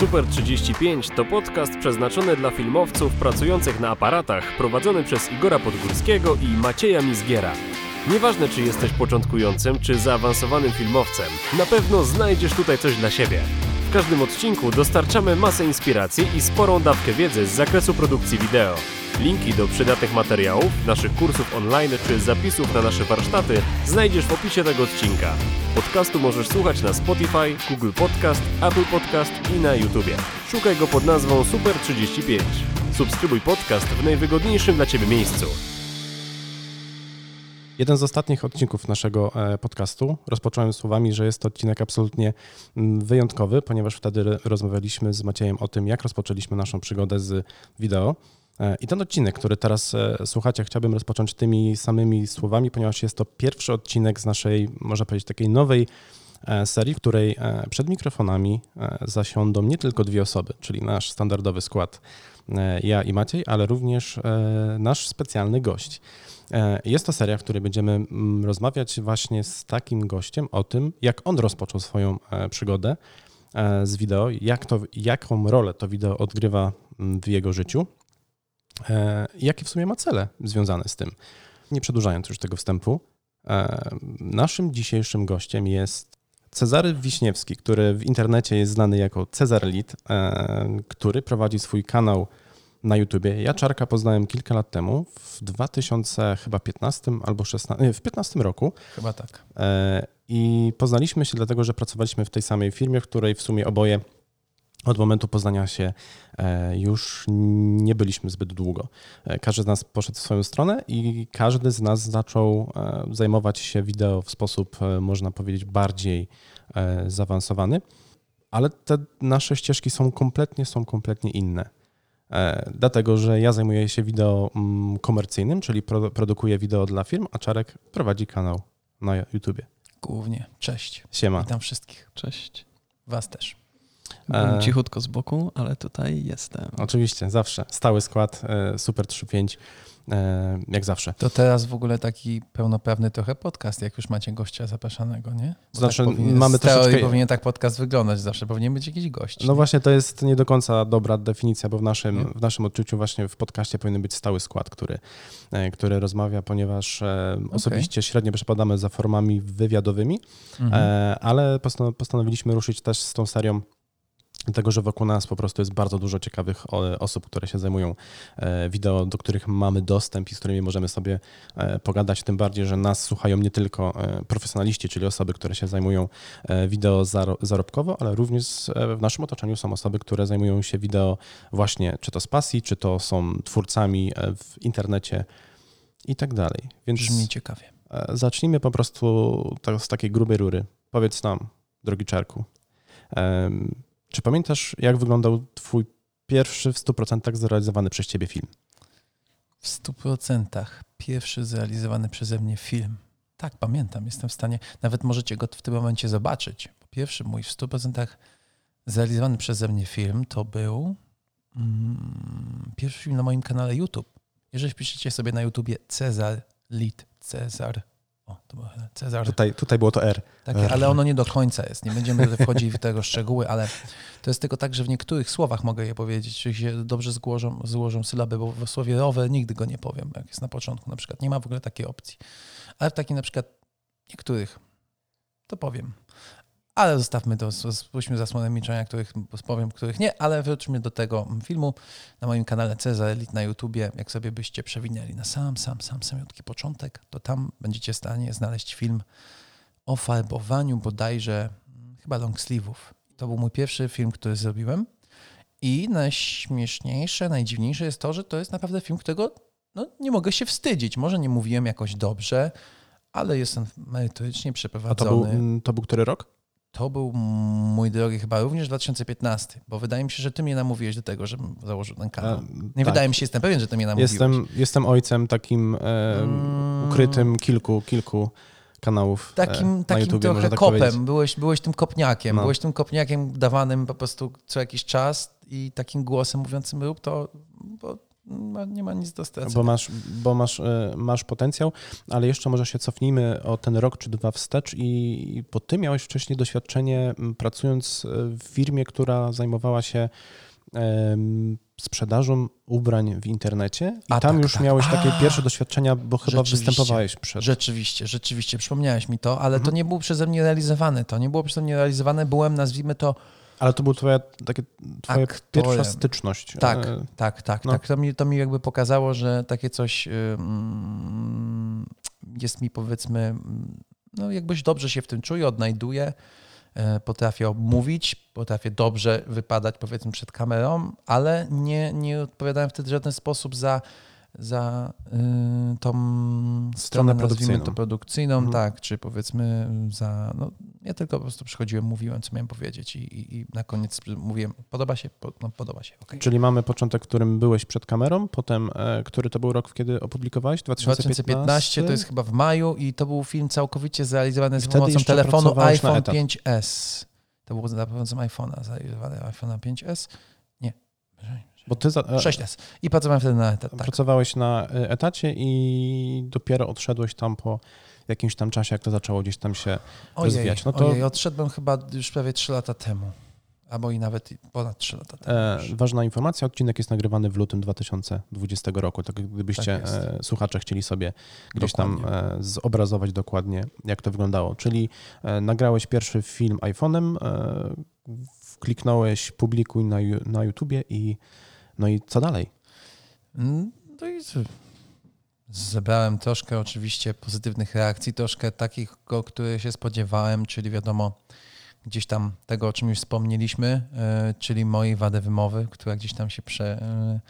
Super 35 to podcast przeznaczony dla filmowców pracujących na aparatach, prowadzony przez Igora Podgórskiego i Macieja Mizgiera. Nieważne, czy jesteś początkującym, czy zaawansowanym filmowcem, na pewno znajdziesz tutaj coś dla siebie. W każdym odcinku dostarczamy masę inspiracji i sporą dawkę wiedzy z zakresu produkcji wideo. Linki do przydatnych materiałów, naszych kursów online czy zapisów na nasze warsztaty znajdziesz w opisie tego odcinka. Podcastu możesz słuchać na Spotify, Google Podcast, Apple Podcast i na YouTubie. Szukaj go pod nazwą Super 35. Subskrybuj podcast w najwygodniejszym dla Ciebie miejscu. Jeden z ostatnich odcinków naszego e, podcastu rozpocząłem słowami, że jest to odcinek absolutnie mm, wyjątkowy, ponieważ wtedy rozmawialiśmy z Maciejem o tym, jak rozpoczęliśmy naszą przygodę z wideo. E, I ten odcinek, który teraz e, słuchacie, chciałbym rozpocząć tymi samymi słowami, ponieważ jest to pierwszy odcinek z naszej, można powiedzieć, takiej nowej serii, w której przed mikrofonami zasiądą nie tylko dwie osoby, czyli nasz standardowy skład, ja i Maciej, ale również nasz specjalny gość. E, jest to seria, w której będziemy mm, rozmawiać właśnie z takim gościem o tym, jak on rozpoczął swoją e, przygodę e, z wideo, jak to, jaką rolę to wideo odgrywa mm, w jego życiu, jakie w sumie ma cele związane z tym. Nie przedłużając już tego wstępu, naszym dzisiejszym gościem jest Cezary Wiśniewski, który w internecie jest znany jako Cezar Lit, który prowadzi swój kanał na YouTubie. Ja Czarka poznałem kilka lat temu, w 2015 albo 16, w 15 roku. Chyba tak. E, I poznaliśmy się dlatego, że pracowaliśmy w tej samej firmie, w której w sumie oboje od momentu poznania się e, już nie byliśmy zbyt długo. E, każdy z nas poszedł w swoją stronę i każdy z nas zaczął zajmować się wideo w sposób, można powiedzieć, bardziej zaawansowany, ale te nasze ścieżki są kompletnie, są kompletnie inne. E, dlatego, że ja zajmuję się wideo mm, komercyjnym, czyli produkuję wideo dla firm, a Czarek prowadzi kanał na YouTubie. Głównie. Cześć. Siema. Witam wszystkich. Cześć. Was też. Byłem e... cichutko z boku, ale tutaj jestem. Oczywiście, zawsze. Stały skład, e, Super 35 E, jak zawsze. To teraz w ogóle taki pełnoprawny trochę podcast, jak już macie gościa zapraszanego, nie? Bo znaczy, tak mamy troszeczkę... powinien tak podcast wyglądać, zawsze powinien być jakiś gość. No nie? właśnie, to jest nie do końca dobra definicja, bo w naszym, w naszym odczuciu właśnie w podcaście powinien być stały skład, który, e, który rozmawia, ponieważ okay. osobiście średnio przepadamy za formami wywiadowymi, mhm. ale postanowiliśmy ruszyć też z tą serią Dlatego, że wokół nas po prostu jest bardzo dużo ciekawych osób, które się zajmują e, wideo, do których mamy dostęp i z którymi możemy sobie e, pogadać. Tym bardziej, że nas słuchają nie tylko e, profesjonaliści, czyli osoby, które się zajmują wideo zarobkowo, ale również w naszym otoczeniu są osoby, które zajmują się wideo właśnie czy to z pasji, czy to są twórcami w internecie i tak dalej. Więc Brzmi ciekawie. Zacznijmy po prostu z takiej grubej rury. Powiedz nam, drogi Czarku, czy pamiętasz, jak wyglądał Twój pierwszy w 100% zrealizowany przez Ciebie film? W 100% pierwszy zrealizowany przeze mnie film. Tak, pamiętam, jestem w stanie, nawet możecie go w tym momencie zobaczyć. Pierwszy mój w 100% zrealizowany przeze mnie film to był mm, pierwszy film na moim kanale YouTube. Jeżeli wpiszecie sobie na YouTubie Cezar Lit, Cezar o, to było Cezar. Tutaj, tutaj było to R. Takie, ale ono nie do końca jest. Nie będziemy wchodzić w tego szczegóły, ale to jest tylko tak, że w niektórych słowach mogę je powiedzieć, czy się dobrze złożą, złożą sylaby, bo w słowie rowe nigdy go nie powiem, jak jest na początku na przykład. Nie ma w ogóle takiej opcji. Ale w takich na przykład niektórych to powiem. Ale zostawmy to, spuśćmy zasłonę milczenia, których powiem, których nie, ale wróćmy do tego filmu na moim kanale Cezar na YouTubie. Jak sobie byście przewinęli na sam, sam, sam, samiutki początek, to tam będziecie w stanie znaleźć film o farbowaniu bodajże mm, chyba long sleeve'ów. To był mój pierwszy film, który zrobiłem. I najśmieszniejsze, najdziwniejsze jest to, że to jest naprawdę film, którego no, nie mogę się wstydzić. Może nie mówiłem jakoś dobrze, ale jestem merytorycznie przeprowadzony. A to był, to był który rok? To był mój drogi chyba również 2015, bo wydaje mi się, że ty mnie namówiłeś do tego, żebym założył ten kanał. Nie tak. wydaje mi się, jestem pewien, że ty mnie namówiłeś. Jestem, jestem ojcem takim e, mm. ukrytym kilku, kilku kanałów e, Takim, takim YouTube, trochę tak kopem. Byłeś, byłeś tym kopniakiem. No. Byłeś tym kopniakiem dawanym po prostu co jakiś czas i takim głosem mówiącym rób to, bo nie ma nic do stracenia. Bo masz, bo masz, e, masz potencjał, ale jeszcze może się cofnijmy o ten rok czy dwa wstecz i bo ty miałeś wcześniej doświadczenie pracując e, w firmie, która zajmowała się sprzedażą ubrań w internecie i A, tam tak, już tak. miałeś takie A, pierwsze doświadczenia, bo chyba występowałeś przed. Rzeczywiście, rzeczywiście, przypomniałeś mi to, ale to Mhm. nie było przeze mnie realizowane. To nie było przeze mnie realizowane. Byłem, nazwijmy to, Ale to była twoja, takie, twoja Aktorem. pierwsza styczność. Tak. E, Tak, tak, No. tak. To mi, to mi jakby pokazało, że takie coś y, mm, jest mi powiedzmy, mm, no jakbyś dobrze się w tym czuję, odnajduję, e, potrafię mówić, potrafię dobrze wypadać powiedzmy przed kamerą, ale nie, nie odpowiadałem wtedy w żaden sposób za, za y, tą stronę, produkcyjną. to produkcyjną, Mhm. tak, czy powiedzmy za, no ja tylko po prostu przychodziłem, mówiłem, co miałem powiedzieć i, i, i na koniec mówiłem, podoba się, po, no podoba się, okej. Czyli mamy początek, w którym byłeś przed kamerą, potem, e, który to był rok, kiedy opublikowałeś? 2015? 2015 to jest chyba w maju i to był film całkowicie zrealizowany z pomocą telefonu iPhone etat. 5S. To było za pomocą iPhone'a, zrealizowany iPhone'a 5S. Nie, Bo ty za, e, 6S. I pracowałem wtedy na etat, tak. pracowałeś na e, etacie i dopiero odszedłeś tam po jakimś tam czasie, jak to zaczęło gdzieś tam się Ojej, rozwijać. No to ojej, odszedłem chyba już prawie 3 lata temu. Albo i nawet ponad 3 lata temu. e, ważna informacja, odcinek jest nagrywany w lutym 2020 roku, tak gdybyście Tak e, słuchacze chcieli sobie gdzieś tam Dokładnie. e, zobrazować dokładnie, jak to wyglądało. Czyli e, nagrałeś pierwszy film iPhone'em, e, kliknąłeś publikuj na, na YouTubie i no i co dalej? Mm, No i z- zebrałem troszkę oczywiście pozytywnych reakcji, troszkę takich, o których się spodziewałem, czyli wiadomo, gdzieś tam tego, o czym już wspomnieliśmy, e, czyli mojej wady wymowy, która gdzieś tam się prze, e,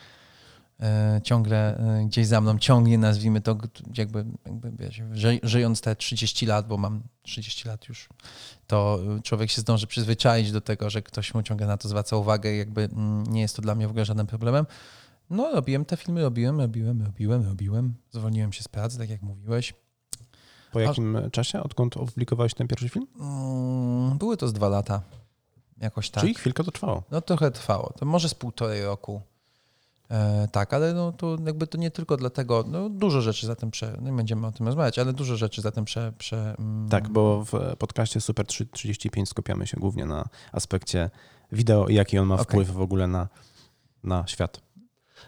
ciągle e, gdzieś za mną ciągnie, nazwijmy to, jakby, jakby ży, żyjąc te 30 lat, bo mam 30 lat już, to e, człowiek się zdąży przyzwyczaić do tego, że ktoś mu ciągle na to zwraca uwagę, jakby mm, nie jest to dla mnie w ogóle żadnym problemem. No, robiłem te filmy, robiłem, robiłem, robiłem, robiłem. Zwolniłem się z pracy, tak jak mówiłeś. Po jakim czasie, odkąd opublikowałeś ten pierwszy film? Mm, Były to z dwa lata. Jakoś tak. Czyli chwilkę to trwało. No trochę trwało. To może z półtorej roku. E, tak, ale no to jakby to nie tylko dlatego, no dużo rzeczy za tym prze, no nie będziemy o tym rozmawiać, ale dużo rzeczy za tym prze... prze mm, Tak, bo w podcaście Super 3, 35 skupiamy się głównie na aspekcie wideo i jaki on ma Okej. wpływ w ogóle na, na świat.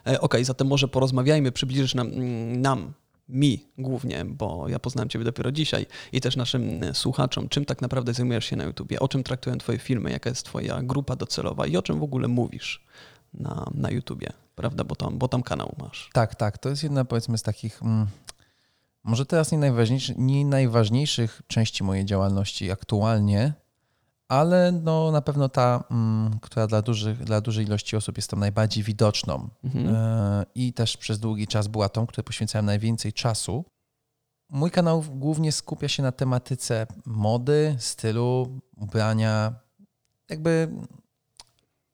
E, Okej, zatem może porozmawiajmy, przybliżysz nam, mm, nam, mi głównie, bo ja poznałem Ciebie dopiero dzisiaj i też naszym e, słuchaczom, czym tak naprawdę zajmujesz się na YouTubie, o czym traktują Twoje filmy, jaka jest Twoja grupa docelowa i o czym w ogóle mówisz na, na YouTubie, prawda, bo tam, bo tam kanał masz. Tak, tak. To jest jedna powiedzmy z takich, mm, może teraz nie, najważniejszy, nie najważniejszych części mojej działalności aktualnie, ale no, na pewno ta, mm, która dla, dużych, dla dużej ilości osób jest tam najbardziej widoczną. Mhm. E, I też przez długi czas była tą, której poświęcałem najwięcej czasu. Mój kanał głównie skupia się na tematyce mody, stylu, ubrania. Jakby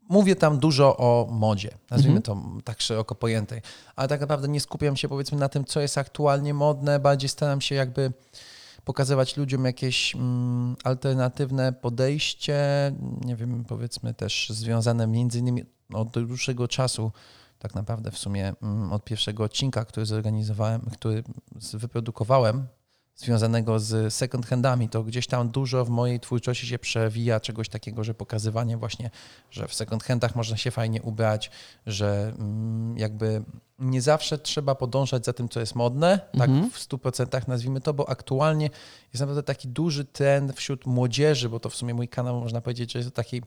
mówię tam dużo o modzie, nazwijmy to tak szeroko pojętej, ale tak naprawdę nie skupiam się powiedzmy na tym, co jest aktualnie modne, bardziej staram się jakby pokazywać ludziom jakieś mm, alternatywne podejście, nie wiem, powiedzmy też związane między innymi od dłuższego czasu, tak naprawdę w sumie mm, od pierwszego odcinka, który zorganizowałem, który wyprodukowałem, związanego z second handami, to gdzieś tam dużo w mojej twórczości się przewija czegoś takiego, że pokazywanie właśnie, że w second handach można się fajnie ubrać, że mm, jakby nie zawsze trzeba podążać za tym, co jest modne, Mhm. tak w 100% nazwijmy to, bo aktualnie jest naprawdę taki duży trend wśród młodzieży, bo to w sumie mój kanał można powiedzieć, że jest taki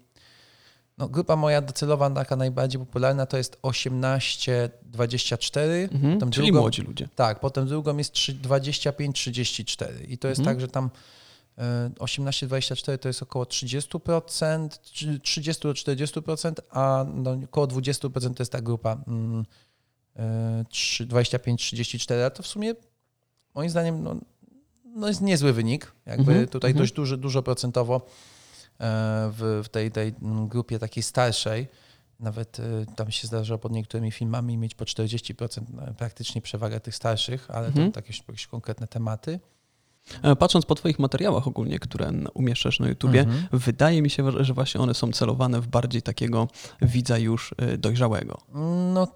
no, grupa moja docelowa, taka najbardziej popularna, to jest 18-24. Mhm. Czyli drugą- młodzi ludzie. Tak, potem drugą jest trzy- 25-34. I to jest Mhm. tak, że tam e, 18-24 to jest około 30%, czy 30 do 40%, a no, około 20% to jest ta grupa mm, e, 25-34. A to w sumie moim zdaniem no, no jest niezły wynik. Jakby Mhm, tutaj mhm. dość duży, dużo procentowo e, w, w tej, tej grupie takiej starszej. Nawet y, tam się zdarzało pod niektórymi filmami mieć po 40% praktycznie przewagę tych starszych, ale Mhm. to jakieś, jakieś konkretne tematy. E, Patrząc po Twoich materiałach ogólnie, które umieszczasz na YouTubie, Mhm. wydaje mi się, że właśnie one są celowane w bardziej takiego widza już dojrzałego. No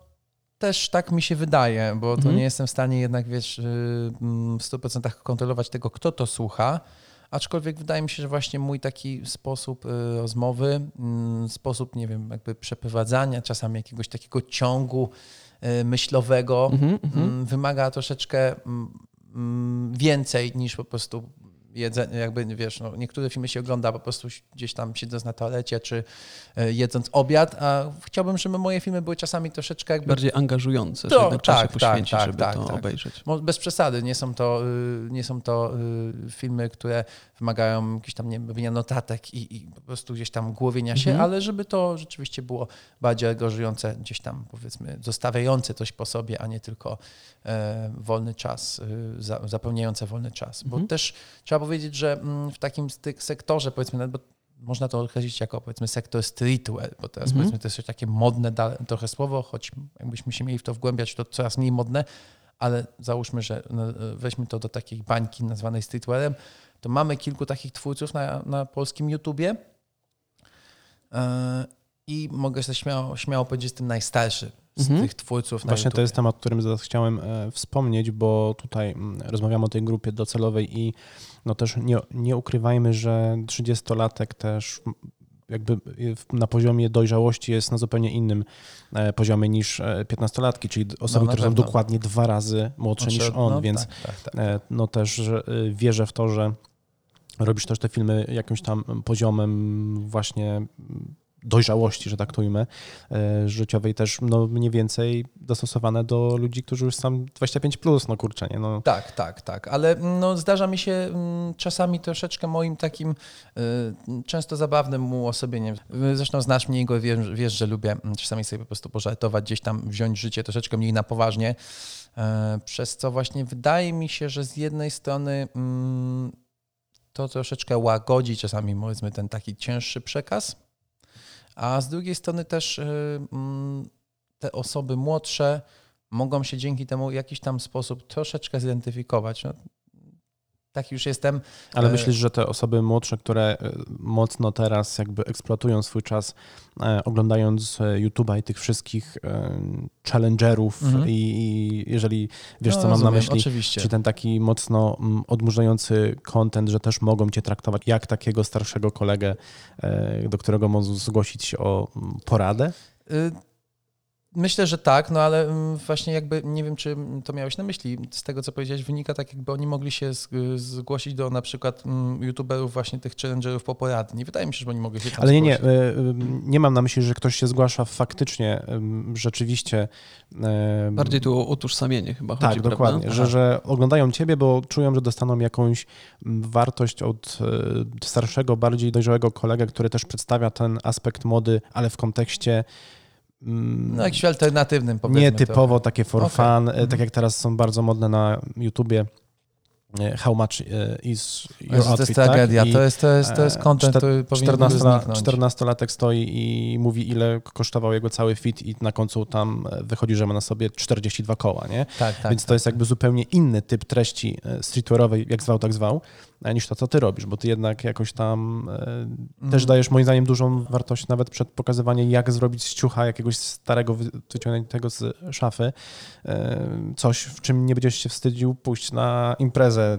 też tak mi się wydaje, bo to Mhm. nie jestem w stanie jednak, wiesz, y, w 100% kontrolować tego, kto to słucha. Aczkolwiek wydaje mi się, że właśnie mój taki sposób y, rozmowy, mm, sposób, nie wiem, jakby przeprowadzania czasami jakiegoś takiego ciągu y, myślowego Mhm, mhm. mm, wymaga troszeczkę mm, mm, więcej niż po prostu jedzenie, jakby wiesz, no, niektóre filmy się ogląda po prostu gdzieś tam siedząc na toalecie czy e, jedząc obiad, a chciałbym, żeby moje filmy były czasami troszeczkę jakby Bardziej angażujące, To, że jednak czasie tak, poświęcić, tak, żeby tak, to tak. obejrzeć. Bez przesady, nie są to, y, nie są to y, filmy, które wymagają jakichś tam nie wiem, notatek i, i po prostu gdzieś tam głowienia się, Mhm. ale żeby to rzeczywiście było bardziej angażujące, gdzieś tam powiedzmy zostawiające coś po sobie, a nie tylko e, wolny czas, za, zapełniające wolny czas. Bo Mhm. też trzeba powiedzieć, że mm, w takim sektorze powiedzmy, bo można to określić jako powiedzmy sektor streetwear, bo teraz Mhm. powiedzmy to jest takie modne trochę słowo, choć jakbyśmy się mieli w to wgłębiać, to coraz mniej modne, ale załóżmy, że no, weźmy to do takiej bańki nazwanej streetwearem, to mamy kilku takich twórców na, na polskim YouTubie e, i mogę sobie śmiało, śmiało powiedzieć, że jestem najstarszy z Mhm. tych twórców na Właśnie to jest temat, o którym zaraz chciałem e, wspomnieć, bo tutaj mm, rozmawiamy o tej grupie docelowej i no też nie, nie ukrywajmy, że 30-latek też jakby w- na poziomie dojrzałości jest na zupełnie innym e, poziomie niż e, 15-latki, czyli osoby, na które są pewno. dokładnie dwa razy młodsze niż Znaczy, on, no, więc tak, tak, tak. e, no też e, wierzę w to, że robisz też te filmy jakimś tam poziomem właśnie mm, dojrzałości, że tak to ujmę, e, życiowej też no mniej więcej dostosowane do ludzi, którzy już są 25 plus, no kurczę, nie? No, Tak, tak, tak, ale no, zdarza mi się mm, czasami troszeczkę moim takim y, często zabawnym uosobieniem. Zresztą znasz mnie, Igor, wiesz, wiesz, że lubię mm, czasami sobie po prostu pożartować, gdzieś tam wziąć życie troszeczkę mniej na poważnie, e, przez co właśnie wydaje mi się, że z jednej strony mm, to troszeczkę łagodzi czasami powiedzmy ten taki cięższy przekaz, a z drugiej strony też y, mm, te osoby młodsze mogą się dzięki temu w jakiś tam sposób troszeczkę zidentyfikować. No, tak już jestem. ale e, myślisz, że te osoby młodsze, które e, mocno teraz jakby eksploatują swój czas, e, oglądając YouTube'a i tych wszystkich challengerów Mhm. i, i jeżeli wiesz, No, co mam na rozumiem, myśli, Oczywiście. Czy ten taki mocno mm, odmurzający content, że też mogą cię traktować jak takiego starszego kolegę, do którego możesz zgłosić się o mm, poradę? Y, Myślę, że tak, no ale mm, właśnie jakby nie wiem, czy to miałeś na myśli. Z tego, co powiedziałeś, wynika tak, jakby oni mogli się zgłosić do na przykład mm, youtuberów właśnie tych challengerów po porady. Nie wydaje mi się, że oni mogli się tam Ale nie, nie, zgłosić. e, e, nie mam na myśli, że ktoś się zgłasza faktycznie, em, rzeczywiście. Bardziej tu o utożsamienie chyba chodzi, Tak, prawda? dokładnie, że, że oglądają ciebie, bo czują, że dostaną jakąś wartość od e, starszego, bardziej dojrzałego kolegę, który też przedstawia ten aspekt mody, ale w kontekście No jakiś alternatywnym powiedzmy. nie typowo trochę. takie for Okej. fun, Mhm. tak jak teraz są bardzo modne na YouTubie e, How much e, is your Jezu, to outfit, jest tragedia. tak? To jest, to jest, to jest content, który powinien 14 zniknąć. 14-latek stoi i mówi, ile kosztował jego cały fit i na końcu tam wychodzi, że ma na sobie 42 koła, nie? Tak, tak. Więc to jest jakby zupełnie inny typ treści streetwearowej, jak zwał, tak zwał, niż to, co ty robisz, bo ty jednak jakoś tam e, Mm. też dajesz moim zdaniem dużą wartość nawet przed pokazywaniem, jak zrobić z ciucha jakiegoś starego, wy- wyciągniętego z szafy, e, coś, w czym nie będziesz się wstydził pójść na imprezę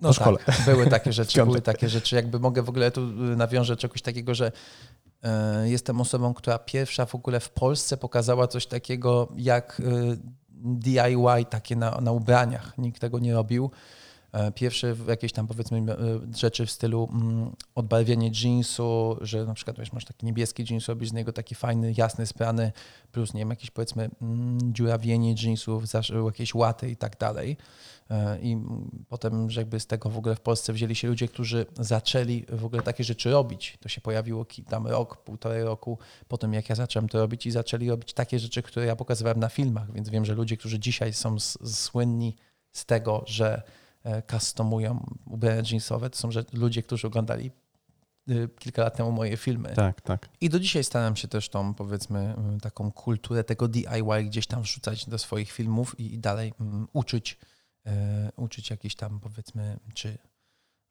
No po szkole. Tak, były takie rzeczy, były takie rzeczy. Jakby mogę w ogóle tu y, nawiążę czegoś takiego, że e, jestem osobą, która pierwsza w ogóle w Polsce pokazała coś takiego jak DIY takie na, na ubraniach. Nikt tego nie robił. E, Pierwsze jakieś tam powiedzmy e, rzeczy w stylu mm, odbarwienie jeansu, że na przykład wiesz, masz taki niebieski jeans, robisz z niego taki fajny, jasny, sprany, plus nie wiem, jakieś powiedzmy mm, dziurawienie jeansów, jakieś łaty i tak dalej. E, I potem, że jakby z tego w ogóle w Polsce wzięli się ludzie, którzy zaczęli w ogóle takie rzeczy robić. To się pojawiło tam rok, półtorej roku po tym, jak ja zacząłem to robić i zaczęli robić takie rzeczy, które ja pokazywałem na filmach, więc wiem, że ludzie, którzy dzisiaj są słynni z tego, że customują ubrania jeansowe, to są ludzie, którzy oglądali y, kilka lat temu moje filmy. Tak, tak. I do dzisiaj staram się też tą, powiedzmy, y, taką kulturę tego DIY gdzieś tam wrzucać do swoich filmów i, i dalej mm, uczyć, e, uczyć jakiś tam, powiedzmy, czy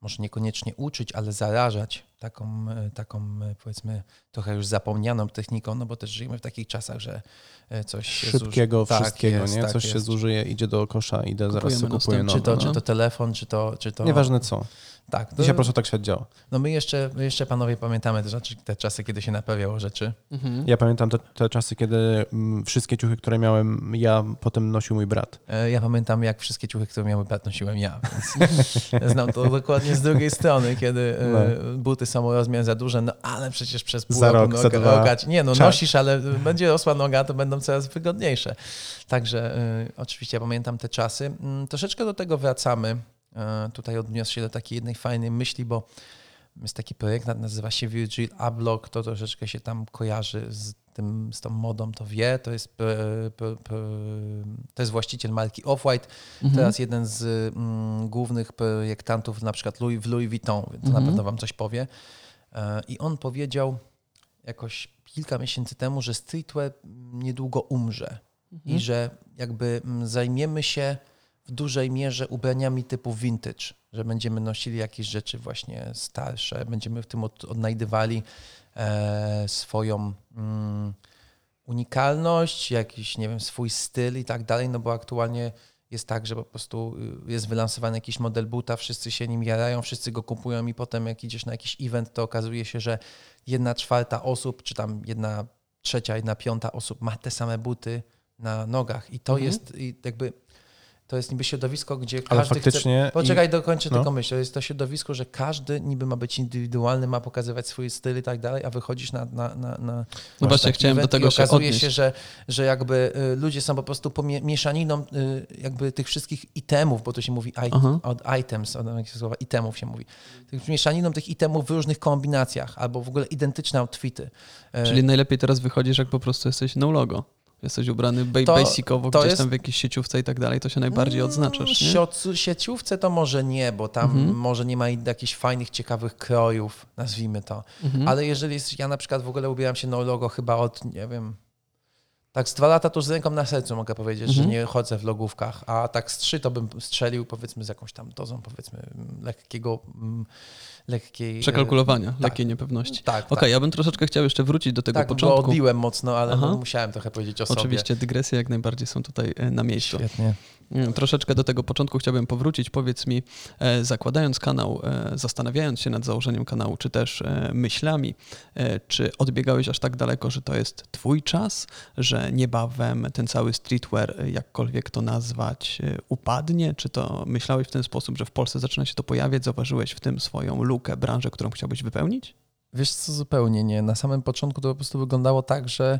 może niekoniecznie uczyć, ale zarażać taką, e, taką e, powiedzmy trochę już zapomnianą techniką, no bo też żyjemy w takich czasach, że e, coś się Szybkiego zuży- tak wszystkiego, jest, nie? tak Coś się jest. zużyje, idzie do kosza, idę zaraz Kupujemy sobie kupuję nowe. Czy to, no. czy to telefon, czy to... Czy to Nieważne co. Tak, to, Dzisiaj po prostu tak świat działa. no my jeszcze, my jeszcze panowie pamiętamy te, rzeczy, te czasy, kiedy się naprawiało rzeczy. Mhm. Ja pamiętam te, te czasy, kiedy mm, wszystkie ciuchy, które miałem, ja potem nosił mój brat. Ja pamiętam, jak wszystkie ciuchy, które miały brat, nosiłem ja, więc znam to dokładnie z drugiej strony, kiedy e, buty są o rozmiar za duże, no ale przecież przez pół Za roku rok, nogać- Nie, no Czas. nosisz, ale będzie rosła noga, to będą coraz wygodniejsze. Także e, oczywiście ja pamiętam te czasy. Mm, Troszeczkę do tego wracamy. E, Tutaj odniosę się do takiej jednej fajnej myśli, bo jest taki projekt, nazywa się Virgil Abloh, to troszeczkę się tam kojarzy z tym, z tą modą, to wie. To jest, to jest właściciel marki Off-White, Mhm. teraz jeden z mm, głównych projektantów na przykład Louis, w Louis Vuitton, więc to Mhm. na pewno wam coś powie. E, I on powiedział jakoś kilka miesięcy temu, że streetwear niedługo umrze Mhm. i że jakby mm, zajmiemy się w dużej mierze ubraniami typu vintage, że będziemy nosili jakieś rzeczy właśnie starsze, będziemy w tym od, odnajdywali swoją mm, unikalność, jakiś, nie wiem, swój styl i tak dalej, no bo aktualnie jest tak, że po prostu y, jest wylansowany jakiś model buta, wszyscy się nim jarają, wszyscy go kupują i potem jak idziesz na jakiś event, to okazuje się, że jedna czwarta osób, czy tam jedna trzecia, jedna piąta osób ma te same buty na nogach i to Mhm. jest jakby to jest niby środowisko, gdzie Ale każdy chce... faktycznie... Poczekaj, dokończę no. tylko myśl. To jest to środowisko, że każdy niby ma być indywidualny, ma pokazywać swój styl i tak dalej, a wychodzisz na, na, na, na No właśnie, taki chciałem do tego i się okazuje odnieść. się, że, że jakby y, ludzie są po prostu mieszaniną y, jakby tych wszystkich itemów, bo to się mówi it, Aha. od items, od słowa, itemów się mówi. Tych mieszaniną tych itemów w różnych kombinacjach albo w ogóle identyczne outfity. E, Czyli najlepiej teraz wychodzisz, jak po prostu jesteś no logo. Jesteś ubrany ba- To- basicowo, to gdzieś jest- tam w jakiejś sieciówce i tak dalej, to się najbardziej odznaczasz, nie? Sieciówce to może nie, bo tam Mhm. może nie ma jakichś fajnych, ciekawych krojów, nazwijmy to. Mhm. Ale jeżeli jest, ja na przykład w ogóle ubieram się no logo chyba od, nie wiem, tak z dwa lata to z ręką na sercu mogę powiedzieć, że Mhm. nie chodzę w logówkach, a tak z trzy to bym strzelił powiedzmy z jakąś tam dozą powiedzmy mm, lekkiego, mm, lekkiej... Przekalkulowania, tak. lekkiej niepewności. Tak, Okej, tak. ja bym troszeczkę chciał jeszcze wrócić do tego tak, początku. odbiłem mocno, ale no, musiałem trochę powiedzieć o sobie. Oczywiście dygresje jak najbardziej są tutaj e, na miejscu. Świetnie. Mm, Troszeczkę do tego początku chciałbym powrócić. Powiedz mi, e, zakładając kanał, e, zastanawiając się nad założeniem kanału, czy też e, myślami, e, czy odbiegałeś aż tak daleko, że to jest twój czas, że niebawem ten cały streetwear, e, jakkolwiek to nazwać, e, upadnie? Czy to myślałeś w ten sposób, że w Polsce zaczyna się to pojawiać? Zauważyłeś w tym swoją branżę, którą chciałbyś wypełnić? Wiesz co, zupełnie nie. Na samym początku to po prostu wyglądało tak, że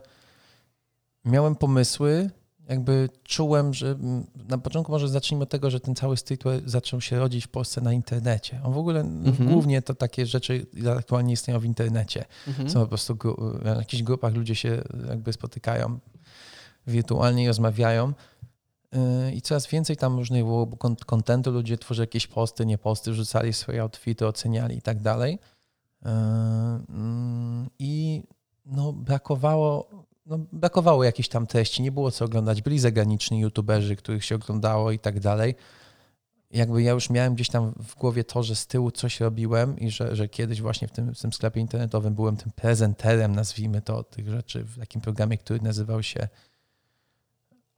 miałem pomysły, jakby czułem, że na początku może zacznijmy od tego, że ten cały streetwear zaczął się rodzić w Polsce na internecie. On w ogóle Mhm. głównie to takie rzeczy aktualnie istnieją w internecie. Mhm. Są po prostu w jakichś grupach ludzie się jakby spotykają wirtualnie i rozmawiają. Yy, I coraz więcej tam różnych było kon- kontentu, ludzie tworzyli jakieś posty, nie posty, wrzucali swoje outfity, oceniali i tak dalej. Yy, mm, I no, brakowało, no, brakowało jakichś tam treści, nie było co oglądać. Byli zagraniczni youtuberzy, których się oglądało i tak dalej. Jakby ja już miałem gdzieś tam w głowie to, że z tyłu coś robiłem i że, że kiedyś właśnie w tym, w tym sklepie internetowym byłem tym prezenterem, nazwijmy to, tych rzeczy w takim programie, który nazywał się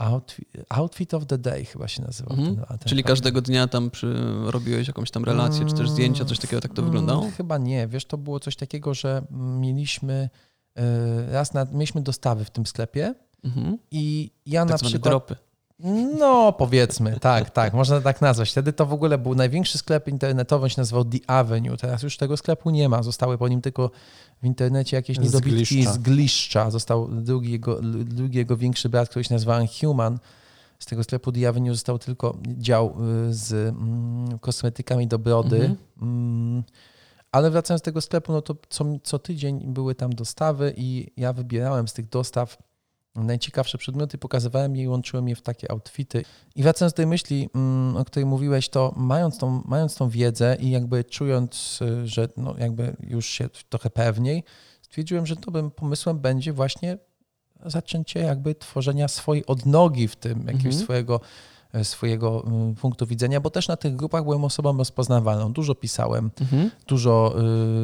Outfit, Outfit of the Day chyba się nazywał. Mhm. Ten, ten Czyli program. każdego dnia tam przy, robiłeś jakąś tam relację, czy też zdjęcia, coś takiego, tak to Mm, wyglądało? Chyba nie. Wiesz, to było coś takiego, że mieliśmy y, raz na, mieliśmy dostawy w tym sklepie Mhm. i ja Tak na przykład... dropy. No, powiedzmy, tak, tak, można tak nazwać. Wtedy to w ogóle był największy sklep internetowy, on się nazywał The Avenue. Teraz już tego sklepu nie ma, zostały po nim tylko w internecie jakieś niedobitki z Gliszcza. Został drugi jego, drugi jego większy brat, który się nazywa Human. Z tego sklepu The Avenue został tylko dział y, z mm, kosmetykami do brody. Mhm. Mm, ale wracając do tego sklepu, no to co, co tydzień były tam dostawy i ja wybierałem z tych dostaw najciekawsze przedmioty, pokazywałem je i łączyłem je w takie outfity. I wracając do tej myśli, mm, o której mówiłeś, to mając tą, mając tą wiedzę i jakby czując, y, że no jakby już się trochę pewniej, stwierdziłem, że dobrym pomysłem będzie właśnie zaczęcie jakby tworzenia swojej odnogi w tym, jakiegoś Mhm. swojego swojego y, punktu widzenia, bo też na tych grupach byłem osobą rozpoznawalną. Dużo pisałem, Mhm. dużo,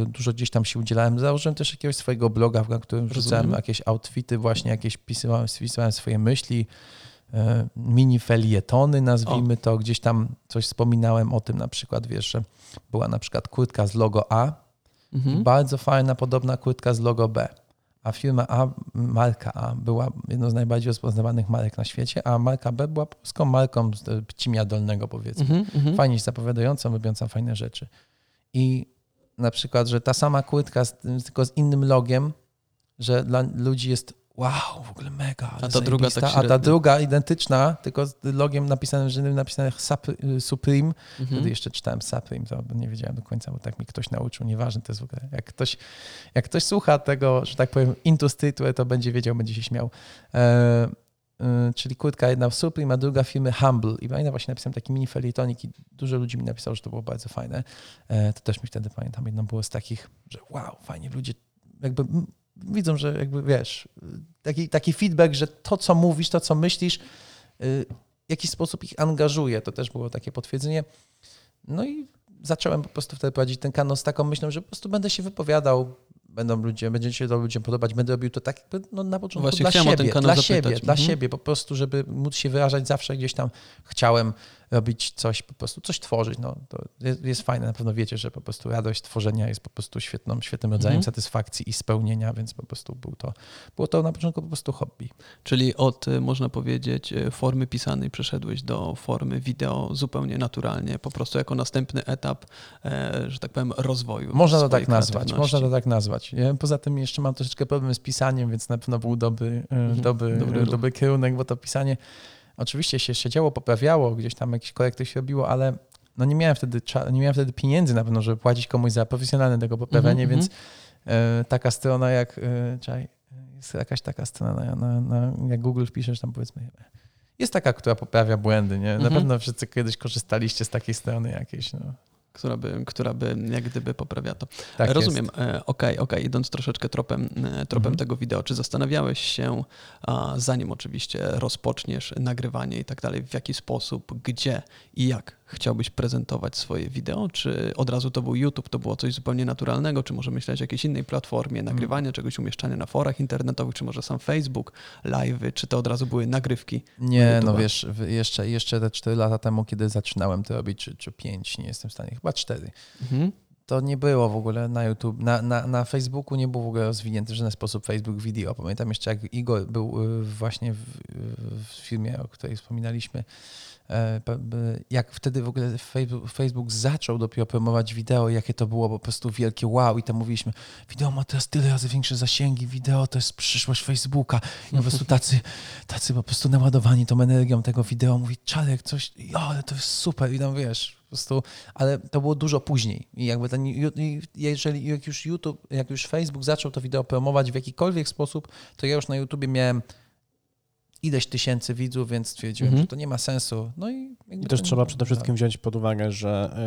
y, dużo gdzieś tam się udzielałem. Założyłem też jakiegoś swojego bloga, na którym wrzucałem jakieś outfity, właśnie jakieś pisywałem, spisywałem swoje myśli, e, mini felietony, nazwijmy to. Gdzieś tam coś wspominałem o tym na przykład, wiesz, że była na przykład kurtka z logo A, Mhm. bardzo fajna, podobna kurtka z logo B. A firma A, marka A była jedną z najbardziej rozpoznawanych marek na świecie, a marka B była polską marką z e, Pcimia Dolnego, powiedzmy. Mhm. Mhm. Fajnie się zapowiadającą, robiącą fajne rzeczy. I na przykład, że ta sama kurtka, z, tylko z innym logiem, że dla ludzi jest wow, w ogóle mega. ale ta druga tak A ta druga identyczna, tylko z logiem napisanym, że napisane y, Supreme, Mhm. Wtedy jeszcze czytałem Supreme, to nie wiedziałem do końca, bo tak mi ktoś nauczył. Nieważne to jest w ogóle. Jak ktoś, jak ktoś słucha tego, że tak powiem, into streetwear, to będzie wiedział, będzie się śmiał. E, e, czyli kurtka jedna w Supreme, a druga firmy Humble. I pamiętam właśnie napisałem taki mini felietonik i dużo ludzi mi napisało, że to było bardzo fajne. E, to też mi wtedy pamiętam, jedno było z takich, że wow, fajnie, ludzie jakby widzą, że jakby wiesz, taki, taki feedback, że to, co mówisz, to, co myślisz, y, w jakiś sposób ich angażuje. To też było takie potwierdzenie. No i zacząłem po prostu wtedy prowadzić ten kanał z taką myślą, że po prostu będę się wypowiadał, będą ludzie, będzie się to ludziom podobać, będę robił to tak jakby no, na początku Właśnie dla siebie, dla zapytać. siebie, dla Mhm. siebie, po prostu, żeby móc się wyrażać zawsze gdzieś tam chciałem robić coś, po prostu coś tworzyć. No, to jest, jest fajne, na pewno wiecie, że po prostu radość tworzenia jest po prostu świetną, świetnym rodzajem Mhm. satysfakcji i spełnienia, więc po prostu był to, było to na początku po prostu hobby. Czyli od, y, można powiedzieć, y, formy pisanej przeszedłeś do formy wideo zupełnie naturalnie, po prostu jako następny etap, e, że tak powiem, rozwoju. Można to tak nazwać, można to tak nazwać. Poza tym jeszcze mam troszeczkę problem z pisaniem, więc na pewno był dobry, dobry, Mhm. dobry dobry, ruch. kierunek, bo to pisanie oczywiście się siedziało, poprawiało, gdzieś tam jakieś korekty się robiło, ale no nie miałem wtedy, nie miałem wtedy pieniędzy na pewno, żeby płacić komuś za profesjonalne tego poprawianie, Mhm, więc e, taka strona jak, e, czekaj, jest jakaś taka strona, na, na, na, jak Google wpiszesz tam powiedzmy, jest taka, która poprawia błędy, nie? Na Mhm. pewno wszyscy kiedyś korzystaliście z takiej strony jakiejś, no. Która by, która by jak gdyby poprawia to. Tak Rozumiem. E, Okej, okej. Idąc troszeczkę tropem, e, tropem Mhm. tego wideo, czy zastanawiałeś się, zanim oczywiście rozpoczniesz nagrywanie i tak dalej, w jaki sposób, gdzie i jak chciałbyś prezentować swoje wideo? Czy od razu to był YouTube, to było coś zupełnie naturalnego? Czy może myśleć o jakiejś innej platformie nagrywania czegoś, umieszczania na forach internetowych, czy może sam Facebook, live'y, czy to od razu były nagrywki? Nie, no wiesz, jeszcze, jeszcze te 4 lata temu, kiedy zaczynałem to robić, czy, czy 5, nie jestem w stanie, chyba 4, Mhm. to nie było w ogóle na YouTube, na, na, na Facebooku nie był w ogóle rozwinięty w żaden sposób Facebook Video. Pamiętam jeszcze, jak Igor był y, właśnie w, w firmie, o której wspominaliśmy, jak wtedy w ogóle Facebook, zaczął dopiero promować wideo, jakie to było po prostu wielkie wow i tam mówiliśmy, wideo ma teraz tyle razy większe zasięgi, wideo to jest przyszłość Facebooka. I po prostu tacy, tacy po prostu naładowani tą energią tego wideo, mówi Czarek, coś, ale to jest super. I tam wiesz, po prostu, ale to było dużo później. I jakby ten, jeżeli jak już YouTube, jak już Facebook zaczął to wideo promować w jakikolwiek sposób, to ja już na YouTubie miałem ileś tysięcy widzów, więc stwierdziłem, Mhm. że to nie ma sensu. No i, I też trzeba przede wszystkim wziąć pod uwagę, że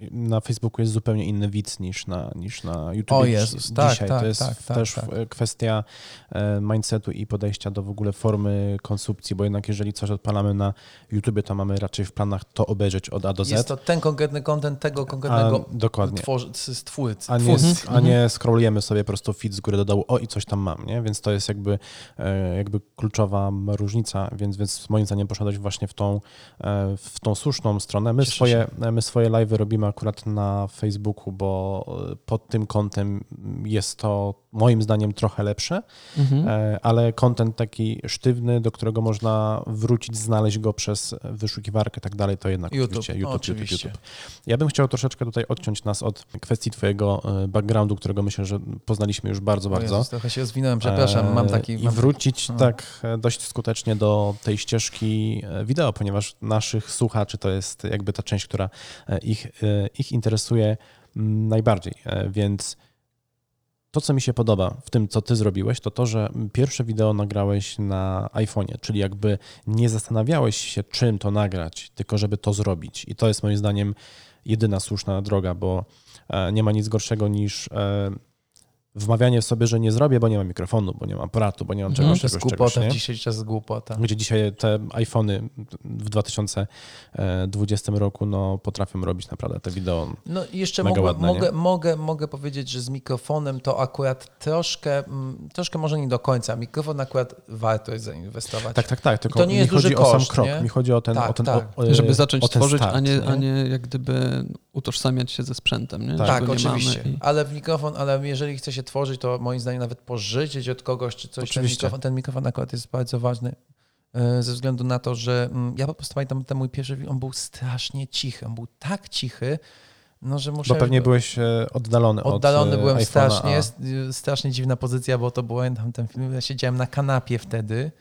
na Facebooku jest zupełnie inny widz niż na, niż na YouTube. O Jezus, tak, dzisiaj. tak, to jest tak, tak, też tak. kwestia e, mindsetu i podejścia do w ogóle formy konsumpcji, bo jednak jeżeli coś odpalamy na YouTubie, to mamy raczej w planach to obejrzeć od A do Z. Jest to ten konkretny content tego konkretnego a, dokładnie. tworzy, z twórcy. A nie, a nie scrollujemy sobie po prostu feed z góry do dołu, o i coś tam mam, nie? Więc to jest jakby, e, jakby kluczowa różnica, więc, więc moim zdaniem poszedłeś właśnie w tą, e, w tą słuszną stronę. My Cieszę swoje, my swoje live'y robimy akurat na Facebooku, bo e, pod tym kątem jest to moim zdaniem trochę lepsze, Mhm. e, ale content taki sztywny, do którego można wrócić, znaleźć go przez wyszukiwarkę i tak dalej, to jednak YouTube, oczywiście YouTube, oczywiście. YouTube, YouTube. Ja bym chciał troszeczkę tutaj odciąć nas od kwestii twojego e, backgroundu, którego myślę, że poznaliśmy już bardzo, bardzo. Jezus, trochę się rozwinąłem, przepraszam, mam taki... E, I mam... wrócić no. tak e, dość skutecznie do tej ścieżki e, wideo, ponieważ naszych słuchaczy to jest jakby ta część, która e, ich, e, ich interesuje mm, najbardziej. E, Więc to, co mi się podoba w tym, co ty zrobiłeś, to to, że pierwsze wideo nagrałeś na iPhone'ie, czyli jakby nie zastanawiałeś się, czym to nagrać, tylko żeby to zrobić. I to jest moim zdaniem jedyna słuszna droga, bo e, nie ma nic gorszego niż e, wmawianie sobie, że nie zrobię, bo nie mam mikrofonu, bo nie mam aparatu, bo nie mam No, czegoś, to jest czegoś, głupota, czegoś, nie? dzisiejszy czas jest głupota. Gdzie dzisiaj te iPhony w 2020 roku no, potrafią robić naprawdę te wideo. No i jeszcze Mega mogę, ładne, nie? mogę, mogę, mogę powiedzieć, że z mikrofonem to akurat troszkę, mm, troszkę może nie do końca. Mikrofon akurat warto jest zainwestować. Tak, tak, tak. Tylko To nie jest mi chodzi duży o sam koszt, krok. nie? Mi chodzi o ten, Tak, o ten tak. o, e, Żeby zacząć o ten tworzyć, start, a, nie, a nie jak gdyby utożsamiać się ze sprzętem. Nie? Tak. Tak, nie oczywiście. i- Ale w mikrofon, ale jeżeli chce się tworzyć, to moim zdaniem nawet pożyczyć od kogoś czy coś. Ten mikrofon, ten mikrofon akurat jest bardzo ważny. e, Ze względu na to, że mm, ja po prostu pamiętam ten mój pierwszy film, on był strasznie cichy. On był tak cichy, no, że muszę. Bo pewnie byłeś e, oddalony, Oddalony od e, byłem iPhone'a, strasznie. a- strasznie dziwna pozycja, bo to był pamiętam ten film. Ja siedziałem na kanapie wtedy.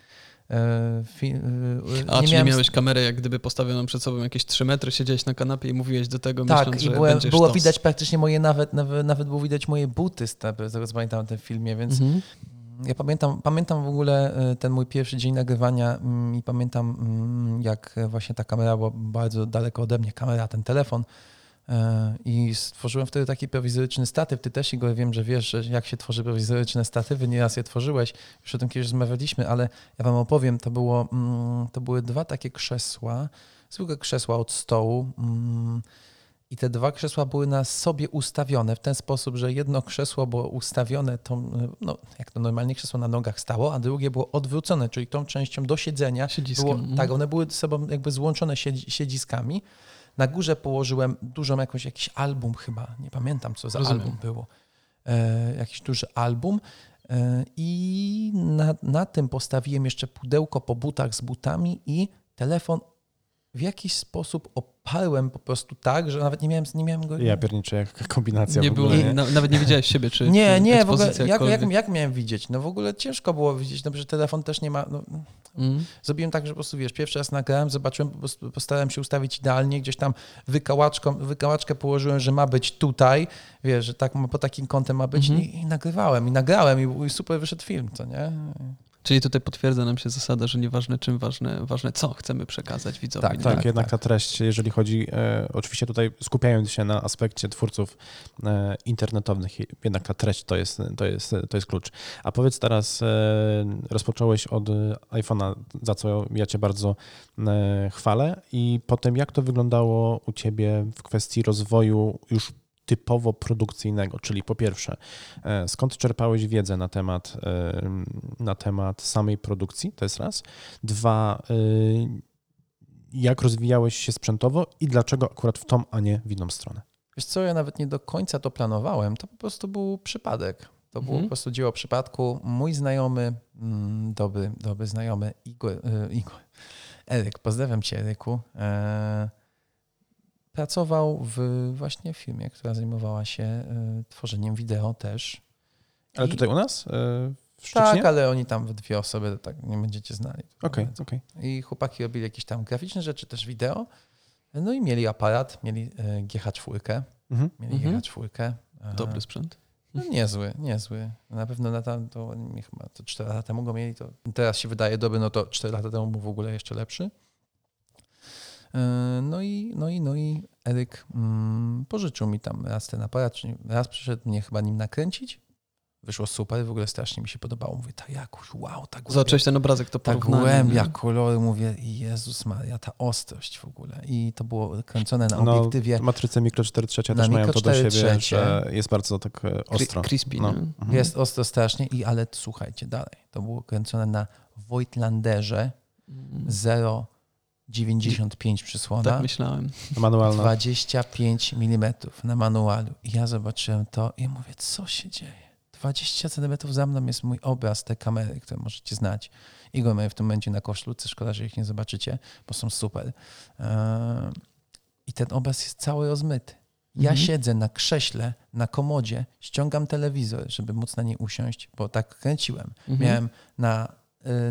E, fi- y, A, nie czyli miałeś kamerę jak gdyby postawioną przed sobą jakieś 3 metry, siedziałeś na kanapie i mówiłeś do tego, Tak, myśląc, i byłem, będziesz było widać praktycznie moje, nawet, nawet, nawet było widać moje buty, z tego co pamiętam w tym filmie, więc Mhm. ja pamiętam, pamiętam w ogóle y, ten mój pierwszy dzień nagrywania mm, i pamiętam mm, jak właśnie ta kamera była bardzo daleko ode mnie, kamera, ten telefon i stworzyłem wtedy taki prowizoryczny statyw. Ty też, Igor, wiem, że wiesz, jak się tworzy prowizoryczne statywy, nieraz je tworzyłeś, już o tym kiedyś rozmawialiśmy, ale ja wam opowiem, to, było, mm, to były dwa takie krzesła, zwykłe krzesła od stołu, mm, i te dwa krzesła były na sobie ustawione w ten sposób, że jedno krzesło było ustawione, tą, no, jak to normalnie krzesło na nogach stało, a drugie było odwrócone, czyli tą częścią do siedzenia. Siedziskiem, Było, mhm. tak, one były ze sobą jakby złączone siedzi, siedziskami. Na górze położyłem dużą jakąś, jakiś album chyba, nie pamiętam co za Rozumiem. album było. E, jakiś duży album. E, I na, na tym postawiłem jeszcze pudełko po butach z butami i telefon w jakiś sposób oparłem po prostu tak, że nawet nie miałem, nie miałem go. Ja pierniczę, jak kombinacja Nie w było, nie? na, nawet nie widziałeś siebie, czy nie, czy nie, w ogóle jak, jak, jak miałem widzieć? No w ogóle ciężko było widzieć, no że telefon też nie ma. No, Mhm. zrobiłem tak, że po prostu wiesz, pierwszy raz nagrałem, zobaczyłem, po prostu postarałem się ustawić idealnie, gdzieś tam wykałaczką, wykałaczkę położyłem, że ma być tutaj, wiesz, że tak po takim kątem ma być Mhm. i, i nagrywałem, i nagrałem i, i super wyszedł film, co nie? Czyli tutaj potwierdza nam się zasada, że nieważne czym, ważne, ważne co chcemy przekazać widzowi. Tak, nie? Tak, jednak ta treść, jeżeli chodzi, e, oczywiście tutaj skupiając się na aspekcie twórców e, internetowych, jednak ta treść to jest, to jest, to jest klucz. A powiedz teraz, e, rozpocząłeś od iPhone'a, za co ja Cię bardzo e, chwalę i potem jak to wyglądało u Ciebie w kwestii rozwoju już typowo produkcyjnego, czyli po pierwsze, e, skąd czerpałeś wiedzę na temat, e, na temat samej produkcji, to jest raz. Dwa, e, jak rozwijałeś się sprzętowo i dlaczego akurat w tą, a nie w inną stronę? Wiesz co, ja nawet nie do końca to planowałem, to po prostu był przypadek. To było Mhm. po prostu dzieło przypadku. Mój znajomy, mm, dobry, dobry znajomy, Igor, Igor Eryk, pozdrawiam cię Eryku, e, pracował w właśnie firmie, która zajmowała się e, tworzeniem wideo też. Ale I- tutaj u nas? e, W Szczecinie? Tak, ale oni tam w dwie osoby, tak nie będziecie znali. Okej, okej. I chłopaki robili jakieś tam graficzne rzeczy, też wideo. No i mieli aparat, mieli e, GH4, Mhm. mieli Mhm. GH4. e, Dobry sprzęt. No niezły, niezły. Na pewno na tam, to chyba to 4 lata temu go mieli, to teraz się wydaje dobry, no to 4 lata temu był w ogóle jeszcze lepszy. E, no i, no i, no i Eryk mm, pożyczył mi tam raz ten aparat, czyli raz przyszedł mnie chyba nim nakręcić. Wyszło super, w ogóle strasznie mi się podobało. Mówię, tak jakoś, wow, tak Zobaczyłeś ten obrazek, to Tak głębia, nie? kolory, mówię, Jezus Maria, ta ostrość w ogóle. I to było kręcone na no, obiektywie. Matryce mikro 4 trzecia też mają to do siebie, trzecie. że jest bardzo tak e, ostro. Crispy, no. mhm. Jest ostro strasznie, i ale słuchajcie, dalej. To było kręcone na Voigtlanderze mhm. 0 95 przysłona. Tak myślałem. Manualna. 25 mm na manualu. I ja zobaczyłem to i mówię, co się dzieje? 20 cm za mną jest mój obraz te kamery, które możecie znać. I go mamy w tym momencie na koszulce, szkoda, że ich nie zobaczycie, bo są super. Ehm, I ten obraz jest cały rozmyty. Ja mhm. siedzę na krześle, na komodzie, ściągam telewizor, żeby móc na niej usiąść, bo tak kręciłem. Mhm. Miałem na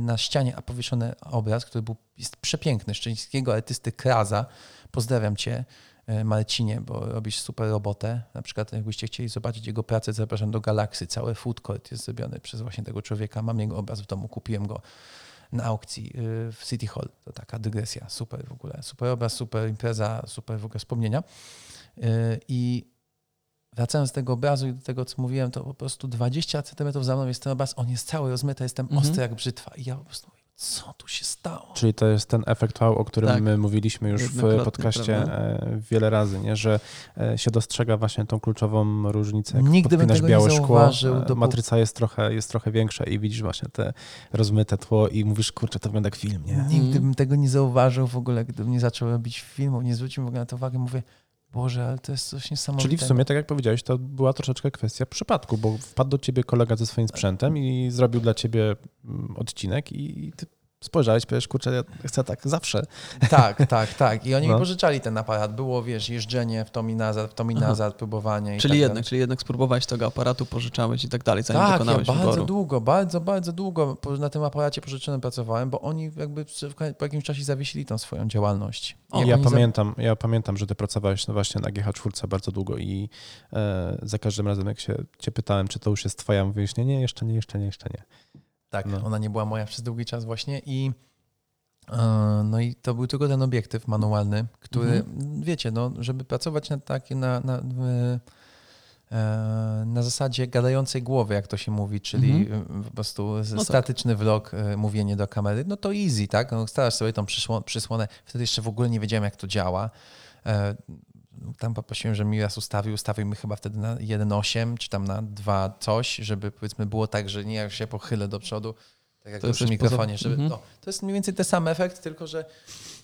na ścianie powieszony obraz, który był, jest przepiękny, szczecińskiego artysty Kraza. Pozdrawiam cię, y, Marcinie, bo robisz super robotę. Na przykład jakbyście chcieli zobaczyć jego pracę, zapraszam do Galaksy. Cały food court jest zrobiony przez właśnie tego człowieka. Mam jego obraz w domu, kupiłem go na aukcji y, w City Hall. To taka dygresja, super w ogóle. Super obraz, super impreza, super w ogóle wspomnienia. Y, I wracając do tego obrazu i do tego, co mówiłem, to po prostu 20 cm za mną jest ten obraz, on jest cały rozmyty, jestem Mhm. ostry jak brzytwa. I ja po prostu mówię, co tu się stało? Czyli to jest ten efekt wow, o którym Tak. my mówiliśmy już w podcaście prawda? e, wiele razy, nie? że e, się dostrzega właśnie tą kluczową różnicę. Jak Nigdy bym tego nie białe szkło, zauważył, e, matryca jest trochę, jest trochę większa i widzisz właśnie te rozmyte tło i mówisz, kurczę, to wygląda jak film, nie? Nigdy Mhm. bym tego nie zauważył w ogóle, gdybym nie zaczął robić filmów, nie zwrócił w ogóle na to uwagę. Mówię, Boże, ale to jest coś niesamowitego. Czyli w sumie, tak jak powiedziałeś, to była troszeczkę kwestia przypadku, bo wpadł do ciebie kolega ze swoim sprzętem i zrobił dla ciebie mm, odcinek i ty spojrzałeś, powiesz, kurczę, ja chcę tak zawsze. Tak, tak, tak. I oni No. mi pożyczali ten aparat. Było, wiesz, jeżdżenie w tom i nazad, w tom i Aha. nazad, próbowanie. I Czyli tak jednak, dalej. czyli jednak spróbowałeś tego aparatu, pożyczałeś i tak dalej, zanim Tak, ja dokonałeś bardzo wyboru. długo, bardzo, bardzo długo na tym aparacie pożyczonym pracowałem, bo oni jakby po jakimś czasie zawiesili tą swoją działalność. O, ja oni za- pamiętam, ja pamiętam, że ty pracowałeś no właśnie na GH4 bardzo długo i e, za każdym razem, jak się cię pytałem, czy to już jest twoja, mówiłeś, nie, nie, jeszcze nie, jeszcze nie, jeszcze nie. Tak, No. ona nie była moja przez długi czas właśnie i e, no i to był tylko ten obiektyw manualny, który, Mhm. wiecie, no, żeby pracować na takie, na, na, e, na zasadzie gadającej głowy, jak to się mówi, czyli e, po prostu No tak. statyczny vlog, e, mówienie do kamery, no to easy, tak? No, starasz sobie tą przysło- przysłonę, wtedy jeszcze w ogóle nie wiedziałem, jak to działa. Tam poprosiłem, że mi raz ustawił, ustawił mi chyba wtedy na 1,8 czy tam na 2 coś, żeby powiedzmy było tak, że nie jak się pochylę do przodu, tak jak To przy mikrofonie, poza- żeby Mhm. no, to jest mniej więcej ten sam efekt, tylko że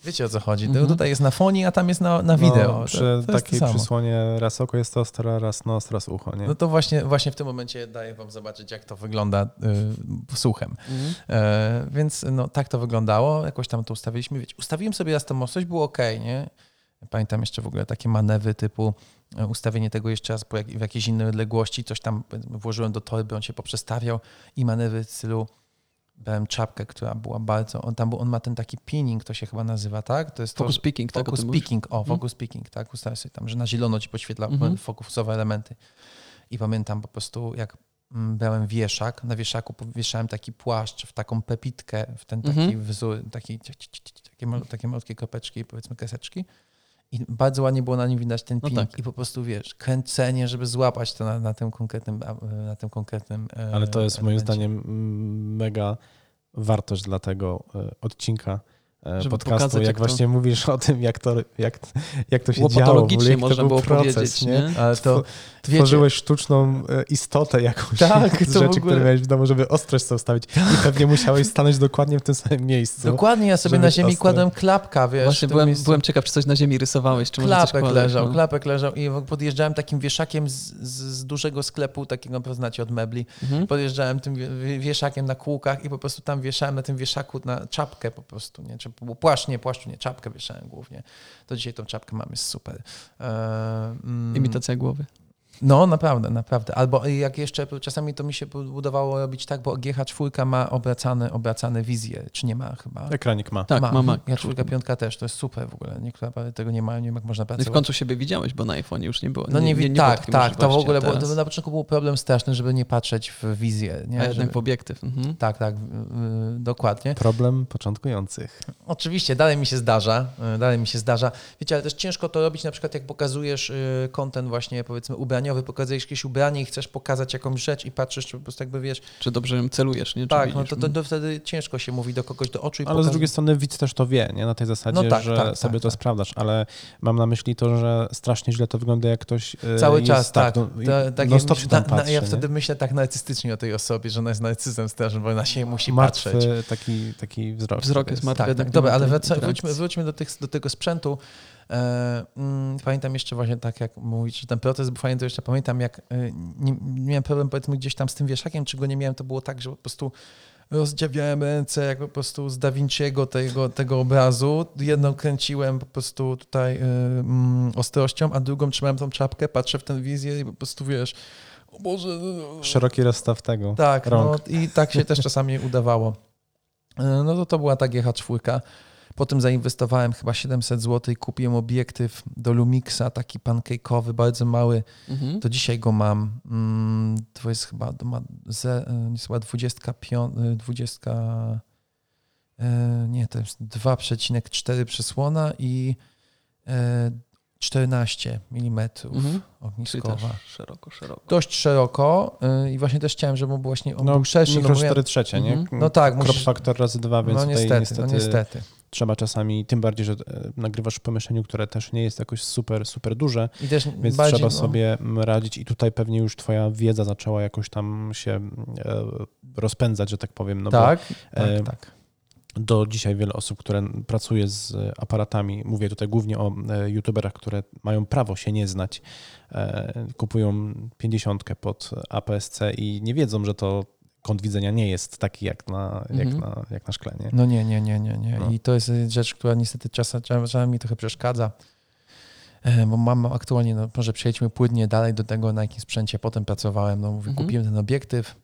wiecie o co chodzi. Mhm. Tutaj jest na fonie, a tam jest na, na wideo. No, przy to to takiej przysłonie raz oko jest ostre, raz nos, raz ucho, nie? No to właśnie, właśnie w tym momencie daję wam zobaczyć, jak to wygląda y, słuchem. Mhm. E, więc no, tak to wyglądało, jakoś tam to ustawiliśmy. Wiecie, ustawiłem sobie raz tą ostrość, było ok, nie? Pamiętam jeszcze w ogóle takie manewry typu e, ustawienie tego jeszcze raz w jakiejś innej odległości, coś tam powiedzmy, włożyłem do torby, on się poprzestawiał i manewry w stylu brałem czapkę, która była bardzo, on tam był, on ma ten taki pinning, to się chyba nazywa, tak? To jest Focus to, picking, tak o Focus picking, o, Mhm. focus picking, tak? Ustawiam sobie tam, że na zielono ci podświetla Mhm. fokusowe elementy. I pamiętam po prostu, jak mm, brałem wieszak, na wieszaku powieszałem taki płaszcz w taką pepitkę, w ten taki Mhm. wzór, taki, takie, mal, takie malutkie kropeczki, powiedzmy kreseczki. I bardzo ładnie było na nim widać ten No ping. tak. I po prostu, wiesz, kręcenie, żeby złapać to na, na tym konkretnym, na tym konkretnym e, Ale to jest moim elemencie. zdaniem mm, mega wartość dla tego e, odcinka Żeby podcastu, pokazać, jak jak to- właśnie mówisz o tym, jak to, jak, jak to się działo. w ogóle, to można był było proces, powiedzieć, nie? nie? Ale to, Two- wiecie, Tworzyłeś sztuczną e, istotę jakąś Tak, z to rzeczy, które miałeś w domu, żeby ostrość sobie ustawić. I pewnie musiałeś stanąć dokładnie w tym samym miejscu. dokładnie, ja sobie na ziemi ostre. kładłem klapka, wiesz. Właśnie byłem, miejscu. byłem ciekaw, czy coś na ziemi rysowałeś, czy może coś Klapek kładłeś, leżał, no. klapek leżał i podjeżdżałem takim wieszakiem z, z, dużego sklepu, takiego poznacie od mebli. Mhm. Podjeżdżałem tym wie- wie- wieszakiem na kółkach i po prostu tam wieszałem na tym wieszaku na czapkę po prostu, nie? Czy było płaszcz, nie, płaszczu, nie, czapkę wieszałem głównie. To dzisiaj tą czapkę mam, jest super. Eee, mm, Imitacja głowy. No, naprawdę, naprawdę. Albo jak jeszcze czasami to mi się udawało robić tak, bo GH4 ma obracane, obracane wizje, czy nie ma chyba? Ekranik ma. Tak, ma. ma, ma. GH4 piątka też, to jest super w ogóle. Niektóre aparaty tego nie mają, nie wiem jak można No i pracować. w końcu siebie widziałeś, bo na iPhone już nie było. No nie, nie, nie tak, tak, to w ogóle było, to na początku był problem straszny, żeby nie patrzeć w wizję. Nie? A jednak Żeby- w obiektyw. Mhm. Tak, tak, yy, dokładnie. Problem początkujących. Oczywiście, dalej mi się zdarza, yy, dalej mi się zdarza. Wiecie, ale też ciężko to robić, na przykład jak pokazujesz yy, content właśnie powiedzmy ubraniowy, pokazujesz jakieś ubranie i chcesz pokazać jakąś rzecz i patrzysz, czy po prostu jakby wiesz, Czy dobrze ją celujesz, nie? Czy tak, no to, to, to wtedy ciężko się mówi do kogoś do oczu i Ale z drugiej strony widz też to wie, nie? Na tej zasadzie, No tak, że tak, sobie tak, to tak. sprawdzasz, ale mam na myśli to, że strasznie źle to wygląda, jak ktoś e, Cały jest, czas, tak. no, i To, tak non stop jak się tam na, patrzy, ja nie? wtedy myślę tak narcystycznie o tej osobie, że ona jest narcyzem strasznym, bo ona się musi Martwy patrzeć. taki, taki wzrok. Wzrok jest martwy. Tak, jednak tak. Dobra, nie ale wróćmy, wróćmy do, tych, do tego sprzętu. E, mm, pamiętam jeszcze właśnie tak, jak mówić, że ten proces był fajny, to jeszcze pamiętam, jak e, nie, miałem problem powiedzmy gdzieś tam z tym wieszakiem, czy go nie miałem, to było tak, że po prostu rozdziawiałem ręce jak po prostu z Da Vinci'ego tego, tego obrazu. Jedną kręciłem po prostu tutaj mm, ostrością, a drugą trzymałem tą czapkę, patrzę w tę wizję i po prostu wiesz, o Boże, no, Szeroki rozstaw tego. tak, no, rąk. i tak się też czasami udawało. No to to była ta GH4. Potem zainwestowałem chyba 700 zł i kupiłem obiektyw do Lumixa, taki pancake'owy, bardzo mały. Mhm. Do dzisiaj go mam. Mm, To jest chyba, to ma ze, e, jest chyba 25, e, 20, e, nie, to jest 2,4 przysłona i e, 14 mm Mhm. Ogniskowa. też szeroko, szeroko. Dość szeroko y, i właśnie też chciałem, żeby właśnie on No, był szerszy. mikro no, mówiłem- 4 trzecie, nie? Mhm. No tak, Crop musisz- factor razy dwa, więc no tutaj niestety, niestety, no niestety. Trzeba czasami, tym bardziej, że e, nagrywasz w pomieszczeniu, które też nie jest jakoś super, super duże, więc bardziej, trzeba no, sobie mm, radzić i tutaj pewnie już twoja wiedza zaczęła jakoś tam się e, rozpędzać, że tak powiem, no bo tak, e, tak, tak. do dzisiaj wiele osób, które pracuje z aparatami, mówię tutaj głównie o e, youtuberach, które mają prawo się nie znać, e, kupują 50 pod APS-C i nie wiedzą, że to kąt widzenia nie jest taki jak na, jak Mhm. na, jak na szkle. Nie? No nie, nie, nie, nie, nie. No. I to jest rzecz, która niestety czasami, czasami mi trochę przeszkadza. E, Bo mam aktualnie, no może przejdźmy płynnie dalej do tego, na jakim sprzęcie potem pracowałem. No mówię, Mhm. kupiłem ten obiektyw.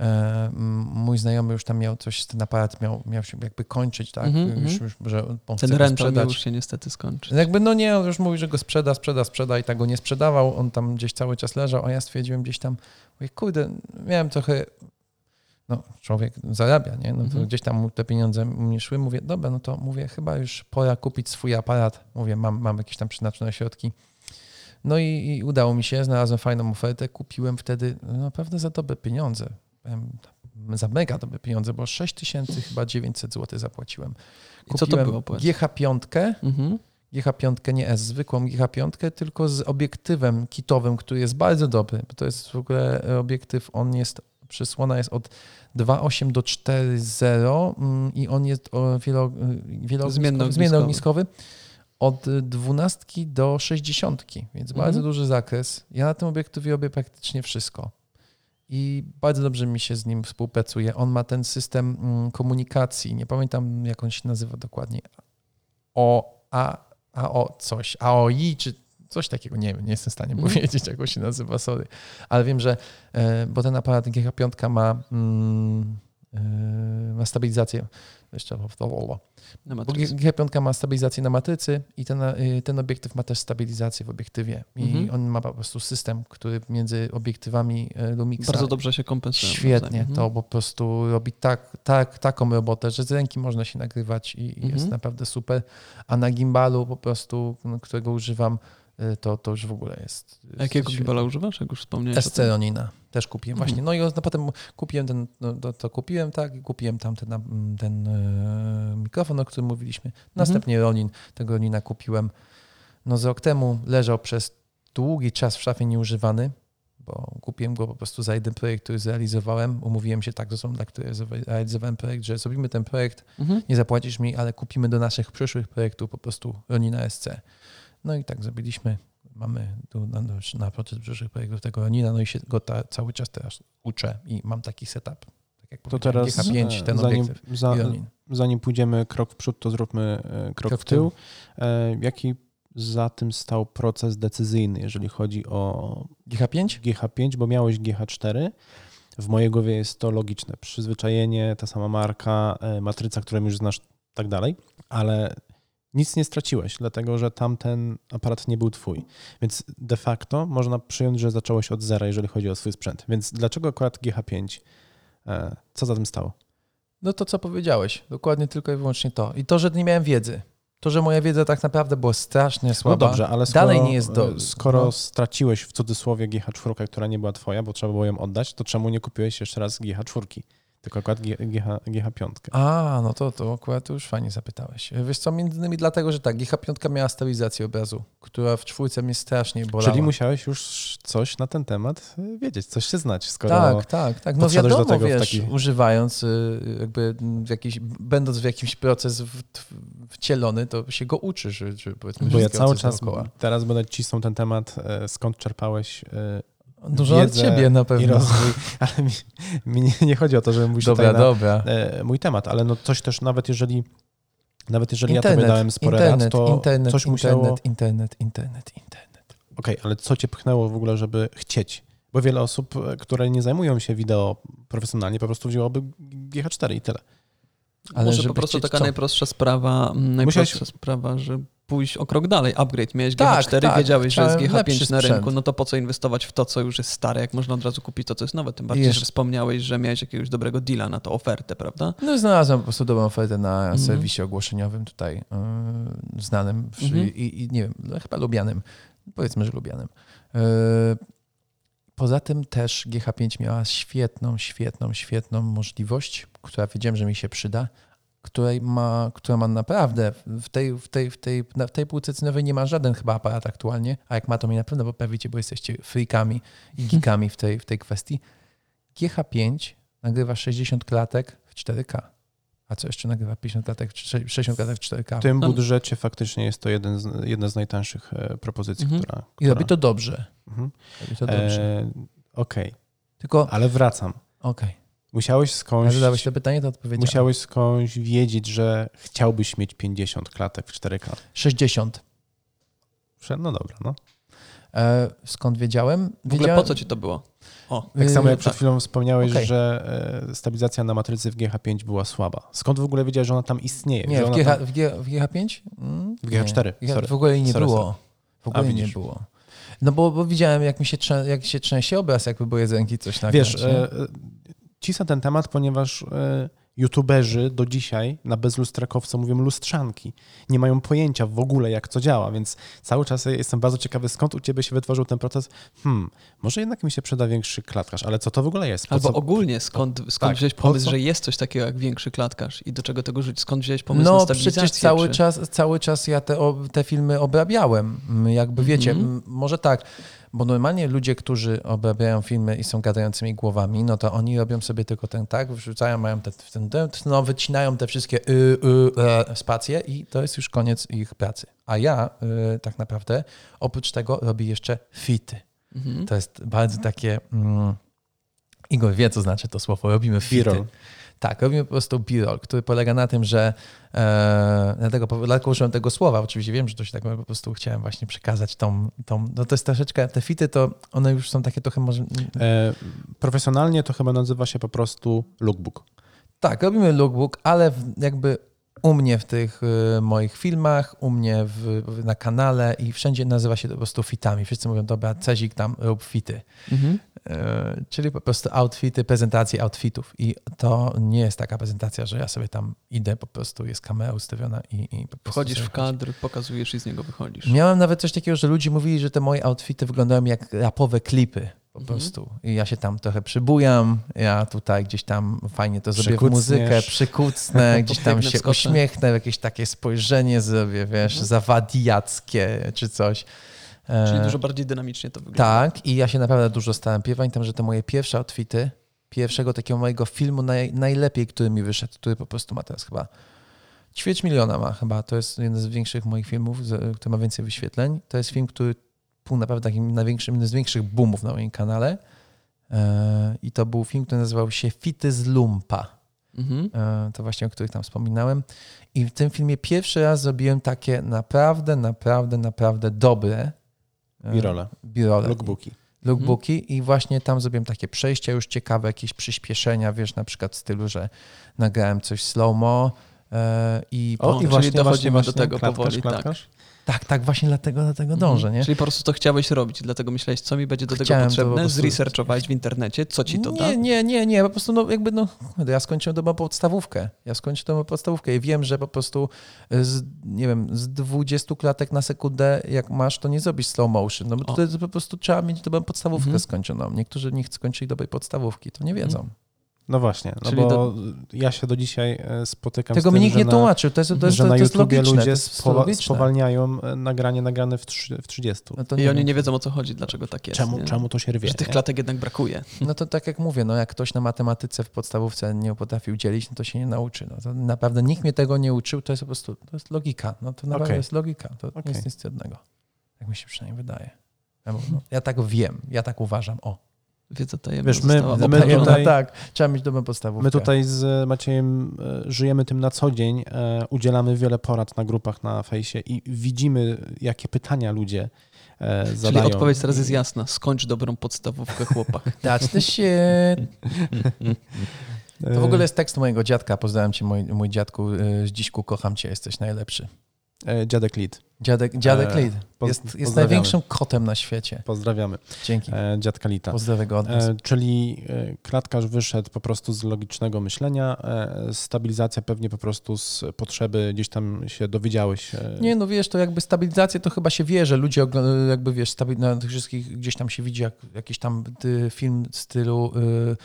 E, Mój znajomy już tam miał coś, ten aparat miał, miał się jakby kończyć, tak? Mhm, już, mhm. już, że on Ten sprzedać. już się niestety skończy. Jakby no nie, on już mówi, że go sprzeda, sprzeda, sprzeda i tak go nie sprzedawał. On tam gdzieś cały czas leżał, a ja stwierdziłem gdzieś tam, mówię, kurde, miałem trochę, no człowiek zarabia, nie? No to Mhm. gdzieś tam te pieniądze mnie szły. Mówię, dobra, no to mówię, chyba już pora kupić swój aparat. Mówię, mam, mam jakieś tam przeznaczone środki. No i, i udało mi się, znalazłem fajną ofertę, kupiłem wtedy no, naprawdę za dobre pieniądze. Za mega dobre pieniądze, bo 6 tysięcy chyba 900 zł zapłaciłem. I co to było, powiedz? GH5, Mhm. GH5 nie S, zwykłą GH5, tylko z obiektywem kitowym, który jest bardzo dobry. Bo to jest w ogóle obiektyw, on jest, przysłona jest od 2.8 do 4.0 mm, i on jest wielo, wielo, Zmiennoogniskowy. od 12 do 60, więc Mhm. bardzo duży zakres. Ja na tym obiektywie robię praktycznie wszystko. I bardzo dobrze mi się z nim współpracuje. On ma ten system mm, komunikacji, nie pamiętam jak on się nazywa dokładnie. O, a, a o coś, AOI czy coś takiego, nie wiem, nie jestem w stanie Mhm. powiedzieć, jak on się nazywa, sorry. Ale wiem, że, e, bo ten aparat GH5 ma, mm, e, ma stabilizację, jeszcze matrycy. GH5 ma stabilizację na matrycy i ten, y, ten obiektyw ma też stabilizację w obiektywie. I Mhm. on ma po prostu system, który między obiektywami Lumixa Bardzo dobrze się kompensuje. świetnie nawzajem. to po prostu robi tak, tak, taką robotę, że z ręki można się nagrywać i, i jest Mhm. naprawdę super. A na gimbalu po prostu, no, którego używam, to, to już w ogóle jest. A Jakiego gimbala używasz, jak już wspomniałeś? Esceronina też kupiłem Mhm. właśnie. No i no, potem kupiłem ten, no, to, to kupiłem tak i kupiłem tam ten, ten e, mikrofon, o którym mówiliśmy. Następnie Ronin, tego Ronina kupiłem no z rok temu, leżał przez długi czas w szafie nieużywany, bo kupiłem go po prostu za jeden projekt, który zrealizowałem. Umówiłem się tak z osobą, dla której realizowałem projekt, że zrobimy ten projekt, Mhm. nie zapłacisz mi, ale kupimy do naszych przyszłych projektów po prostu Ronina SC. No i tak zrobiliśmy. Mamy tu na, na proces przyszłych projektów tego Ronina, no i się go ta, cały czas teraz uczę i mam taki setup. Tak jak To teraz GH5, e, ten zanim, obiektyw za, zanim pójdziemy krok w przód, to zróbmy e, krok, w tył. E, Jaki za tym stał proces decyzyjny, jeżeli chodzi o GH5? GH5, bo miałeś GH4. W mojej głowie jest to logiczne. Przyzwyczajenie, ta sama marka, e, matryca, którą już znasz, tak dalej, ale nic nie straciłeś, dlatego że tamten aparat nie był twój. Więc de facto można przyjąć, że zacząłeś od zera, jeżeli chodzi o swój sprzęt. Więc dlaczego akurat GH5? E, Co za tym stało? No to co powiedziałeś, dokładnie tylko i wyłącznie to. I to, że nie miałem wiedzy. To, że moja wiedza tak naprawdę była strasznie słaba. No dobrze, ale skoro, Dalej nie jest do- e, skoro no. straciłeś w cudzysłowie GH4, która nie była twoja, bo trzeba było ją oddać, to czemu nie kupiłeś jeszcze raz GH4? Tylko akurat GH, GH5. A, no to, to akurat już fajnie zapytałeś. Wiesz co, między innymi dlatego, że tak, GH5 miała stabilizację obrazu, która w czwórce mnie strasznie bolała. Czyli musiałeś już coś na ten temat y, wiedzieć, coś się znać, skoro Tak, tak, tak. No podszedłeś do wiadomo, tego wiesz, taki- używając y, jakby w jakiś, będąc w jakiś proces w, wcielony, to się go uczysz, powiedzmy bo ja cały czas dookoła. teraz będę cisnął ten temat, e, skąd czerpałeś Dużo od ciebie na i pewno. rozwój, ale mi, mi nie, chodzi o to, żeby mówić Dobra, tutaj na dobra. e, mój temat, ale no coś też nawet jeżeli nawet jeżeli ja Internet, tobie dałem sporo internet, rad, to internet, coś internet, musiało... internet, internet, internet. Okej, ale co cię pchnęło w ogóle, żeby chcieć? Bo wiele osób, e, które nie zajmują się wideo profesjonalnie, po prostu wzięłoby GH4 i tyle. Ale Może po prostu taka co? najprostsza sprawa, mm, najprostsza sprawa, że pójść o krok dalej, upgrade. Miałeś Tak, GH4, tak, wiedziałeś, że jest chciałem lepszy GH5 na rynku, no to po co inwestować w to, co już jest stare, jak można od razu kupić to, co jest nowe? Tym bardziej, że wspomniałeś, że miałeś jakiegoś dobrego deala na to ofertę, prawda? No znalazłem po prostu dobrą ofertę na Mhm. serwisie ogłoszeniowym tutaj yy, znanym w, Mhm. i, i nie wiem, no, chyba lubianym. Powiedzmy, że lubianym. Yy, poza tym też GH5 miała świetną, świetną, świetną możliwość, która wiedziałem, że mi się przyda, której ma, która ma naprawdę w tej, w tej, w tej, w tej półce cenowej nie ma żaden chyba aparat aktualnie, a jak ma to mi na pewno poprawicie, bo jesteście freakami i geekami w tej, w tej kwestii. GH5 nagrywa 60 klatek w 4K. A co jeszcze nagrywa 50 klatek, w 60 klatek w 4K? W tym No. budżecie faktycznie jest to jeden z, jedna z najtańszych e, propozycji, Mhm. która... I robi która- to dobrze. Mhm. Robi to dobrze. E, Okej, Tylko, ale wracam. okej. Musiałeś Okay. skądś... Zadałeś to pytanie, to odpowiedziałem. Musiałeś skądś wiedzieć, że chciałbyś mieć 50 klatek w 4K. 60. Prze- No dobra, no. E, skąd wiedziałem? W ogóle wiedziałem po co ci to było? O, Tak Yy, samo jak przed tak. chwilą wspomniałeś, Okej. że e, stabilizacja na matrycy w GH5 była słaba. Skąd w ogóle wiedziałeś, że ona tam istnieje? Nie, w, GH, tam... w, G, w GH5? Mm, W GH4, nie. sorry. W ogóle jej nie Sorry, było. sorry. W ogóle A, nie widzisz. było. No bo, bo widziałem, jak mi się, trzę, jak się trzęsie obraz, jakby były z ręki coś nagrać. Wiesz, e, cisnę ten temat, ponieważ e, youtuberzy do dzisiaj na bezlustrakowce mówią lustrzanki. Nie mają pojęcia w ogóle, jak to działa, więc cały czas jestem bardzo ciekawy, skąd u ciebie się wytworzył ten proces. Hmm, może jednak mi się przyda większy klatkarz, ale co to w ogóle jest? Po Albo co? ogólnie, skąd, skąd tak, wziąłeś po pomysł, że jest coś takiego jak większy klatkarz i do czego tego żyć? Skąd wziąłeś pomysł na No stabilizację? przecież cały, czy... czas, cały czas ja te, o- te filmy obrabiałem. Mm, Jakby wiecie, Mhm. m, może tak, bo normalnie ludzie, którzy obrabiają filmy i są gadającymi głowami, no to oni robią sobie tylko ten tak, wrzucają, mają te, ten, ten, no, wycinają te wszystkie y, y, e, spacje i to jest już koniec ich pracy. A ja y, tak naprawdę oprócz tego robię jeszcze fity. Mhm. To jest bardzo takie... Mm, Igor wie, co znaczy to słowo. Robimy fity. Tak, robimy po prostu b-roll, który polega na tym, że e, dlatego, dlatego użyłem tego słowa, oczywiście wiem, że to się tak po prostu chciałem właśnie przekazać tą, tą, no to jest troszeczkę, te fity to one już są takie trochę może, E, profesjonalnie to chyba nazywa się po prostu lookbook. tak, robimy lookbook, ale jakby u mnie w tych y, moich filmach, u mnie w, na kanale i wszędzie nazywa się to po prostu fitami. Wszyscy mówią, dobra, Cezik tam rób fity. Mhm. E, czyli po prostu outfity, prezentacje outfitów. I to nie jest taka prezentacja, że ja sobie tam idę, po prostu jest kamera ustawiona i, i po prostu Wchodzisz w kadr, pokazujesz i z niego wychodzisz. Miałem nawet coś takiego, że ludzie mówili, że te moje outfity wyglądają jak rapowe klipy po Mhm. prostu. I ja się tam trochę przybujam, ja tutaj gdzieś tam fajnie to zrobię w muzykę, przykucnę, gdzieś tam się uśmiechnę, jakieś takie spojrzenie zrobię, wiesz, Mhm. zawadiackie czy coś. E, Czyli dużo bardziej dynamicznie to wygląda. tak, i ja się naprawdę dużo starałem. Ja Pamiętam, że te moje pierwsze outfity, pierwszego takiego mojego filmu naj, najlepiej, który mi wyszedł, który po prostu ma teraz chyba ćwierć miliona ma chyba. To jest jeden z większych moich filmów, który ma więcej wyświetleń. To jest film, który był naprawdę takim największym, jednym z większych boomów na moim kanale. E, I to był film, który nazywał się Fity z Lumpa. Mhm. E, to właśnie o których tam wspominałem. I w tym filmie pierwszy raz zrobiłem takie naprawdę, naprawdę, naprawdę dobre e, B-rolle, birole. lookbooki. Lookbooki i właśnie tam zrobiłem takie przejścia już ciekawe, jakieś przyspieszenia, wiesz, na przykład w stylu, że nagrałem coś slow-mo e, i O, czyli właśnie, dochodzimy właśnie, do tego powoli, tak. Tak, tak, właśnie dlatego, dlatego dążę, nie? Czyli po prostu to chciałeś robić, dlatego myślałeś, co mi będzie do tego Chciałem to po potrzebne, zresearchowałeś w internecie, co ci to da. Nie, nie, nie, nie, po prostu no jakby no, ja skończyłem dobrą podstawówkę. Ja skończyłem dobrą podstawówkę i wiem, że po prostu z, nie wiem, z 20 klatek na sekundę jak masz, to nie zrobisz slow motion, no bo to jest po prostu trzeba mieć dobrą podstawówkę Mhm. skończoną. Niektórzy nie skończyli dobrej podstawówki, to nie wiedzą. No właśnie, no Czyli bo do- ja się do dzisiaj e, spotykam Tego z mi tym, nikt że nie tłumaczył, to jest, to jest, że to na jest logiczne. to ludzie jest spowa- logiczne. spowalniają e, nagranie nagrane w, trzy- w 30. No to I nie oni nie wiedzą o co chodzi, dlaczego tak jest. Czemu, nie? czemu to się rwie? Że tych nie? klatek jednak brakuje. No to tak jak mówię, no jak ktoś na matematyce w podstawówce nie potrafił dzielić, no to się nie nauczy. No to naprawdę nikt mnie tego nie uczył, to jest po prostu, to jest logika. No to naprawdę Okej. jest logika, to nie Okej. jest nic trudnego. Tak mi się przynajmniej wydaje. Ja, no, ja tak wiem, ja tak uważam. O, Wiedza tajemna Wiesz, my- my tutaj- tak, trzeba mieć dobrą podstawówkę. My tutaj z Maciejem e, żyjemy tym na co dzień, e, udzielamy wiele porad na grupach na fejsie i widzimy, jakie pytania ludzie e, Czyli zadają. odpowiedź teraz jest jasna. Skończ dobrą podstawówkę, chłopak. That's the shit. To w ogóle jest tekst mojego dziadka. Pozdrawiam cię, mój, mój dziadku. y, Dziśku, kocham cię, jesteś najlepszy. E, Dziadek Lid. Dziadek, dziadek E, Lid jest, jest największym kotem na świecie. Pozdrawiamy. Dzięki. E, Dziadka Lita. Pozdrawiam go od was. E, czyli klatkarz wyszedł po prostu z logicznego myślenia, stabilizacja pewnie po prostu z potrzeby, gdzieś tam się dowiedziałeś. Nie, no wiesz, to jakby stabilizację to chyba się wie, że ludzie jakby wiesz, stabil- na tych wszystkich gdzieś tam się widzi jak, jakiś tam y, film w stylu y,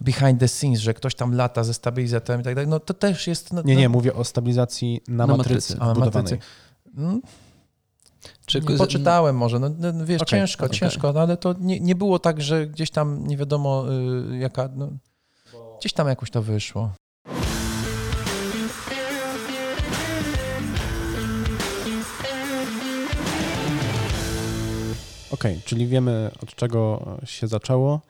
behind the scenes, że ktoś tam lata ze stabilizatorem i tak dalej. No to też jest... No, Nie, no, nie, mówię o stabilizacji na, Na matrycy, matrycy. A, matrycy. Mm, Czy nie poczytałem może, no, no wiesz, Okej, ciężko, okej. ciężko, no, ale to nie, nie było tak, że gdzieś tam nie wiadomo y, jaka, no, gdzieś tam jakoś to wyszło. Okej, czyli wiemy od czego się zaczęło,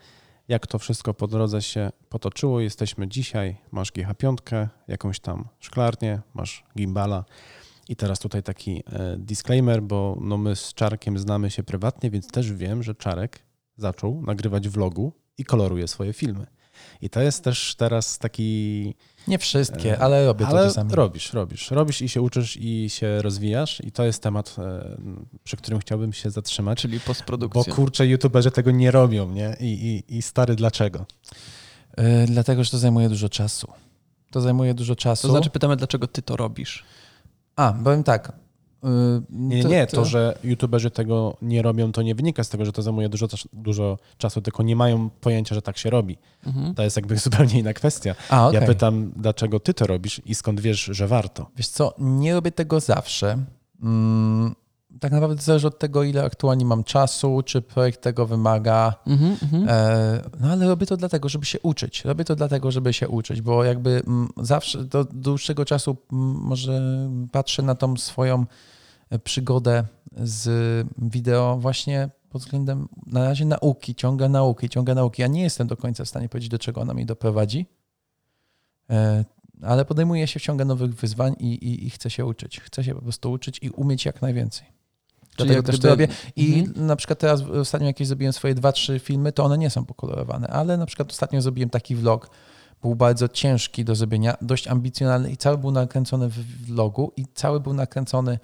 jak to wszystko po drodze się potoczyło. Jesteśmy dzisiaj, masz GH5, jakąś tam szklarnię, masz gimbala. I teraz tutaj taki e, disclaimer, bo no my z Czarkiem znamy się prywatnie, więc też wiem, że Czarek zaczął nagrywać vlogu i koloruje swoje filmy. I to jest też teraz taki Nie wszystkie, ale robię to Ale czasami. robisz, robisz. Robisz i się uczysz i się rozwijasz i to jest temat, e, przy którym chciałbym się zatrzymać. Czyli Bo postprodukcja. kurczę, youtuberzy tego nie robią, nie? I, i, i stary, dlaczego? Y, dlatego, że to zajmuje dużo czasu. To zajmuje dużo czasu. To znaczy pytamy, dlaczego ty to robisz? A, powiem tak. Y, Nie, nie, to, że youtuberzy tego nie robią, to nie wynika z tego, że to zajmuje dużo, dużo czasu, tylko nie mają pojęcia, że tak się robi. Mhm. To jest jakby zupełnie inna kwestia. A, okej. Ja pytam, dlaczego ty to robisz i skąd wiesz, że warto? Wiesz co, nie robię tego zawsze. Mm, tak naprawdę zależy od tego, ile aktualnie mam czasu, czy projekt tego wymaga. Mhm, mhm. E, no ale robię to dlatego, żeby się uczyć. Robię to dlatego, żeby się uczyć, bo jakby mm, zawsze do dłuższego czasu mm, może patrzę na tą swoją przygodę z wideo właśnie pod względem na razie nauki, ciąga nauki, ciąga nauki. Ja nie jestem do końca w stanie powiedzieć, do czego ona mnie doprowadzi, e, ale podejmuję się w ciągu nowych wyzwań i, i, i chcę się uczyć. Chcę się po prostu uczyć i umieć jak najwięcej. Dlatego jak też to robię. I Mhm. na przykład teraz ostatnio jakieś zrobiłem swoje dwa, trzy filmy, to one nie są pokolorowane, ale na przykład ostatnio zrobiłem taki vlog, był bardzo ciężki do zrobienia, dość ambicjonalny i cały był nakręcony w vlogu i cały był nakręcony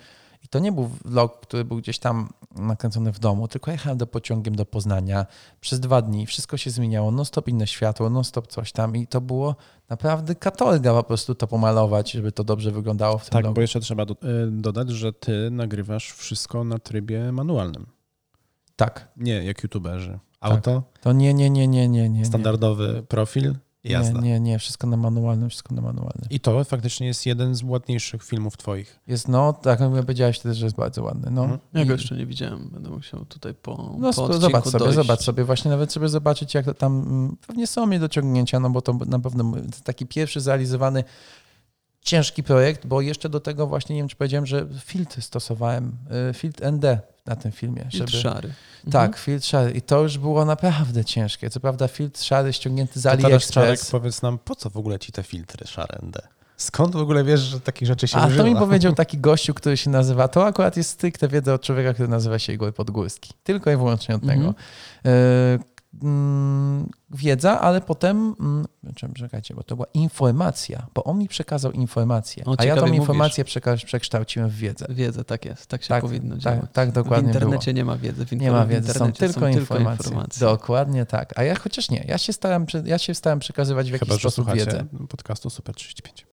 i to nie był vlog, który był gdzieś tam nakręcony w domu, tylko jechałem do pociągiem do Poznania przez dwa dni, wszystko się zmieniało, non stop inne światło, non stop coś tam i to było naprawdę katorga po prostu to pomalować, żeby to dobrze wyglądało w tym Tak, vlogu. bo jeszcze trzeba do, y, dodać, że ty nagrywasz wszystko na trybie manualnym. Tak, Nie jak youtuberzy. Auto, to nie, nie, nie, nie, nie, nie. nie. standardowy profil, jazda. Nie, nie, nie, wszystko na manualnym, wszystko na manualnym. I to faktycznie jest jeden z ładniejszych filmów twoich. Jest, no, tak jak powiedziałeś wtedy, że jest bardzo ładny. No, Mhm. Ja go jeszcze nie widziałem. Będę musiał tutaj po, no po zobacz sobie, dojść. zobacz sobie, właśnie nawet sobie zobaczyć, jak to tam, mm, pewnie są mnie dociągnięcia, no bo to na pewno taki pierwszy zrealizowany ciężki projekt, bo jeszcze do tego właśnie, nie wiem czy powiedziałem, że filtr stosowałem, y, filtr ND na tym filmie. Filtr żeby- szary. Tak, filtr szary i to już było naprawdę ciężkie. Co prawda filtr szary ściągnięty z To teraz Czarek AliExpress. powiedz nam, po co w ogóle ci te filtry szare ND? Skąd w ogóle wiesz, że takich rzeczy się A używa? to mi powiedział taki gościu, który się nazywa, to akurat jest stricte wiedza od człowieka, który nazywa się Igor Podgórski. Tylko i wyłącznie od Mhm. tego. Mm, wiedza, ale potem, mm, czekaj, czekajcie, bo to była informacja, bo on mi przekazał informację, O, a ja tą informację przeka- przekształciłem w wiedzę. Wiedzę, tak jest. Tak się Tak, powinno działać. tak, tak dokładnie w internecie było. nie ma wiedzy. W Nie ma w wiedzy, są internecie tylko, informacje. Dokładnie tak. A ja chociaż nie, ja się starałem, ja się starałem przekazywać w jakiś Chyba, że sposób wiedzę. podcastu Super 35.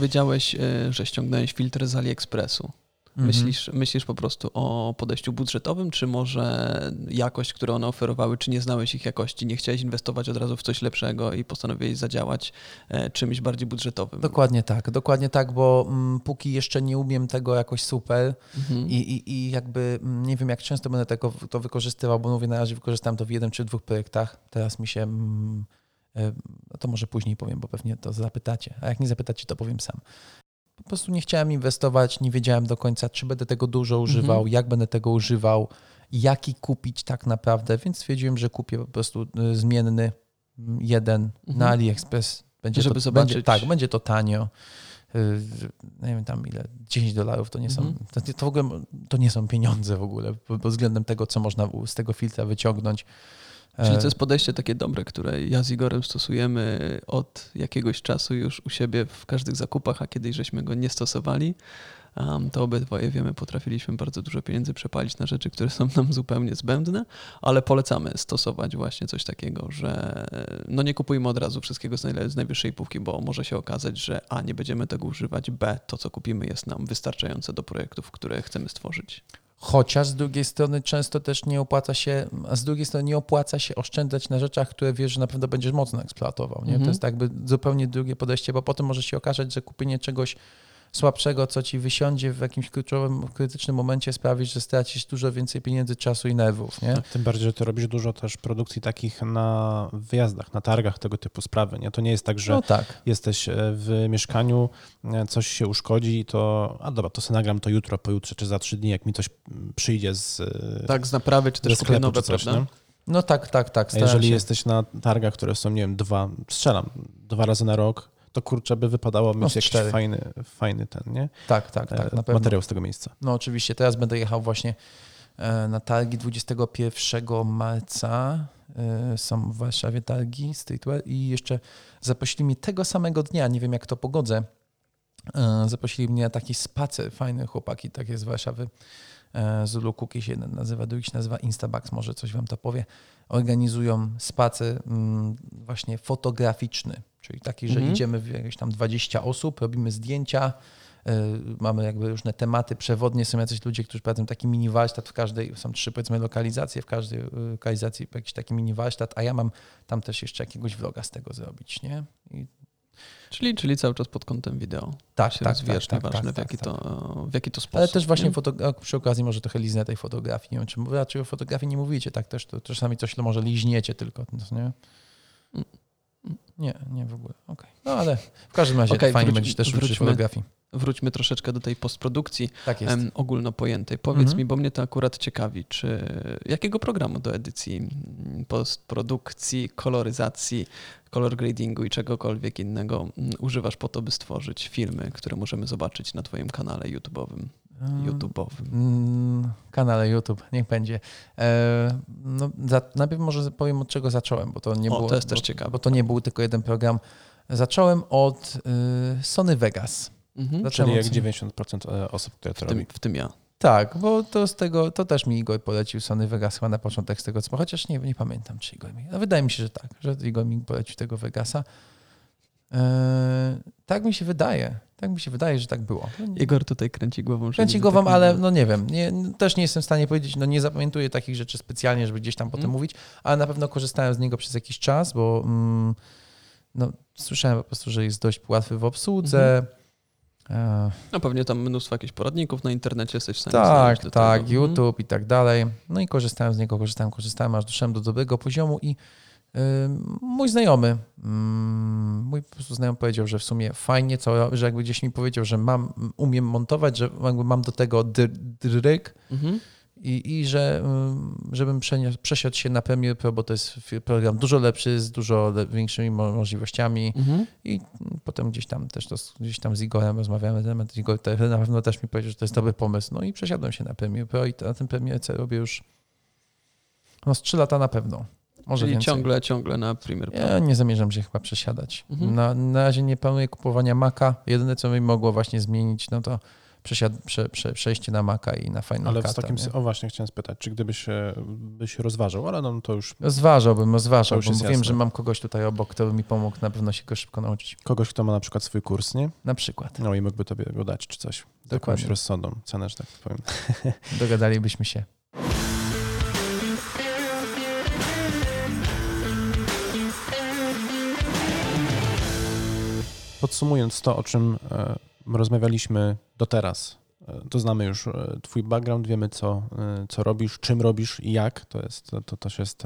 Powiedziałeś, e, że ściągnąłeś filtry z AliExpressu. Mhm. Myślisz, myślisz po prostu o podejściu budżetowym, czy może jakość, którą one oferowały, czy nie znałeś ich jakości, nie chciałeś inwestować od razu w coś lepszego i postanowiłeś zadziałać e, czymś bardziej budżetowym? Dokładnie tak, dokładnie tak, bo mm, póki jeszcze nie umiem tego jakoś super Mhm. i, i, i jakby mm, nie wiem, jak często będę tego, to wykorzystywał, bo mówię, na razie wykorzystałem to w jednym czy dwóch projektach. Teraz mi się, mm, to może później powiem, bo pewnie to zapytacie, a jak nie zapytacie, to powiem sam. Po prostu nie chciałem inwestować, nie wiedziałem do końca, czy będę tego dużo używał, Mhm. jak będę tego używał, jaki kupić tak naprawdę, więc stwierdziłem, że kupię po prostu y, zmienny mm, jeden Mhm. na AliExpress. Będzie Żeby to, zobaczyć. Będzie, tak, będzie to tanio. y, nie wiem tam ile, 10 dolarów to nie są, Mhm. to, to w ogóle to nie są pieniądze w ogóle, pod względem tego, co można z tego filtra wyciągnąć. Czyli E, to jest podejście takie dobre, które ja z Igorem stosujemy od jakiegoś czasu już u siebie w każdych zakupach, a kiedyś żeśmy go nie stosowali, to obydwoje wiemy, potrafiliśmy bardzo dużo pieniędzy przepalić na rzeczy, które są nam zupełnie zbędne, ale polecamy stosować właśnie coś takiego, że no nie kupujmy od razu wszystkiego z najwyższej półki, bo może się okazać, że A, nie będziemy tego używać, B, to co kupimy jest nam wystarczające do projektów, które chcemy stworzyć. Chociaż z drugiej strony często też nie opłaca się, a z drugiej strony nie opłaca się oszczędzać na rzeczach, które wiesz, że na pewno będziesz mocno eksploatował. Nie? Mhm. To jest tak jakby zupełnie drugie podejście, bo potem może się okazać, że kupienie czegoś słabszego, co ci wysiądzie w jakimś kluczowym, krytycznym momencie sprawi, że stracisz dużo więcej pieniędzy, czasu i nerwów. Nie? Tym bardziej, że ty robisz dużo też produkcji takich na wyjazdach, na targach, tego typu sprawy. Nie? To nie jest tak, że No tak. jesteś e, w mieszkaniu, e, coś się uszkodzi i to, a dobra, to sobie nagram to jutro, pojutrze czy za trzy dni, jak mi coś przyjdzie z, e, Tak, z naprawy, czy też kupię sklepu nowe, czy coś. prawda? Nie? No tak, tak, tak. Jeżeli się. jesteś na targach, które są, nie wiem, dwa, strzelam, dwa razy na rok, to kurczę by wypadało No, mieć z jakiś cztery. fajny, fajny ten, nie? Tak, tak, tak, E, na pewno. Materiał z tego miejsca. No oczywiście, teraz będę jechał właśnie e, na targi 21 marca. E, Są w Warszawie targi streetwear i jeszcze zaprosili mnie tego samego dnia, nie wiem jak to pogodzę, zaprosili mnie na taki spacer, fajny chłopaki, tak jest z Warszawy. Zulu Cookies jeden nazywa, drugi się nazywa Instabax, może coś wam to powie. Organizują spacer mm, właśnie fotograficzny, czyli taki, że Mhm. idziemy w jakieś tam 20 osób, robimy zdjęcia, y, mamy jakby różne tematy przewodnie, są jacyś ludzie, którzy prowadzą taki mini warsztat w każdej, są trzy powiedzmy lokalizacje, w każdej y, lokalizacji jakiś taki mini warsztat, a ja mam tam też jeszcze jakiegoś vloga z tego zrobić, nie? I Czyli, czyli cały czas pod kątem wideo. tak, się tak, rozwijasz, tak, tak, nieważne tak, w, jaki tak, tak. To, w jaki to sposób. Ale też właśnie przy okazji może trochę liznę tej fotografii. Nie wiem, czy raczej o fotografii nie mówicie, tak też, to czasami coś może liźniecie tylko, no, nie? Mm. Nie, nie w ogóle. Okej. No ale w każdym razie Okej, fajnie wróć- będzie też uczyć wróćmy. fotografii. Wróćmy troszeczkę do tej postprodukcji Tak jest. em, ogólnopojętej. Powiedz Mhm. mi, bo mnie to akurat ciekawi, czy jakiego programu do edycji mm, postprodukcji, koloryzacji, color gradingu i czegokolwiek innego mm, używasz po to, by stworzyć filmy, które możemy zobaczyć na Twoim kanale YouTube'owym? Mm, YouTube'owym. Mm, kanale YouTube, niech będzie. E, no, za, najpierw może powiem od czego zacząłem, bo to nie O, było. to jest bo, też ciekawe. Bo to nie był tylko jeden program. Zacząłem od y, Sony Vegas. Mhm. Zacząłem Czyli jak od- 90% e, osób, które to W, tym, robi. w tym ja. Tak, bo to z tego, to też mi Igor polecił Sony Vegas chyba na początek z tego, co chociaż nie, nie pamiętam, czy Igor mi, no wydaje mi się, że tak, że Igor mi polecił tego Vegasa. E, tak mi się wydaje, tak mi się wydaje, że tak było. Igor tutaj kręci głową. Kręci głową, tak ale no nie wiem, nie, też nie jestem w stanie powiedzieć, no nie zapamiętuję takich rzeczy specjalnie, żeby gdzieś tam potem Mhm. mówić, ale na pewno korzystałem z niego przez jakiś czas, bo mm, no, słyszałem po prostu, że jest dość łatwy w obsłudze. E, No pewnie tam mnóstwo jakichś poradników na internecie jesteś w stanie tak, tak, tego. Mhm. YouTube i tak dalej. No i korzystałem z niego, korzystałem, korzystałem, aż doszedłem do dobrego poziomu i mój znajomy, mm, mój po prostu znajomy powiedział, że w sumie fajnie, co, że jakby gdzieś mi powiedział, że mam, umiem montować, że jakby mam do tego dr- dryk Mhm. i, i że ym, żebym przeniósł, przesiadł się na Premiere Pro, bo to jest program dużo lepszy, z dużo większymi mo- możliwościami Mhm. i potem gdzieś tam też to, gdzieś tam z Igorem rozmawiamy na temat. Igor te, na pewno też mi powiedział, że to jest dobry pomysł. No i przesiadłem się na Premiere Pro i to, na tym Premiere C robię już no z 3 lata na pewno. Może Czyli więcej. ciągle, ciągle na Premiere Pro. Ja nie zamierzam się chyba przesiadać. Mhm. Na, na razie nie planuję kupowania Maca. Jedyne, co mi mogło właśnie zmienić, no to przesiad, prze, prze, przejście na Maca i na Final Ale Cut'a, z takim, nie? o właśnie chciałem spytać, czy gdybyś byś rozważał, ale no to już Zważałbym, To zważał, już bo wiem, że mam kogoś tutaj obok, kto by mi pomógł na pewno się go szybko nauczyć. kogoś, kto ma na przykład swój kurs, nie? Na przykład. No i mógłby tobie go dać czy coś. Z jakąś Dokładnie. rozsądą cenę, że tak powiem. Dogadalibyśmy się. Podsumując to, o czym e, rozmawialiśmy do teraz, e, to znamy już e, twój background, wiemy co, co robisz, czym robisz i jak. To, jest, to też jest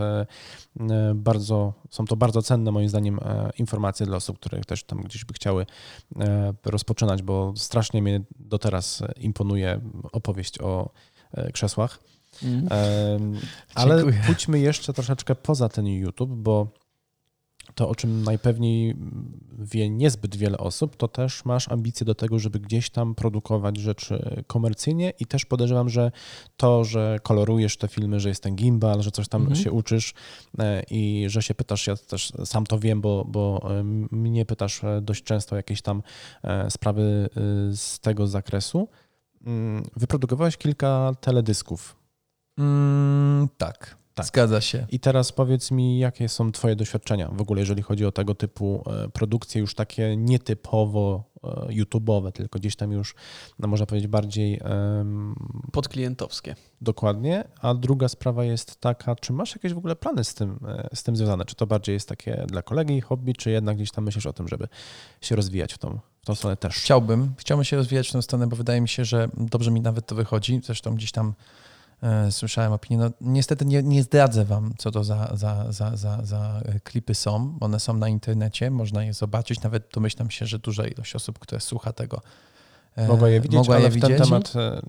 bardzo, są to bardzo cenne moim zdaniem informacje dla osób, które też tam gdzieś by chciały rozpoczynać, bo strasznie mnie do teraz imponuje opowieść o krzesłach. Em, Ale Dziękuję. pójdźmy jeszcze troszeczkę poza ten YouTube, bo to, o czym najpewniej wie niezbyt wiele osób, to też masz ambicje do tego, żeby gdzieś tam produkować rzeczy komercyjnie i też podejrzewam, że to, że kolorujesz te filmy, że jest ten gimbal, że coś tam Mhm. się uczysz e, i że się pytasz, ja też sam to wiem, bo, bo e, mnie pytasz e, dość często o jakieś tam sprawy z tego zakresu. Mm, Wyprodukowałeś kilka teledysków. Mm, tak, Tak. zgadza się. I teraz powiedz mi, jakie są Twoje doświadczenia w ogóle, jeżeli chodzi o tego typu e, produkcje, już takie nietypowo e, YouTube'owe, tylko gdzieś tam już, no można powiedzieć, bardziej em, Podklientowskie. dokładnie. A druga sprawa jest taka, czy masz jakieś w ogóle plany z tym, e, z tym związane? Czy to bardziej jest takie dla kolegi hobby, czy jednak gdzieś tam myślisz o tym, żeby się rozwijać w tą, w tą stronę też? Chciałbym, chciałbym się rozwijać w tę stronę, bo wydaje mi się, że dobrze mi nawet to wychodzi. Zresztą gdzieś tam słyszałem opinię. No, niestety nie, nie zdradzę wam, co to za, za, za, za, za e, klipy są. One są na internecie, można je zobaczyć. Nawet domyślam się, że duża ilość osób, która słucha tego, e, Mogła je widzieć, mogła ale je w ten widzieć. temat e,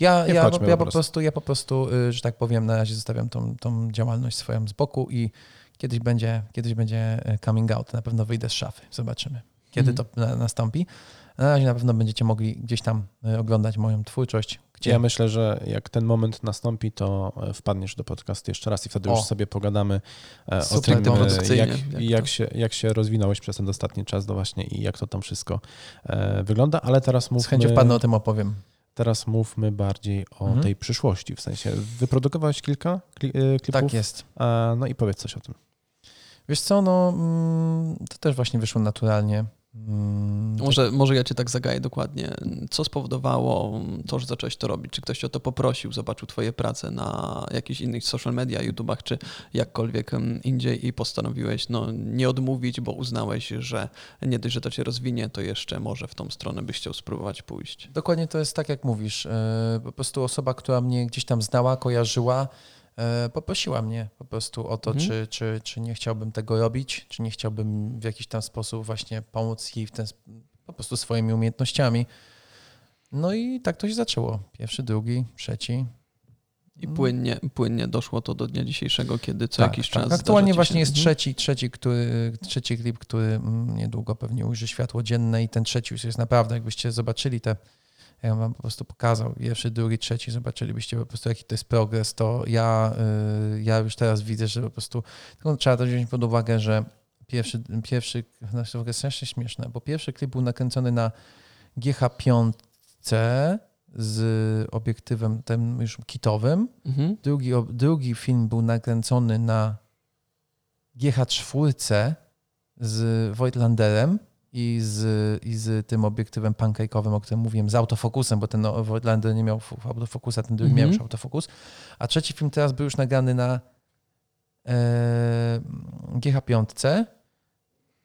Ja, Nie ja, wchodźmy ja, po po prostu, ja po prostu, że tak powiem, na razie zostawiam tą, tą działalność swoją z boku i kiedyś będzie, kiedyś będzie coming out. Na pewno wyjdę z szafy. Zobaczymy, kiedy Mhm. to na, nastąpi. Na razie na pewno będziecie mogli gdzieś tam oglądać moją twórczość. Gdzie Ja myślę, że jak ten moment nastąpi, to e, wpadniesz do podcastu jeszcze raz i wtedy O. już sobie pogadamy e, o Super, tym, e, jak, jak jak, się, jak się rozwinąłeś przez ten ostatni czas do właśnie i jak to tam wszystko wygląda, ale teraz z chęcią mówmy, wpadnę o tym opowiem. teraz mówmy bardziej o Mhm. tej przyszłości, w sensie wyprodukowałeś kilka kli, klipów, Tak jest. No i powiedz coś o tym. Wiesz co, no mm, to też właśnie wyszło naturalnie. Mm, Może, może ja cię tak zagaję dokładnie. Co spowodowało to, że zacząłeś to robić? Czy ktoś cię o to poprosił, zobaczył twoje prace na jakichś innych social media, YouTubach, czy jakkolwiek em, indziej i postanowiłeś no, nie odmówić, bo uznałeś, że nie dość, że to cię rozwinie, to jeszcze może w tą stronę byś chciał spróbować pójść. Dokładnie to jest tak, jak mówisz. E, Po prostu osoba, która mnie gdzieś tam znała, kojarzyła, poprosiła mnie po prostu o to, Mhm. czy, czy, czy nie chciałbym tego robić, czy nie chciałbym w jakiś tam sposób właśnie pomóc jej w ten, po prostu swoimi umiejętnościami. No i tak to się zaczęło. Pierwszy, drugi, trzeci. I płynnie, płynnie doszło to do dnia dzisiejszego, kiedy co Tak, jakiś tak. czas. Aktualnie właśnie jest Mhm. trzeci, trzeci, który, trzeci klip, który mm, niedługo pewnie ujrzy światło dzienne i ten trzeci już jest naprawdę, jakbyście zobaczyli te, ja bym wam po prostu pokazał, pierwszy, drugi, trzeci, zobaczylibyście po prostu jaki to jest progres, to ja, y, ja już teraz widzę, że po prostu, tylko trzeba to wziąć pod uwagę, że pierwszy, pierwszy, znaczy w ogóle strasznie śmieszne, bo pierwszy klip był nakręcony na GH5 z obiektywem tym już kitowym, Mhm. Drugi, drugi film był nakręcony na GH4 z Voigtlanderem i z, i z tym obiektywem pancake'owym, o którym mówiłem, z autofokusem, bo ten Voigtlander nie miał autofokusa, ten drugi Mhm. miał już autofokus. A trzeci film teraz był już nagrany na e, GH5,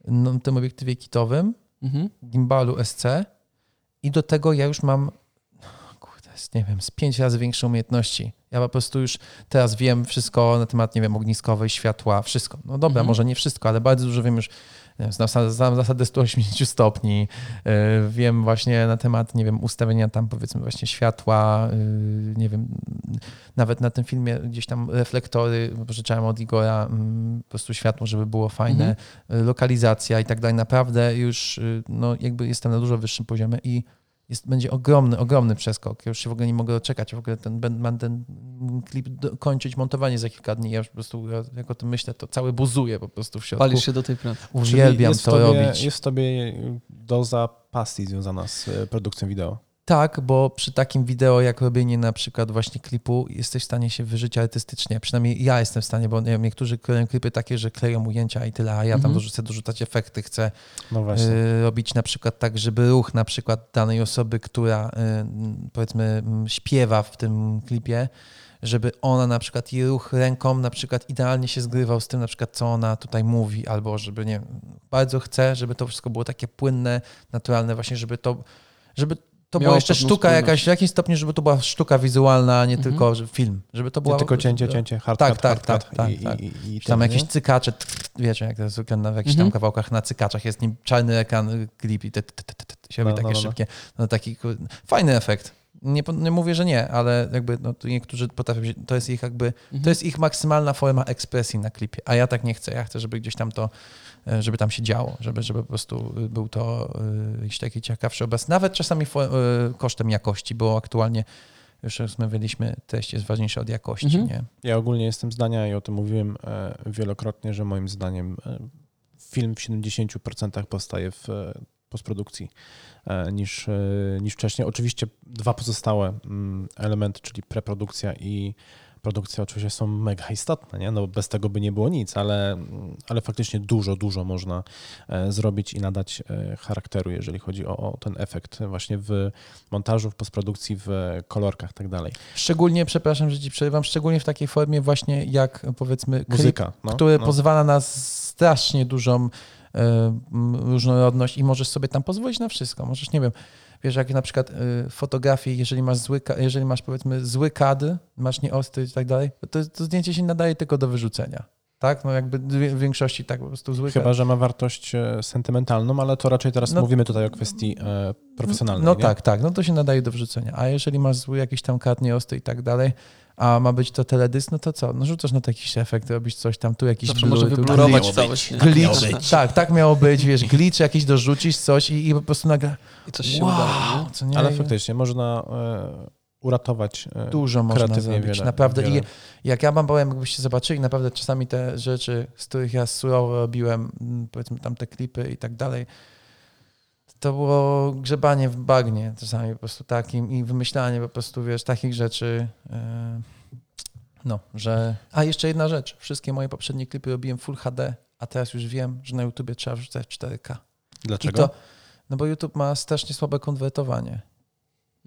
no, tym obiektywie kitowym, Mhm. gimbalu SC i do tego ja już mam kurde, nie wiem, z pięć razy większe umiejętności. Ja po prostu już teraz wiem wszystko na temat, nie wiem, ogniskowej, światła, wszystko. No dobra, Mhm. może nie wszystko, ale bardzo dużo wiem już, znam, znam zasadę 180 stopni, yy, wiem właśnie na temat, nie wiem, ustawienia tam powiedzmy właśnie światła, yy, nie wiem, nawet na tym filmie gdzieś tam reflektory pożyczałem od Igora, mm, po prostu światło, żeby było fajne, Mhm. y, lokalizacja i tak dalej. Naprawdę już y, no, jakby jestem na dużo wyższym poziomie i jest, będzie ogromny, ogromny przeskok. Ja już się w ogóle nie mogę doczekać. W ogóle ten, mam ten klip do, kończyć montowanie za kilka dni. Ja już po prostu, ja, jak o tym myślę, to cały buzuję po prostu w środku. Palisz się do tej pracy. Uwielbiam to tobie, robić. Jest w tobie doza pasji związana z e, produkcją wideo. Tak, bo przy takim wideo, jak robienie na przykład właśnie klipu, jesteś w stanie się wyżyć artystycznie. Przynajmniej ja jestem w stanie, bo nie wiem, niektórzy kleją klipy takie, że kleją ujęcia i tyle, a ja tam Mhm. dorzucę, dorzucać efekty, chcę No y, robić na przykład tak, żeby ruch na przykład danej osoby, która y, powiedzmy m, śpiewa w tym klipie, żeby ona na przykład jej ruch ręką na przykład idealnie się zgrywał z tym na przykład, co ona tutaj mówi, albo żeby nie bardzo chcę, żeby to wszystko było takie płynne, naturalne, właśnie żeby to, żeby to była jeszcze sztuka jakaś, w jakimś stopniu, żeby to była sztuka wizualna, a nie Mhm. tylko film, żeby to Nie była tylko cięcie, cięcie, hard Tak, cut, tak, hard tak, tak, i, tak. i, i, tam jakieś nie? cykacze, wiecie, jak to jest zwykle na jakichś Mhm. tam kawałkach na cykaczach jest nim czarny ekran, klip i te, te, te, te, te, się robi No, no, takie no, szybkie. No taki fajny efekt. Nie, nie mówię, że nie, ale jakby no, niektórzy potrafią to jest ich jakby, Mhm. to jest ich maksymalna forma ekspresji na klipie, a ja tak nie chcę, ja chcę, żeby gdzieś tam to, żeby tam się działo, żeby, żeby po prostu y, był to y, jakiś taki ciekawszy obraz, nawet czasami y, kosztem jakości, bo aktualnie już rozmawialiśmy, treść jest ważniejsza od jakości, Mhm. nie? Ja ogólnie jestem zdania i o tym mówiłem e, wielokrotnie, że moim zdaniem e, film w 70% powstaje w e, postprodukcji e, niż, e, niż wcześniej. Oczywiście dwa pozostałe mm, elementy, czyli preprodukcja i produkcja oczywiście są mega istotne, nie? No bez tego by nie było nic, ale, ale faktycznie dużo, dużo można e, zrobić i nadać e, charakteru, jeżeli chodzi o, o ten efekt właśnie w montażu, w postprodukcji, w kolorkach i tak dalej. Szczególnie, przepraszam, że ci przerywam, szczególnie w takiej formie właśnie jak powiedzmy klip, Muzyka. No, który no. pozwala na strasznie dużą e, różnorodność i możesz sobie tam pozwolić na wszystko. Możesz, nie wiem, wiesz, jak na przykład e, fotografii, jeżeli masz zły, jeżeli masz powiedzmy zły kadr, masz nieostry i tak dalej, to, to zdjęcie się nadaje tylko do wyrzucenia. Tak? No jakby w w większości tak po prostu zły Chyba, że ma wartość e, sentymentalną, ale to raczej teraz No- mówimy tutaj o kwestii e, profesjonalnej. No nie? tak, tak, no to się nadaje do wrzucenia. A jeżeli masz zły jakiś tam kadr nieostry i tak dalej, a ma być to teledysk, no to co? No rzucasz na to jakiś efekt, robisz coś tam, tu jakiś Zawsze może blur, tu- wyblurować całość. Glitch, tak, tak miało być, wiesz, glitch jakiś dorzucisz coś i, i po prostu nagle I coś się udało. nie? co nie? Ale faktycznie można e, uratować e, Dużo można kreatywnie zrobić, wiele, naprawdę. wiele. I jak ja wam powiem, jakbyście zobaczyli, naprawdę czasami te rzeczy, z których ja surowo robiłem, mm, powiedzmy tam te klipy i tak dalej, to było grzebanie w bagnie czasami po prostu takim i wymyślanie po prostu, wiesz, takich rzeczy, e, no, że... A jeszcze jedna rzecz, wszystkie moje poprzednie klipy robiłem Full HD, a teraz już wiem, że na YouTubie trzeba wrzucać w 4K. Dlaczego? To, no bo YouTube ma strasznie słabe konwertowanie.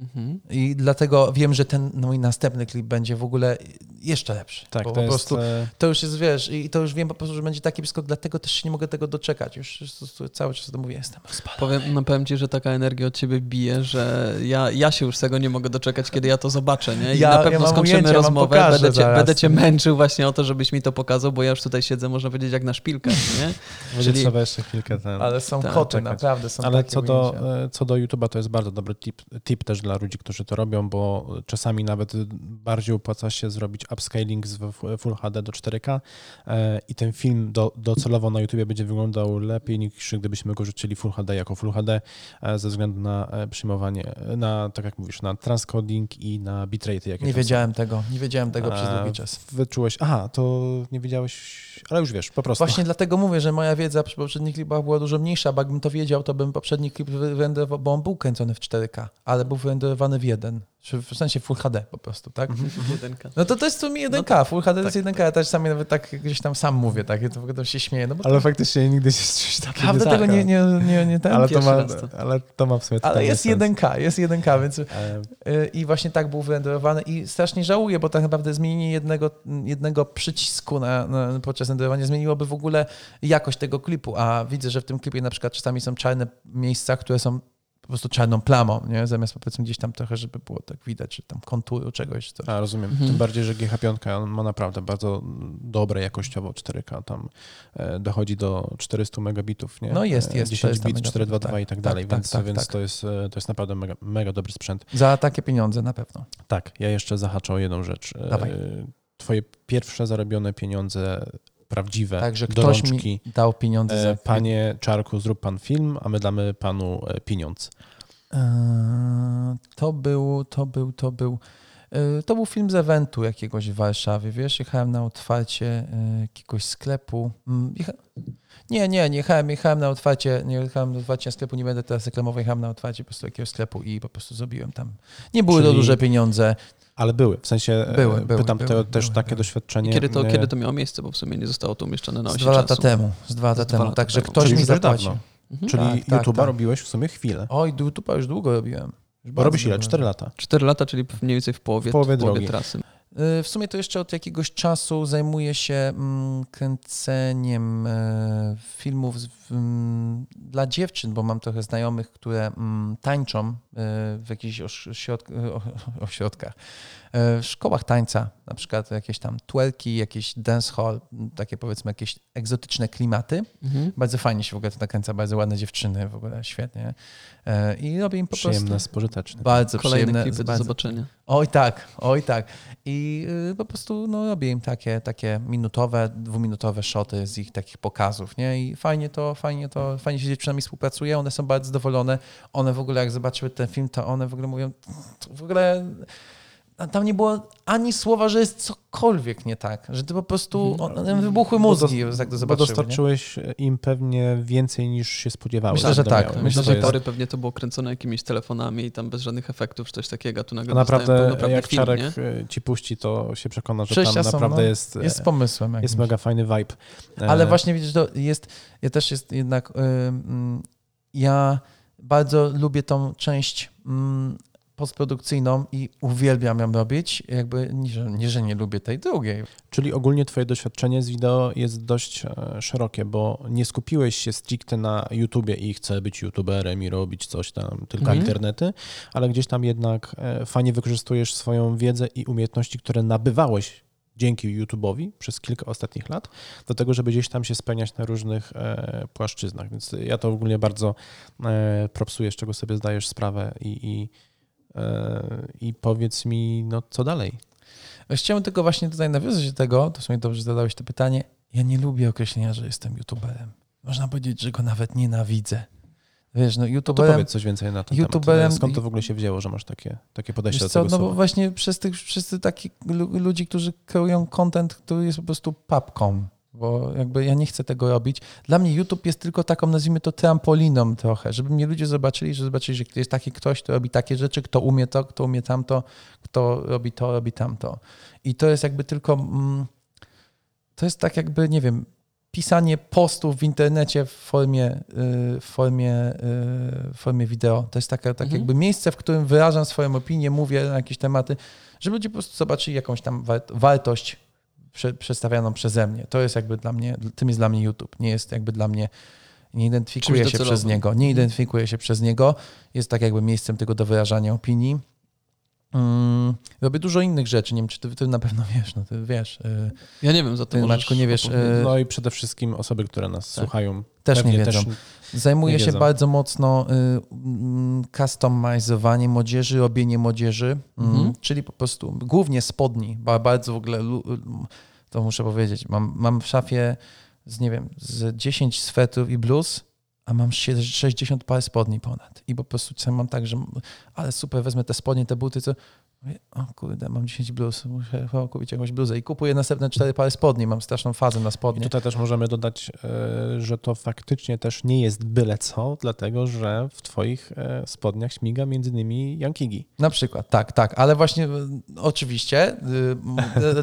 Mhm. I dlatego wiem, że ten mój następny klip będzie w ogóle jeszcze lepszy. tak, bo to po jest, prostu e, to już jest, wiesz, i to już wiem po prostu, że będzie taki skok, dlatego też się nie mogę tego doczekać. Już, już, cały czas to mówię, jestem rozpalony. Powiem, no powiem ci, że taka energia od ciebie bije, że ja, ja się już tego nie mogę doczekać, kiedy ja to zobaczę, nie? I Ja- na ja pewno mam skończymy ujęcie, rozmowę, pokażę będę cię, będę cię męczył właśnie o to, żebyś mi to pokazał, bo ja już tutaj siedzę, można powiedzieć, jak na szpilkach, nie? czyli- trzeba jeszcze chwilkę ten... Ale są Tak, koty, czekać. naprawdę są Ale takie co do, ujęcia. e, co do YouTube'a, to jest bardzo dobry tip, tip też dla ludzi, którzy to robią, bo czasami nawet bardziej opłaca się zrobić upscaling z Full HD do 4K e, i ten film do, docelowo na YouTubie będzie wyglądał lepiej niż gdybyśmy go rzucili Full HD jako Full HD e, ze względu na e, przyjmowanie, na, tak jak mówisz, na transcoding i na bitrate. Jakie Nie tam są. wiedziałem tego, nie wiedziałem tego przez długi czas. Wyczułeś, aha, to nie wiedziałeś, ale już wiesz, po prostu. Właśnie dlatego mówię, że moja wiedza przy poprzednich klipach była dużo mniejsza, bo jakbym to wiedział, to bym poprzedni klip wyrenderował, bo on był kręcony w 4K, ale był wyrenderowany w jeden, czy w sensie Full HD po prostu, tak? Jedynka. No to to jest w sumie 1K, Full HD to jest 1K, ja też sami nawet tak gdzieś tam sam mówię, tak, ja to w ogóle się śmieję, no bo Ale faktycznie nigdy się coś takiego Naprawdę tego nie, nie, nie, nie ten, ale, to ma, to. ale to ma w sumie ale jest sens. 1K, jest 1K, więc E, y, i właśnie tak był wyrenderowany i strasznie żałuję, bo tak naprawdę zmienienie jednego, jednego przycisku na, na, podczas renderowania zmieniłoby w ogóle jakość tego klipu, a widzę, że w tym klipie na przykład czasami są czarne miejsca, które są po prostu czarną plamą, nie? Zamiast powiedzmy gdzieś tam trochę, żeby było tak widać, czy tam konturu czegoś. Coś. A, rozumiem. Mhm. Tym bardziej, że GH5 on ma naprawdę bardzo dobre jakościowo 4K. Tam e, dochodzi do 400 megabitów, nie? No jest, E, jest 10 400 bit, megabitów, 422 i tak tak, dalej, tak, więc, tak, więc tak. To, jest, e, to jest naprawdę mega, mega dobry sprzęt. Za takie pieniądze na pewno. Tak, ja jeszcze zahaczę o jedną rzecz. Dawaj. Twoje pierwsze zarobione pieniądze prawdziwe, Także ktoś mi dał pieniądze E, za... Panie Czarku, zrób pan film, a my damy panu e, pieniądz. Eee, To był, to był, to był... To był film z eventu jakiegoś w Warszawie, wiesz, jechałem na otwarcie jakiegoś sklepu. Mm. Nie, nie, nie jechałem, jechałem na otwarcie, nie jechałem na otwarcie sklepu, nie będę teraz reklamował, jechałem na otwarcie po prostu jakiegoś sklepu i po prostu zrobiłem tam. Nie były to Czyli duże pieniądze. Ale były, w sensie e, Były, były, pytam były, te, też były, takie były. doświadczenie. I kiedy to, e, kiedy to miało miejsce, bo w sumie nie zostało to umieszczone na Z osi dwa lata czasu. temu, z dwa lata temu. Także ktoś Czyli mi zapłacił. Mhm. Czyli Tak, tak, YouTube'a tak. robiłeś w sumie chwilę. Oj, YouTube'a już długo robiłem. Już Bo robisz ile? 4 lata. Cztery lata, czyli mniej więcej w połowie, W połowie w połowie drogi. trasy. Y, W sumie to jeszcze od jakiegoś czasu zajmuję się mm, kręceniem e, filmów mm, dla dziewczyn, bo mam trochę znajomych, które mm, tańczą e, w jakichś ośrodkach, W szkołach tańca, na przykład jakieś tam twerki, jakieś dancehall, takie powiedzmy jakieś egzotyczne klimaty. Mhm. Bardzo fajnie się w ogóle to nakręca, bardzo ładne dziewczyny, w ogóle świetnie. E, I robię im po Przyjemne, prostu spożyteczne. bardzo Kolejne przyjemne. klipy do bardzo, zobaczenia. Oj tak, oj tak. I y, po prostu no, robię im takie, takie minutowe, dwuminutowe shoty z ich takich pokazów, nie? I fajnie to, fajnie to, fajnie się z dziewczynami współpracuje, one są bardzo zadowolone. One w ogóle jak zobaczyły ten film, to one w ogóle mówią, "To w ogóle tam nie było ani słowa, że jest cokolwiek nie tak, że to po prostu one wybuchły mózgi, jak to Bo zobaczyły. nie? dostarczyłeś im pewnie więcej niż się spodziewałeś. Myślę, że tak. Myślę, Myślę, do tej jest. pory pewnie to było kręcone jakimiś telefonami i tam bez żadnych efektów czy coś takiego, a tu nagle A naprawdę, jak film, Czarek nie? ci puści, to się przekona, że Przejścia tam są, naprawdę no. jest, Jest z jest, pomysłem. jest jakimś. mega fajny vibe. E, Ale właśnie widzisz, to jest, ja też jest jednak, ja bardzo lubię tą część mm, postprodukcyjną i uwielbiam ją robić, jakby nie, że nie, lubię tej drugiej. Czyli ogólnie twoje doświadczenie z wideo jest dość e, szerokie, bo nie skupiłeś się stricte na YouTubie i chcę być YouTuberem i robić coś tam, tylko Mhm. internety, ale gdzieś tam jednak e, fajnie wykorzystujesz swoją wiedzę i umiejętności, które nabywałeś dzięki YouTube'owi przez kilka ostatnich lat, do tego, żeby gdzieś tam się spełniać na różnych e, płaszczyznach. Więc ja to ogólnie bardzo e, propsuję, z czego sobie zdajesz sprawę i, i, i powiedz mi, no co dalej? Chciałem tylko właśnie tutaj nawiązać do tego, to w sumie dobrze zadałeś to pytanie, ja nie lubię określenia, że jestem YouTuberem. Można powiedzieć, że go nawet nienawidzę. Wiesz, no No to YouTuberem... powiedz coś więcej na ten YouTuberem- temat. Skąd to w ogóle się wzięło, że masz takie, takie podejście do co, tego no bo słowa? właśnie przez tych wszyscy takich lu- ludzi, którzy kreują content, który jest po prostu papką, bo jakby ja nie chcę tego robić. Dla mnie YouTube jest tylko taką, nazwijmy to trampoliną trochę, żeby mnie ludzie zobaczyli, że zobaczyli, że jest taki ktoś, kto robi takie rzeczy, kto umie to, kto umie tamto, kto robi to, robi tamto. I to jest jakby tylko, mm, to jest tak jakby, nie wiem, pisanie postów w internecie w formie, y, w formie, y, w formie wideo. To jest takie, tak Mhm. jakby miejsce, w którym wyrażam swoją opinię, mówię na jakieś tematy, żeby ludzie po prostu zobaczyli jakąś tam wa- wartość prze, przedstawianą przeze mnie. To jest jakby dla mnie, tym jest dla mnie YouTube. Nie jest jakby dla mnie, nie identyfikuję Czymś się przez niego. Nie identyfikuję się przez niego. Jest tak jakby miejscem tylko do wyrażania opinii. Mm, robię dużo innych rzeczy. Nie wiem, czy ty, ty na pewno wiesz. No ty wiesz. y, Ja nie wiem, za to Ty, Maćku, nie wiesz, opowiedzieć. e, No i przede wszystkim osoby, które nas Tak. słuchają, Też nie wiedzą. też Zajmuję Nie się wiedzą. bardzo mocno y, mm, customizowaniem młodzieży, robienie młodzieży, mm, Mhm. czyli po prostu głównie spodni. Ba- Bardzo w ogóle, lu- to muszę powiedzieć, mam, mam w szafie z, nie wiem, z 10 swetrów i bluz, a mam sie- 60 par spodni ponad. I po prostu czasem mam tak, że ale super, wezmę te spodnie, te buty, co... Mówię, O kurde, mam 10 bluz, muszę kupić jakąś bluzę i kupuję następne 4 pary spodni, mam straszną fazę na I spodnie. tutaj też możemy dodać, e, że to faktycznie też nie jest byle co, dlatego że w twoich e, spodniach śmiga między innymi Yankigi. Na przykład, tak, tak, ale właśnie y, oczywiście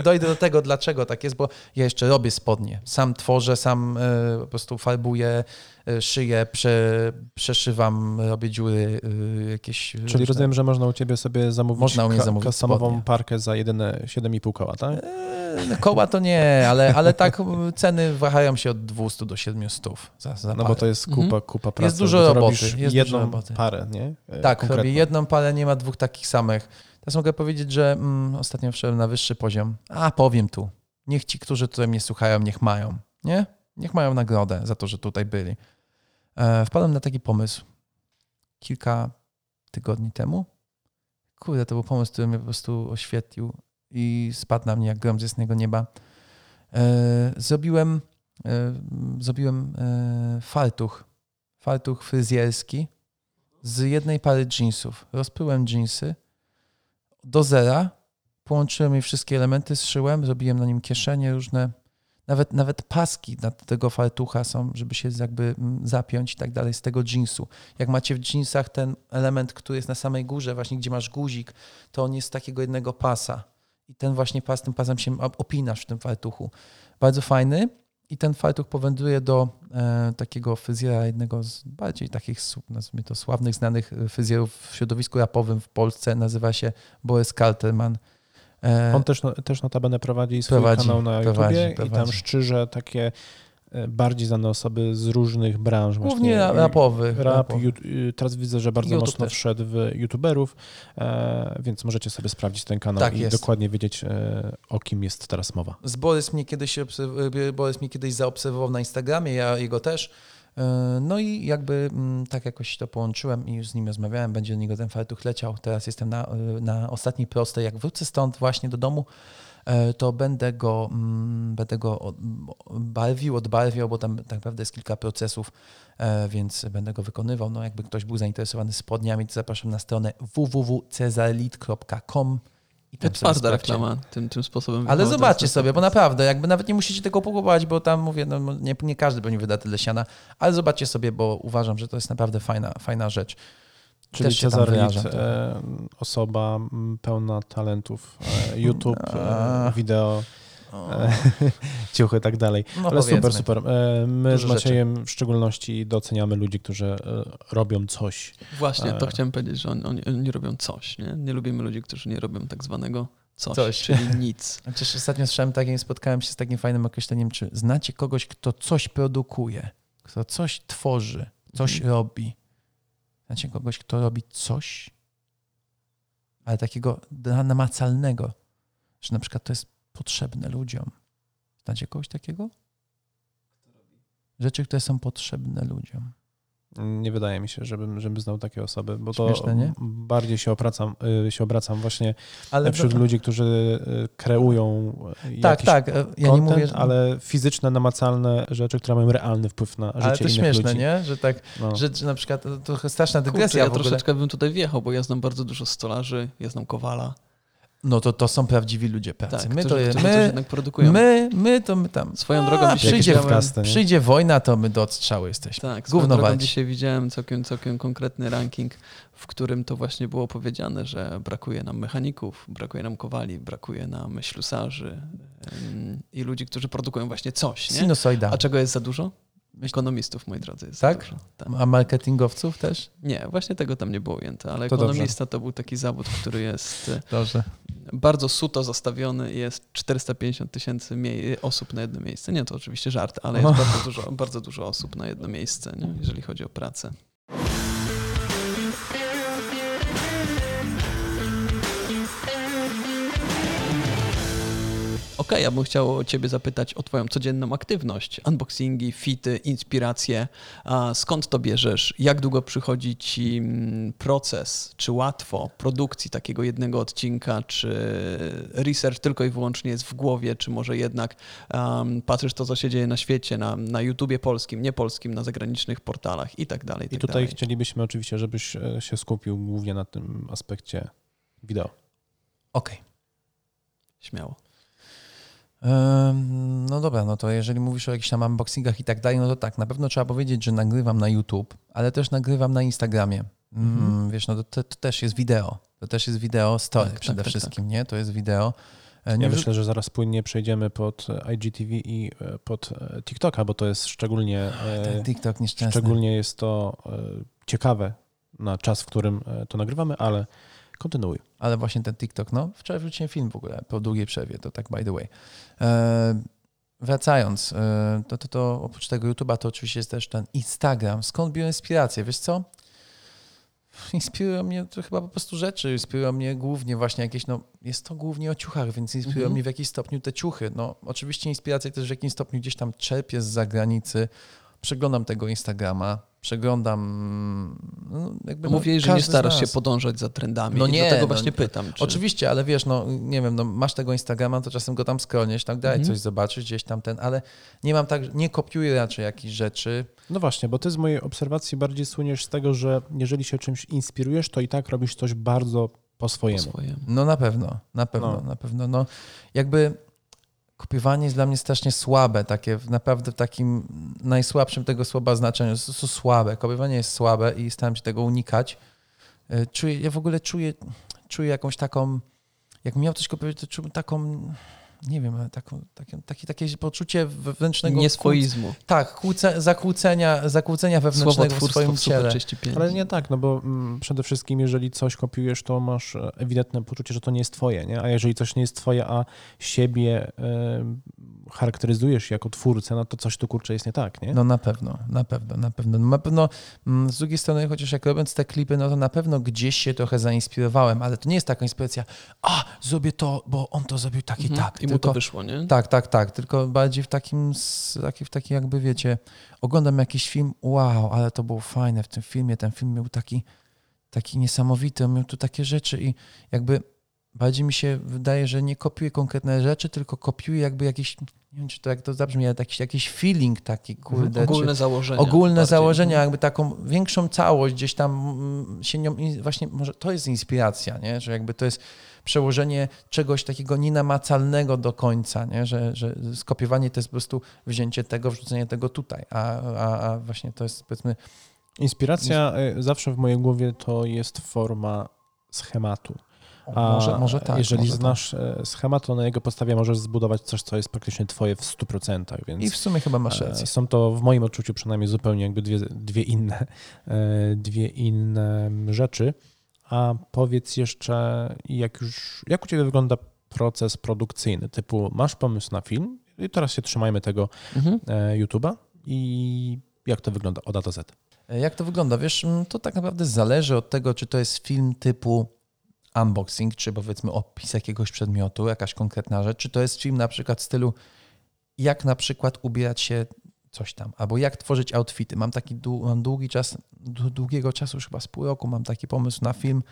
dojdę do tego, dlaczego tak jest, bo ja jeszcze robię spodnie. Sam tworzę, sam po prostu farbuję, szyję, prze, przeszywam, robię dziury y, jakieś. Czyli różne. rozumiem, że można u ciebie sobie zamówić, Można u mnie ka- zamówić customową spodnie. parkę za jedyne 7,5 koła, tak? E, Koła to nie, ale, ale tak ceny wahają się od 200 do 700 za, za No bo to jest Mhm. kupa, kupa pracy. Jest dużo roboty, jest jedną dużo roboty. parę, nie? E, Tak, konkretną. robię jedną parę, nie ma dwóch takich samych. Teraz mogę powiedzieć, że mm, ostatnio wszedłem na wyższy poziom. A, powiem tu. Niech ci, którzy tutaj mnie słuchają, niech mają. Nie? Niech mają nagrodę za to, że tutaj byli. E, wpadłem na taki pomysł kilka tygodni temu. Kurde, to był pomysł, który mnie po prostu oświetlił i spadł na mnie jak grom z jasnego nieba. E, zrobiłem e, zrobiłem fartuch. Fartuch fryzjerski z jednej pary jeansów. Rozpyłem jeansy do zera, połączyłem je wszystkie elementy, zszyłem, zrobiłem na nim kieszenie różne, nawet, nawet paski na tego fartucha są, żeby się jakby mm, zapiąć i tak dalej z tego jeansu. Jak macie w jeansach ten element, który jest na samej górze, właśnie gdzie masz guzik, to on jest z takiego jednego pasa. I ten właśnie pas, tym pasem się op- opinasz w tym fartuchu. Bardzo fajny. I ten fartuch powędruje do e, takiego fryzjera, jednego z bardziej takich, nazwijmy to, sławnych, znanych e, fryzjerów w środowisku rapowym w Polsce. Nazywa się Boris Kalterman. E, On też, no- też notabene prowadzi swój Prowadzi, kanał na prowadzi, YouTubie i tam prowadzi. szczyże takie e, bardziej znane osoby z różnych branż. Głównie właśnie, rapowych. Rap, rapowych. ju, y, teraz widzę, że bardzo YouTube mocno też. wszedł w youtuberów, e, więc możecie sobie sprawdzić ten kanał Tak i jest. dokładnie wiedzieć, o kim jest teraz mowa. Z Borys mnie kiedyś, Borys mnie kiedyś zaobserwował na Instagramie, ja jego też. E, No i jakby mm, tak jakoś to połączyłem i już z nim rozmawiałem, będzie do niego ten fartuch leciał. Teraz jestem na, e, na ostatniej prostej. Jak wrócę stąd właśnie do domu, e, to będę go, mm, będę go barwił, odbarwiał, bo tam tak naprawdę jest kilka procesów, więc będę go wykonywał. No jakby ktoś był zainteresowany spodniami, to zapraszam na stronę www.cezalit.com i To twarda reklama tym, tym sposobem. Ale zobaczcie sobie, bo naprawdę, jakby nawet nie musicie tego kupować, bo tam mówię, no nie, nie każdy pewnie wyda tyle siana, ale zobaczcie sobie, bo uważam, że to jest naprawdę fajna, fajna rzecz. Czyli Też Cezar e, osoba pełna talentów, e, YouTube, e, wideo, ciuchy i tak dalej. No Ale super, powiedzmy. super. E, My Dużo z Maciejem w szczególności doceniamy ludzi, którzy e, robią coś. Właśnie, to E. chciałem powiedzieć, że oni, oni, oni robią coś. Nie? nie lubimy ludzi, którzy nie robią tak zwanego coś, Coś. czyli nic. Chociaż ostatnio słyszałem takim, spotkałem się z takim fajnym określeniem, czy znacie kogoś, kto coś produkuje, kto coś tworzy, coś Mhm. robi. Znacie kogoś, kto robi coś, ale takiego namacalnego, że na przykład to jest potrzebne ludziom. Znacie kogoś takiego? Rzeczy, które są potrzebne ludziom. Nie wydaje mi się, żebym, żebym znał takie osoby, bo to Śmieszne, nie? bardziej się obracam, y, się obracam właśnie Ale wśród ludzi, którzy y, kreują y, Tak, jakiś tak. e, Ja nie content, mówię, że... ale fizyczne, namacalne rzeczy, które mają realny wpływ na życie ale to innych śmieszne, ludzi. nie? Że tak, No. że, że na przykład to trochę straszna Kurczę, dygresja ja w ogóle. troszeczkę bym tutaj wjechał, bo ja znam bardzo dużo stolarzy, ja znam Kowala. No to to są prawdziwi ludzie pracy. Tak, my to my, jednak produkują. my, my to my tam. Swoją drogą A, przyjdzie, podcasty, przyjdzie wojna, to my do odstrzału jesteśmy. Tak, swoją Gówno drogą dzisiaj widziałem całkiem, całkiem konkretny ranking, w którym to właśnie było powiedziane, że brakuje nam mechaników, brakuje nam kowali, brakuje nam ślusarzy ym, i ludzi, którzy produkują właśnie coś, nie? Sinusoida. A czego jest za dużo? Ekonomistów, moi drodzy, jest Tak? dużo. Tak. A marketingowców też? Nie, właśnie tego tam nie było ujęte, ale To dobrze. ekonomista to był taki zawód, który jest e, Dobrze. Bardzo suto zastawiony jest 450 tysięcy osób na jedno miejsce. Nie, to oczywiście żart, ale jest bardzo dużo, bardzo dużo osób na jedno miejsce, nie? jeżeli chodzi o pracę. Okej, ja bym chciał o Ciebie zapytać o Twoją codzienną aktywność. Unboxingi, fity, inspiracje. Skąd to bierzesz? Jak długo przychodzi Ci mm, proces, czy łatwo produkcji takiego jednego odcinka, czy research tylko i wyłącznie jest w głowie, czy może jednak um, patrzysz to, co się dzieje na świecie, na, na YouTubie polskim, nie polskim, na zagranicznych portalach i tak dalej. I tak tutaj dalej. chcielibyśmy oczywiście, żebyś e, się skupił głównie na tym aspekcie wideo. Okej. Śmiało. No dobra, no to jeżeli mówisz o jakichś tam unboxingach i tak dalej, no to tak, na pewno trzeba powiedzieć, że nagrywam na YouTube, ale też nagrywam na Instagramie. Mm, Mhm. Wiesz, no to, to, to też jest wideo. To też jest wideo story Tak, przede tak, tak, wszystkim, nie? To jest wideo. E, Nie Ja myślę, że zaraz płynnie przejdziemy pod e, IGTV i e, pod e, TikToka, bo to jest szczególnie, e, Ten TikTok nieszczęsny. szczególnie jest to e, ciekawe na czas, w którym e, to nagrywamy, ale kontynuuj. Ale właśnie ten TikTok, no wczoraj wróciłem film w ogóle po długiej przerwie, to tak by the way. E, wracając, e, to, to, to oprócz tego YouTube'a to oczywiście jest też ten Instagram. Skąd biorę inspirację? Wiesz co? Inspirują mnie to chyba po prostu rzeczy, inspirują mnie głównie właśnie jakieś, no jest to głównie o ciuchach, więc inspirują Mhm. mnie w jakiś stopniu te ciuchy. No oczywiście inspirację też w jakimś stopniu gdzieś tam czerpię z zagranicy, przeglądam tego Instagrama, przeglądam... No, jakby, no, Mówiłeś, że nie starasz się podążać za trendami. No i nie, Dlatego no właśnie nie. pytam. Czy... Oczywiście, ale wiesz, no nie wiem, no, masz tego Instagrama, to czasem go tam skroniesz, tak dalej, Mhm. coś zobaczysz gdzieś tam ten, ale nie mam tak, nie kopiuję raczej jakichś rzeczy. No właśnie, bo ty z mojej obserwacji bardziej słoniesz z tego, że jeżeli się czymś inspirujesz, to i tak robisz coś bardzo po po swojemu. swojemu. No na pewno, na pewno, No. na pewno. No jakby kopiowanie jest dla mnie strasznie słabe, takie naprawdę w takim najsłabszym tego słowa znaczeniu, jest słabe. Kopiowanie jest słabe i staram się tego unikać. E, Czuję, ja w ogóle czuję, czuję jakąś taką, jak miał coś kopiować, to czułem taką, nie wiem, taką, takie, takie, takie poczucie wewnętrznego Nieswoizmu. Tak, kłóce, zakłócenia, zakłócenia wewnętrznego w swoim ciele. 35. Ale nie tak, no bo mm, przede wszystkim jeżeli coś kopiujesz, to masz e, ewidentne poczucie, że to nie jest twoje, nie? A jeżeli coś nie jest twoje, a siebie e, charakteryzujesz jako twórcę, no to coś tu kurczę jest nie tak, nie? No na pewno, na pewno, na pewno. No, na pewno mm, z drugiej strony, chociaż jak robiąc te klipy, no to na pewno gdzieś się trochę zainspirowałem, ale to nie jest taka inspiracja, a zrobię to, bo on to zrobił tak i Mhm. tak. I mu tylko, to wyszło, nie? Tak, tak, tak. Tylko bardziej w takim, taki, w taki jakby wiecie, oglądam jakiś film, wow, ale to było fajne w tym filmie. Ten film był taki, taki niesamowity, on miał tu takie rzeczy i jakby bardziej mi się wydaje, że nie kopiuję konkretne rzeczy, tylko kopiuję jakby jakiś, nie wiem czy to jak to zabrzmi, ale jakiś, jakiś feeling taki, kurde. czy- Ogólne założenia. ogólne bardziej. założenia, jakby taką większą całość gdzieś tam mm, się nią, właśnie może to jest inspiracja, nie? że jakby to jest przełożenie czegoś takiego nienamacalnego do końca, nie? Że, że skopiowanie to jest po prostu wzięcie tego, wrzucenie tego tutaj, a, a, a właśnie to jest powiedzmy, Inspiracja y, zawsze w mojej głowie to jest forma schematu. A może, może tak. jeżeli może znasz e, schemat, to na jego podstawie możesz zbudować coś, co jest praktycznie twoje w 100%, Tak. więc I w sumie chyba masz e, rację. są to w moim odczuciu przynajmniej zupełnie jakby dwie, dwie inne e, dwie inne rzeczy. A powiedz jeszcze, jak już, jak u ciebie wygląda proces produkcyjny? Typu, masz pomysł na film i teraz się trzymajmy tego Mhm. e, YouTube'a i jak to wygląda od A do Z? Jak to wygląda? Wiesz, to tak naprawdę zależy od tego, czy to jest film typu unboxing, czy powiedzmy opis jakiegoś przedmiotu, jakaś konkretna rzecz, czy to jest film na przykład w stylu jak na przykład ubierać się coś tam, albo jak tworzyć outfity. Mam taki dłu- mam długi czas, dłu- długiego czasu, już chyba z pół roku, mam taki pomysł na film,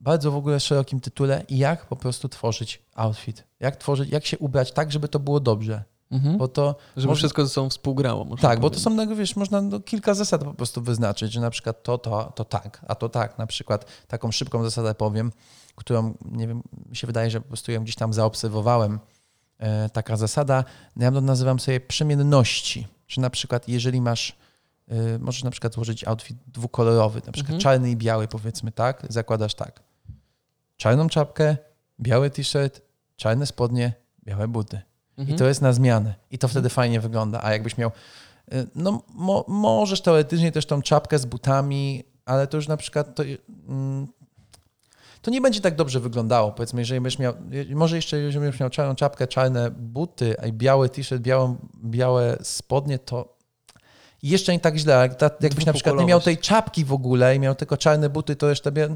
bardzo w ogóle szerokim tytule, jak po prostu tworzyć outfit. Jak tworzyć, jak się ubrać tak, żeby to było dobrze. Mhm. Bo to Żeby może- wszystko ze sobą współgrało. Można tak, bo to powiedzieć. są, no, wiesz, można no, kilka zasad po prostu wyznaczyć, że na przykład to, to, to tak, a to tak. Na przykład taką szybką zasadę powiem, którą, nie wiem, mi się wydaje, że po prostu ją gdzieś tam zaobserwowałem. E, taka zasada, no, ja to nazywam sobie przemienności. Że na przykład jeżeli masz, e, możesz na przykład złożyć outfit dwukolorowy, na przykład Mhm. czarny i biały powiedzmy, tak? Zakładasz tak. Czarną czapkę, biały t-shirt, czarne spodnie, białe buty. Mhm. I to jest na zmianę. I to wtedy fajnie wygląda. A jakbyś miał, y, no mo, możesz teoretycznie też tą czapkę z butami, ale to już na przykład to, mm, to nie będzie tak dobrze wyglądało. Powiedzmy, jeżeli będziesz miał, może jeszcze jeżeli będziesz miał czarną czapkę, czarne buty, a i biały t-shirt, białą, białe spodnie, to jeszcze nie tak źle. Jak jakbyś na przykład nie miał tej czapki w ogóle i miał tylko czarne buty, to jeszcze bie-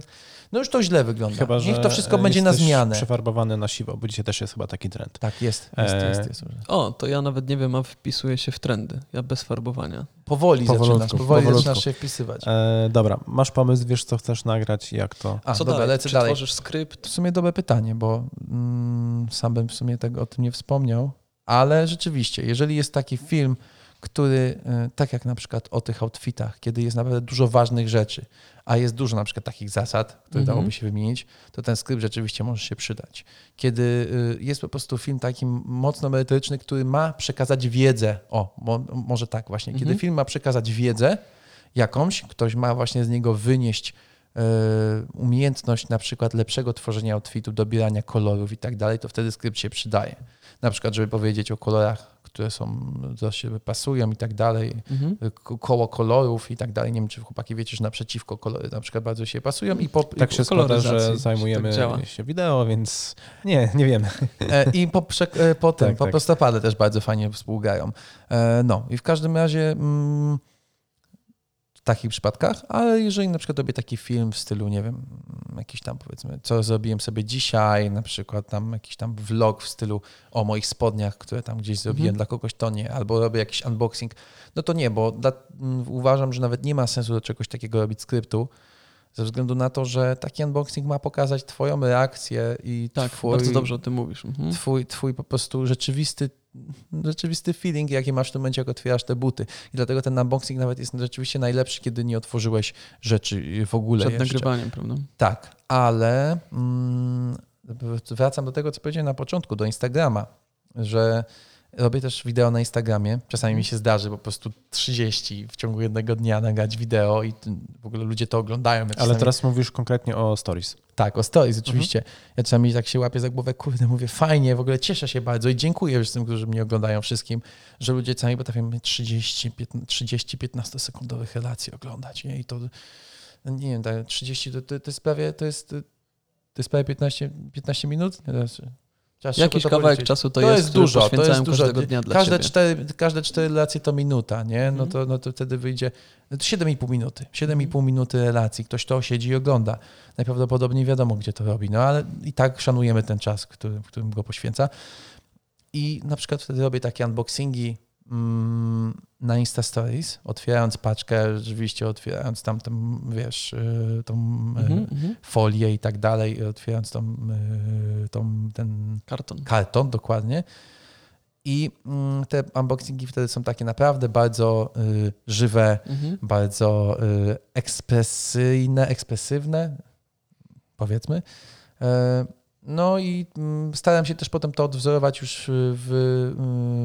no już to źle wygląda. Chyba, że Niech to wszystko e, będzie na zmianę. przefarbowany na siwo, bo dzisiaj też jest chyba taki trend. Tak, jest, jest, E, jest, jest. O, to ja nawet nie wiem, a wpisuję się w trendy. Ja bez farbowania. Powoli Powolutku, zaczynasz, powoli powolutku. zaczynasz się wpisywać. E, dobra, masz pomysł, wiesz co chcesz nagrać i jak to? A, Co dobra, dalej? lecę Czy dalej. tworzysz skrypt? W sumie dobre pytanie, bo mm, sam bym w sumie tego o tym nie wspomniał, ale rzeczywiście, jeżeli jest taki film, który, y, tak jak na przykład o tych outfitach, kiedy jest naprawdę dużo ważnych rzeczy, a jest dużo na przykład takich zasad, które Mhm. dałoby się wymienić, to ten skrypt rzeczywiście może się przydać. Kiedy y, jest po prostu film taki mocno merytoryczny, który ma przekazać wiedzę, o, mo, może tak właśnie, kiedy Mhm. film ma przekazać wiedzę jakąś, ktoś ma właśnie z niego wynieść e, umiejętność na przykład lepszego tworzenia outfitu, dobierania kolorów i tak dalej, to wtedy skrypt się przydaje. Na przykład, żeby powiedzieć o kolorach, które są, do siebie pasują i tak dalej, Mhm. ko- koło kolorów i tak dalej. Nie wiem, czy chłopaki wiecie, że naprzeciwko kolory na przykład bardzo się pasują i po, Tak i, się składa, że zajmujemy tak działa. się wideo, więc nie, nie wiemy. E, I po, prze- e, po tym, Tak, po tak. prostopady też bardzo fajnie współgrają. E, No i w każdym razie mm, takich przypadkach, ale jeżeli na przykład robię taki film w stylu, nie wiem, jakiś tam powiedzmy, co zrobiłem sobie dzisiaj, na przykład tam jakiś tam vlog w stylu o moich spodniach, które tam gdzieś zrobiłem, Mhm. dla kogoś to nie, albo robię jakiś unboxing, no to nie, bo dla, uważam, że nawet nie ma sensu do czegoś takiego robić skryptu, ze względu na to, że taki unboxing ma pokazać twoją reakcję i Tak, twój, bardzo dobrze o tym mówisz. Mhm. twój, twój po prostu rzeczywisty, rzeczywisty feeling, jaki masz w tym momencie, jak otwierasz te buty. I dlatego ten unboxing nawet jest rzeczywiście najlepszy, kiedy nie otworzyłeś rzeczy w ogóle Przed jeszcze. nagrywaniem, prawda? Tak, ale mm, wracam do tego, co powiedziałem na początku, do Instagrama, że robię też wideo na Instagramie. Czasami mi się zdarzy po prostu 30 w ciągu jednego dnia nagrać wideo i w ogóle ludzie to oglądają. Ja Ale teraz mówisz konkretnie o stories. tak, o stories oczywiście. Ja czasami tak się łapię za głowę, kurde, mówię, fajnie, w ogóle cieszę się bardzo i dziękuję wszystkim, którzy mnie oglądają, wszystkim, że ludzie czasami potrafią mieć 30, 30-15 sekundowych relacji oglądać, nie? I to, nie wiem, tak, 30 to, to, to jest prawie, to jest, to jest prawie 15, 15 minut? Trzeba Jakiś kawałek policzyć. czasu to, To jest, jest dużo, to jest dużo. każdego dnia dla Każde ciebie. cztery, każde cztery relacje to minuta, nie? No Mhm. to, no to wtedy wyjdzie no to 7,5 minuty. 7,5 minuty relacji. Ktoś to siedzi i ogląda. Najprawdopodobniej wiadomo, gdzie to robi, no ale i tak szanujemy ten czas, który, którym go poświęca. I na przykład wtedy robię takie unboxingi na Insta Stories, otwierając paczkę, rzeczywiście otwierając tam, tam wiesz, y, tą Mhm, mhm. folię i tak dalej, otwierając tą, y, tą, ten Karton. karton dokładnie. I mm, te unboxingi wtedy są takie naprawdę bardzo żywe, Mhm. bardzo y, ekspresyjne, ekspresywne, powiedzmy. No i mm, staram się też potem to odwzorować już w,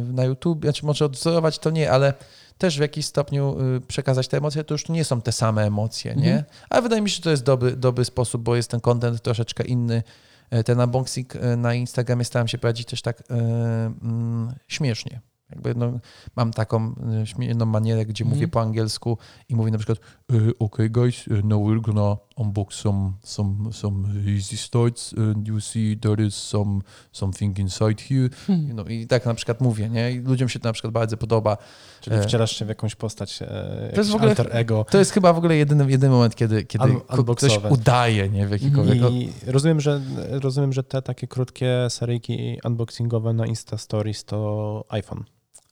y, na YouTube. Znaczy może odwzorować to nie, ale też w jakiś stopniu y, przekazać te emocje, to już nie są te same emocje, nie? Mhm. Ale wydaje mi się, że to jest dobry, dobry sposób, bo jest ten content troszeczkę inny. E, Ten unboxing e, na Instagramie staram się prowadzić też tak e, mm, śmiesznie. Jakby no, mam taką e, śmieszną manierę, gdzie Mhm. mówię po angielsku i mówię na przykład e, OK guys, uh, now we're gonna unbox some, some, some easy starts and you see there is some, something inside here. Hmm. No i tak na przykład mówię, nie? I ludziom się to na przykład bardzo podoba. Czyli E, wcielasz się w jakąś postać, e, jest jakiś w ogóle- alter ego. To jest chyba w ogóle jedyny, jedyny moment, kiedy, kiedy Un- ktoś udaje, nie? W jakikolwiek... I rozumiem, że rozumiem, że te takie krótkie seryjki unboxingowe na Insta Stories to iPhone.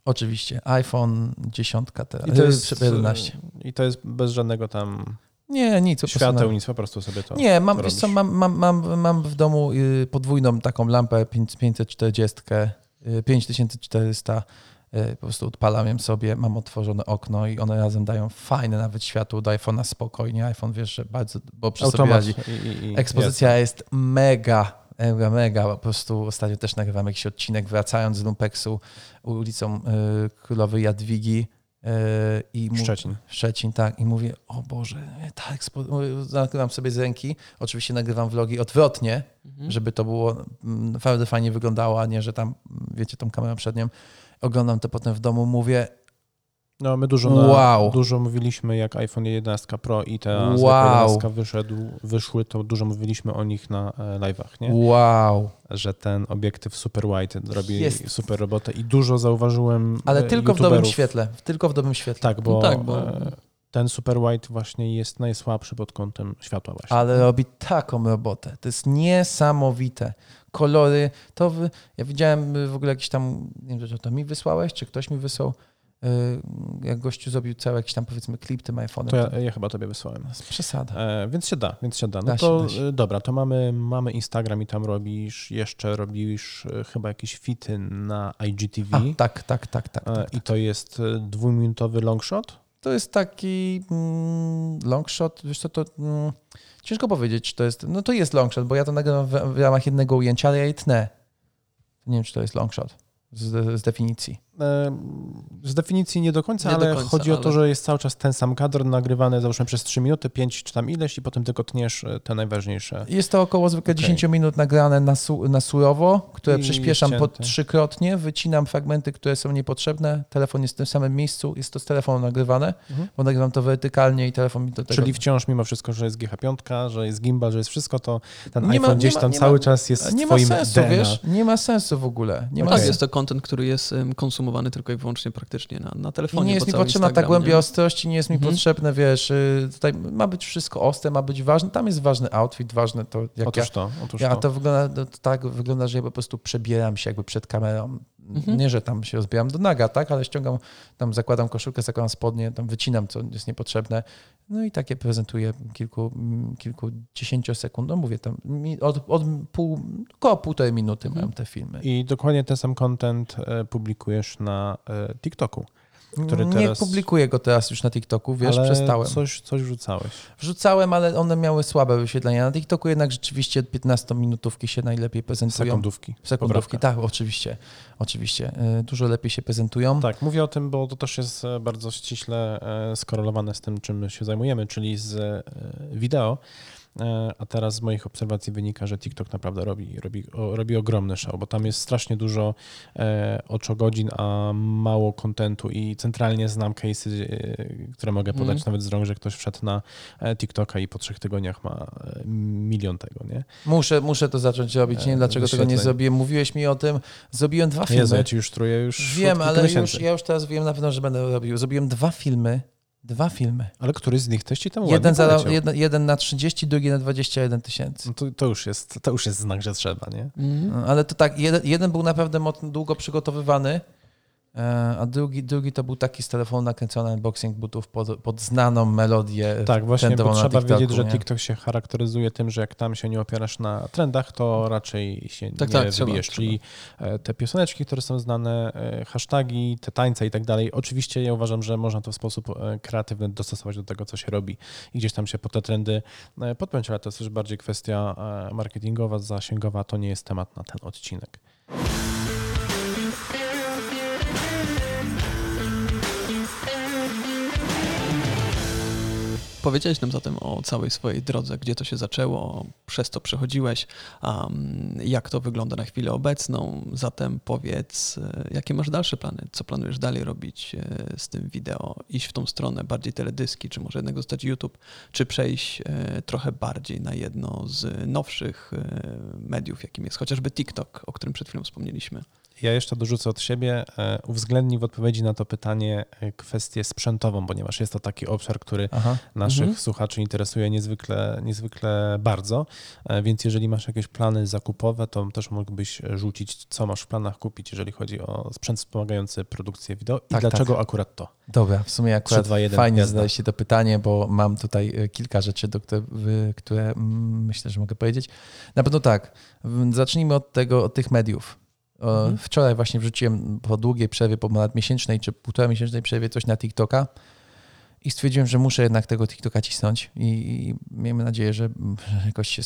Oczywiście. iPhone 10 teraz. I to jest, 11. I to jest bez żadnego tam Nie, nic. świateł, nic, po prostu sobie to Nie, mam, wiesz co, mam, mam, mam, mam w domu y, podwójną taką lampę 5- 540, y, 5400. y, Po prostu odpalam ją sobie, mam otworzone okno i one razem dają fajne nawet światło do iPhone'a spokojnie. iPhone wiesz, że bardzo dobrze sobie automat. radzi. I, i, i Ekspozycja jest mega, mega, mega. Po prostu ostatnio też nagrywam jakiś odcinek, wracając z Lumpeksu ulicą y, Królowej Jadwigi. y, i mu- Szczecin. Szczecin, tak. I mówię, o Boże, ta ekspo... nagrywam sobie z ręki. Oczywiście nagrywam vlogi odwrotnie, Mhm. żeby to było mm, naprawdę fajnie wyglądało, a nie, że tam, wiecie, tą kamerą przednią. Oglądam to potem w domu, mówię, No my dużo, na, Wow. dużo mówiliśmy, jak iPhone 11 Pro i te Wow. zwykłe 11 wyszedł, wyszły, to dużo mówiliśmy o nich na e, live'ach, nie? wow. Że ten obiektyw super wide robi Jest. super robotę i dużo zauważyłem Ale e, tylko w dobrym świetle. Tylko w dobrym świetle. Tak, bo, No tak, bo- e, ten super wide właśnie jest najsłabszy pod kątem światła właśnie. Ale robi taką robotę. To jest niesamowite. Kolory, to wy, ja widziałem y, w ogóle jakiś tam, nie wiem, czy to mi wysłałeś, czy ktoś mi wysłał, jak gościu zrobił cały jakiś tam powiedzmy klip tym iPhone'em. To ja, ja chyba tobie wysłałem. Przesada. E, więc się da, więc się da. No Da się, to da się. e, dobra, to mamy, mamy Instagram i tam robisz, jeszcze robisz e, chyba jakieś fity na IGTV. A, tak, tak, tak, tak. E, tak, I to jest dwuminutowy longshot? To jest taki mm, long shot, wiesz co, to mm, ciężko powiedzieć, czy to jest, no to jest long shot, bo ja to nagrywam w, w ramach jednego ujęcia, ale ja je tnę. Nie wiem, czy to jest long shot z, z definicji. Z definicji nie do końca, Nie do ale końca, chodzi o to, ale- że jest cały czas ten sam kadr nagrywany załóżmy przez 3 minuty, 5 czy tam ileś i potem tylko tniesz e, te najważniejsze. Jest to około zwykle Okej. 10 minut nagrane na, su, na surowo, które I przyspieszam po trzykrotnie, wycinam fragmenty, które są niepotrzebne, telefon jest w tym samym miejscu, jest to z telefonu nagrywane, Mhm. bo nagrywam to wertykalnie i telefon mi do tego... Czyli wciąż mimo wszystko, że jest GH5, że jest gimbal, że jest wszystko, to ten Nie ma- iPhone nie gdzieś ma- tam nie cały ma- czas jest nie ma sensu, DNA. wiesz? Nie ma sensu w ogóle. Nie ma Tak, sensu. jest to content, który jest em, konsumowany tylko i wyłącznie praktycznie na, na I telefonie. nie jest mi potrzebna ta głębia nie? ostrości, nie jest mi Mhm. potrzebne, wiesz, y, tutaj ma być wszystko ostre, ma być ważne, tam jest ważny outfit, ważne to, jak Otóż to, otóż ja, ja to. to wygląda, to tak wygląda, że ja po prostu przebieram się jakby przed kamerą. Mhm. Nie, że tam się rozbieram do naga, tak, ale ściągam, tam zakładam koszulkę, zakładam spodnie, tam wycinam, co jest niepotrzebne. No i takie prezentuję kilku, kilkudziesięciu sekund. No mówię, tam od, od pół, około półtorej minuty Mhm. mam te filmy. I dokładnie ten sam content e, publikujesz na e, TikToku. Który Nie teraz- publikuję go teraz już na TikToku, wiesz, ale przestałem. Coś, coś rzucałeś. Wrzucałem, ale one miały słabe wyświetlenia. Na TikToku jednak rzeczywiście 15-minutówki się najlepiej prezentują. Sekundówki. Sekundówki, Poprawka. tak, oczywiście. Oczywiście. Y, Dużo lepiej się prezentują. Tak, mówię o tym, bo to też jest e, bardzo ściśle e, skorelowane z tym, czym się zajmujemy, czyli z e, wideo. E, a teraz z moich obserwacji wynika, że TikTok naprawdę robi, robi, robi ogromny show, bo tam jest strasznie dużo e, oczogodzin, a mało kontentu i centralnie znam case'y, e, które mogę podać Mm. nawet z rąk, że ktoś wszedł na TikToka i po trzech tygodniach ma milion tego, nie? Muszę, muszę to zacząć robić. Nie wiem, dlaczego tego nie zrobiłem. Mówiłeś mi o tym. Zrobiłem dwa filmy. Jezu, ja ci już truję już Wiem, ale już, ja już teraz wiem na pewno, że będę robił. Zrobiłem dwa filmy. Dwa filmy. Ale któryś z nich też ci tam Jeden, ładnie za, poleciał. jeden, jeden na 30, drugi na 21 tysięcy. No to, to, już jest, to już jest znak, że trzeba, nie? Mhm. Ale to tak, jeden, jeden był naprawdę mocno, długo przygotowywany, a drugi, drugi to był taki z telefonu nakręcony unboxing butów pod, pod znaną melodię. Tak, właśnie, bo trzeba TikToku, wiedzieć, że nie? TikTok się charakteryzuje tym, że jak tam się nie opierasz na trendach, to raczej się Tak, nie tak, trzeba, wybijesz. Czyli e, te pioseneczki, które są znane, e, hasztagi, te tańce i tak dalej. Oczywiście ja uważam, że można to w sposób e, kreatywny dostosować do tego, co się robi i gdzieś tam się po te trendy e, podpiąć, ale to jest już bardziej kwestia e, marketingowa, zasięgowa, to nie jest temat na ten odcinek. Powiedziałeś nam zatem o całej swojej drodze, gdzie to się zaczęło, przez to przechodziłeś, um, jak to wygląda na chwilę obecną. Zatem powiedz, e, jakie masz dalsze plany? Co planujesz dalej robić e, z tym wideo? Iść w tą stronę bardziej teledyski, czy może jednak zostać YouTube, czy przejść e, trochę bardziej na jedno z nowszych mediów, jakim jest chociażby TikTok, o którym przed chwilą wspomnieliśmy. Ja jeszcze dorzucę od siebie, e, uwzględnij w odpowiedzi na to pytanie e, kwestię sprzętową, ponieważ jest to taki obszar, który Aha. naszych Mhm. słuchaczy interesuje niezwykle, niezwykle bardzo, E, więc jeżeli masz jakieś plany zakupowe, to też mógłbyś rzucić, co masz w planach kupić, jeżeli chodzi o sprzęt wspomagający produkcję wideo i Tak, dlaczego akurat to. Dobra, w sumie akurat 3, 2, 1, fajnie jazda. się to pytanie, bo mam tutaj kilka rzeczy, do które, które mm, myślę, że mogę powiedzieć. Na pewno tak, zacznijmy od tego, od tych mediów. O, Mhm. Wczoraj właśnie wrzuciłem po długiej przerwie, po ponad miesięcznej czy półtora miesięcznej przerwie coś na TikToka i stwierdziłem, że muszę jednak tego TikToka cisnąć i, i miejmy nadzieję, że, że jakoś się...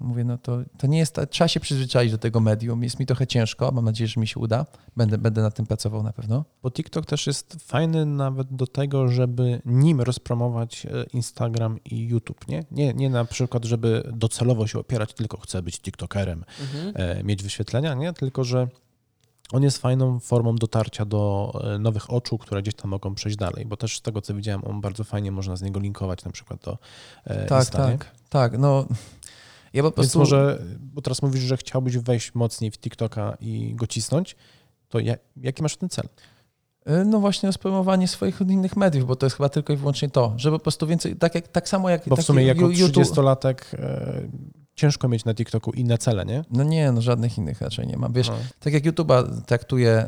Mówię, no to, to nie jest... Trzeba się przyzwyczaić do tego medium. Jest mi trochę ciężko, mam nadzieję, że mi się uda. Będę, będę nad tym pracował na pewno. Bo TikTok też jest fajny nawet do tego, żeby nim rozpromować e, Instagram i YouTube, nie? Nie, nie na przykład, żeby docelowo się opierać, tylko chcę być TikTokerem, e, mieć wyświetlenia, nie? Tylko, że on jest fajną formą dotarcia do e, nowych oczu, które gdzieś tam mogą przejść dalej, bo też z tego, co widziałem, on bardzo fajnie można z niego linkować na przykład do e, Tak, Insta, nie? tak, tak. No, ja po Więc prostu... może, bo teraz mówisz, że chciałbyś wejść mocniej w TikToka i go cisnąć, to ja, jaki masz ten cel? Y, No właśnie rozpromowanie swoich innych mediów, bo to jest chyba tylko i wyłącznie to, żeby po prostu więcej, tak, jak, tak samo jak... Bo w sumie jako Ju- YouTube- 30-latek e, ciężko mieć na TikToku inne cele, nie? No nie, no żadnych innych raczej nie mam. Wiesz, No. tak jak YouTube'a traktuję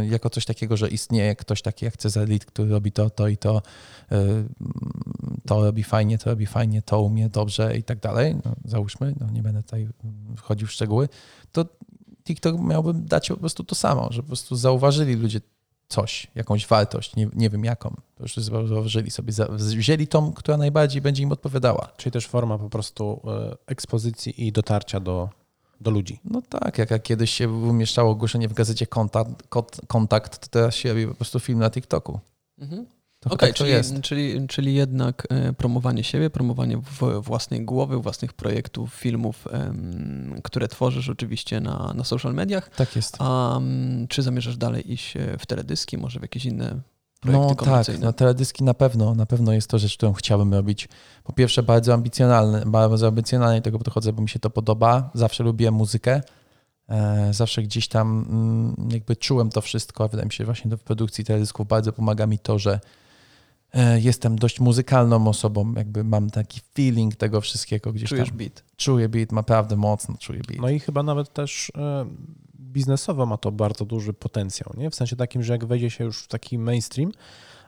y, jako coś takiego, że istnieje ktoś taki jak Cezarit, który robi to, to i to, y, to robi fajnie, to robi fajnie, to umie dobrze i tak dalej, no, załóżmy, no nie będę tutaj wchodził w szczegóły, to TikTok miałby dać po prostu to samo, że po prostu zauważyli ludzie coś, jakąś wartość, nie, nie wiem jaką, po prostu zauważyli sobie, wzięli tą, która najbardziej będzie im odpowiadała. Czyli też forma po prostu e, ekspozycji i dotarcia do, do ludzi. No tak, jak, jak kiedyś się umieszczało ogłoszenie w gazecie Kontakt, kontakt to teraz się robi po prostu film na TikToku. Mhm. Okej, tak to czyli, jest. czyli, czyli jednak e, promowanie siebie, promowanie własnej głowy, własnych projektów, filmów, które tworzysz oczywiście na, na social mediach. Tak jest. A czy zamierzasz dalej iść e, w teledyski, może w jakieś inne projekty No tak, na teledyski na pewno, na pewno jest to rzecz, którą chciałbym robić. Po pierwsze bardzo ambicjonalne, bardzo ambicjonalnie do tego podchodzę, bo mi się to podoba. Zawsze lubiłem muzykę. E, Zawsze gdzieś tam mm, jakby czułem to wszystko, a wydaje mi się, że właśnie w produkcji teledysków bardzo pomaga mi to, że jestem dość muzykalną osobą, jakby mam taki feeling tego wszystkiego gdzieś Czujesz tam. beat. Czuję beat, naprawdę mocno czuję beat. No i chyba nawet też e, biznesowo ma to bardzo duży potencjał, nie? W sensie takim, że jak wejdzie się już w taki mainstream,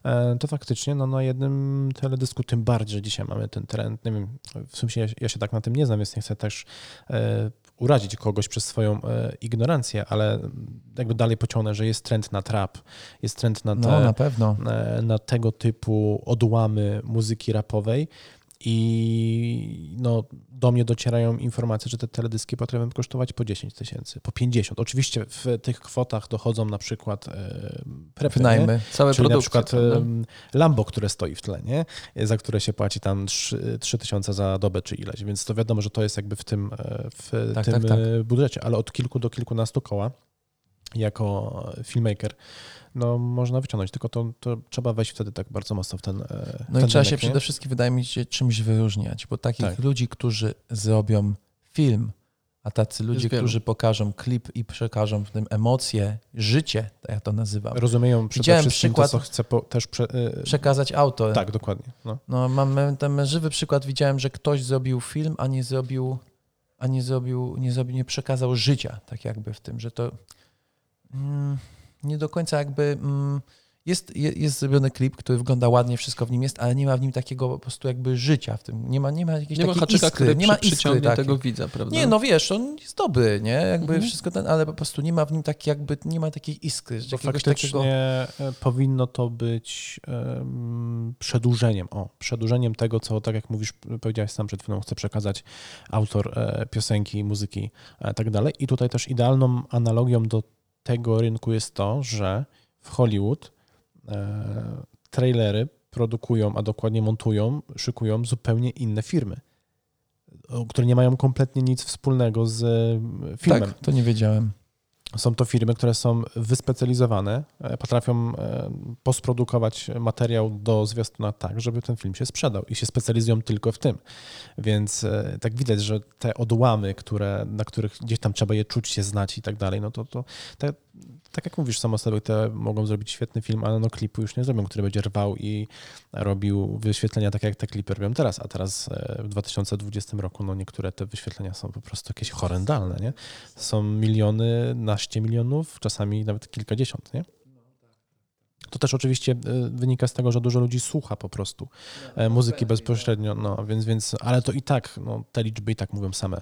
e, to faktycznie no, na jednym teledysku, tym bardziej, że dzisiaj mamy ten trend, nie wiem, w sumie ja, ja się tak na tym nie znam, więc nie chcę też e, urazić kogoś przez swoją e, ignorancję, ale jakby dalej pociągnę, że jest trend na trap, jest trend na te, No na pewno. e, na tego typu odłamy muzyki rapowej I no, do mnie docierają informacje, że te teledyski potrafią kosztować po 10 tysięcy, po 50. Oczywiście w tych kwotach dochodzą na przykład e, prepy, Wynajmy. Całe Czyli na przykład prawda? em, Lambo, które stoi w tle, nie? za które się płaci tam 3, 3 tysiące za dobę czy ileś, więc to wiadomo, że to jest jakby w tym, e, w Tak, tym tak, tak. e, budżecie, ale od kilku do kilkunastu koła jako filmmaker no, można wyciągnąć, tylko to, to trzeba wejść wtedy tak bardzo mocno w ten e, w No i ten trzeba rynek, się nie? przede wszystkim, wydaje mi się, czymś wyróżniać, bo takich Tak. ludzi, którzy zrobią film, a tacy ludzie, którzy pokażą klip i przekażą w tym emocje, życie, tak ja to nazywam, Rozumieją przede Widziałem wszystkim przykład- to, co chce po, też prze, e, przekazać autor. Tak, dokładnie. No. No, mam ten żywy przykład, widziałem, że ktoś zrobił film, a nie zrobił, a nie zrobił, nie zrobił, nie przekazał życia, tak jakby w tym, że to nie do końca jakby mm, jest, je- jest zrobiony klip, który wygląda ładnie, wszystko w nim jest, ale nie ma w nim takiego po prostu jakby życia w tym. Nie ma, nie ma jakiejś nie ma takiej haczyka, iskry, który nie ma iskry przyciągnie takiej. tego widza, prawda? Nie, no wiesz, on jest dobry, nie? Jakby Mhm. wszystko ten, ale po prostu nie ma w nim takiej jakby, nie ma takiej iskry, Bo jakiegoś faktycznie takiego... e, powinno to być em, przedłużeniem, o, przedłużeniem tego, co, tak jak mówisz, powiedziałeś sam przed chwilą, chce przekazać autor e, piosenki, muzyki i tak dalej. I tutaj też idealną analogią do tego rynku jest to, że w Hollywood e, trailery produkują, a dokładnie montują, szykują zupełnie inne firmy, o, które nie mają kompletnie nic wspólnego z e, filmem. Tak, to nie wiedziałem. Są to firmy, które są wyspecjalizowane, e, potrafią e, postprodukować materiał do zwiastuna tak, żeby ten film się sprzedał i się specjalizują tylko w tym. Więc e, tak widać, że te odłamy, które, na których gdzieś tam trzeba je czuć, się znać i tak dalej, no to, to te, tak jak mówisz, samo sobie te mogą zrobić świetny film, ale no klipu już nie zrobią, który będzie rwał i robił wyświetlenia tak jak te klipy robią teraz, a teraz e, w 2020 roku no niektóre te wyświetlenia są po prostu jakieś horrendalne, nie? Są miliony, naście milionów, czasami nawet kilkadziesiąt, nie? To też oczywiście e, wynika z tego, że dużo ludzi słucha po prostu e, muzyki bezpośrednio, no więc, więc, ale to i tak, no, te liczby i tak mówią same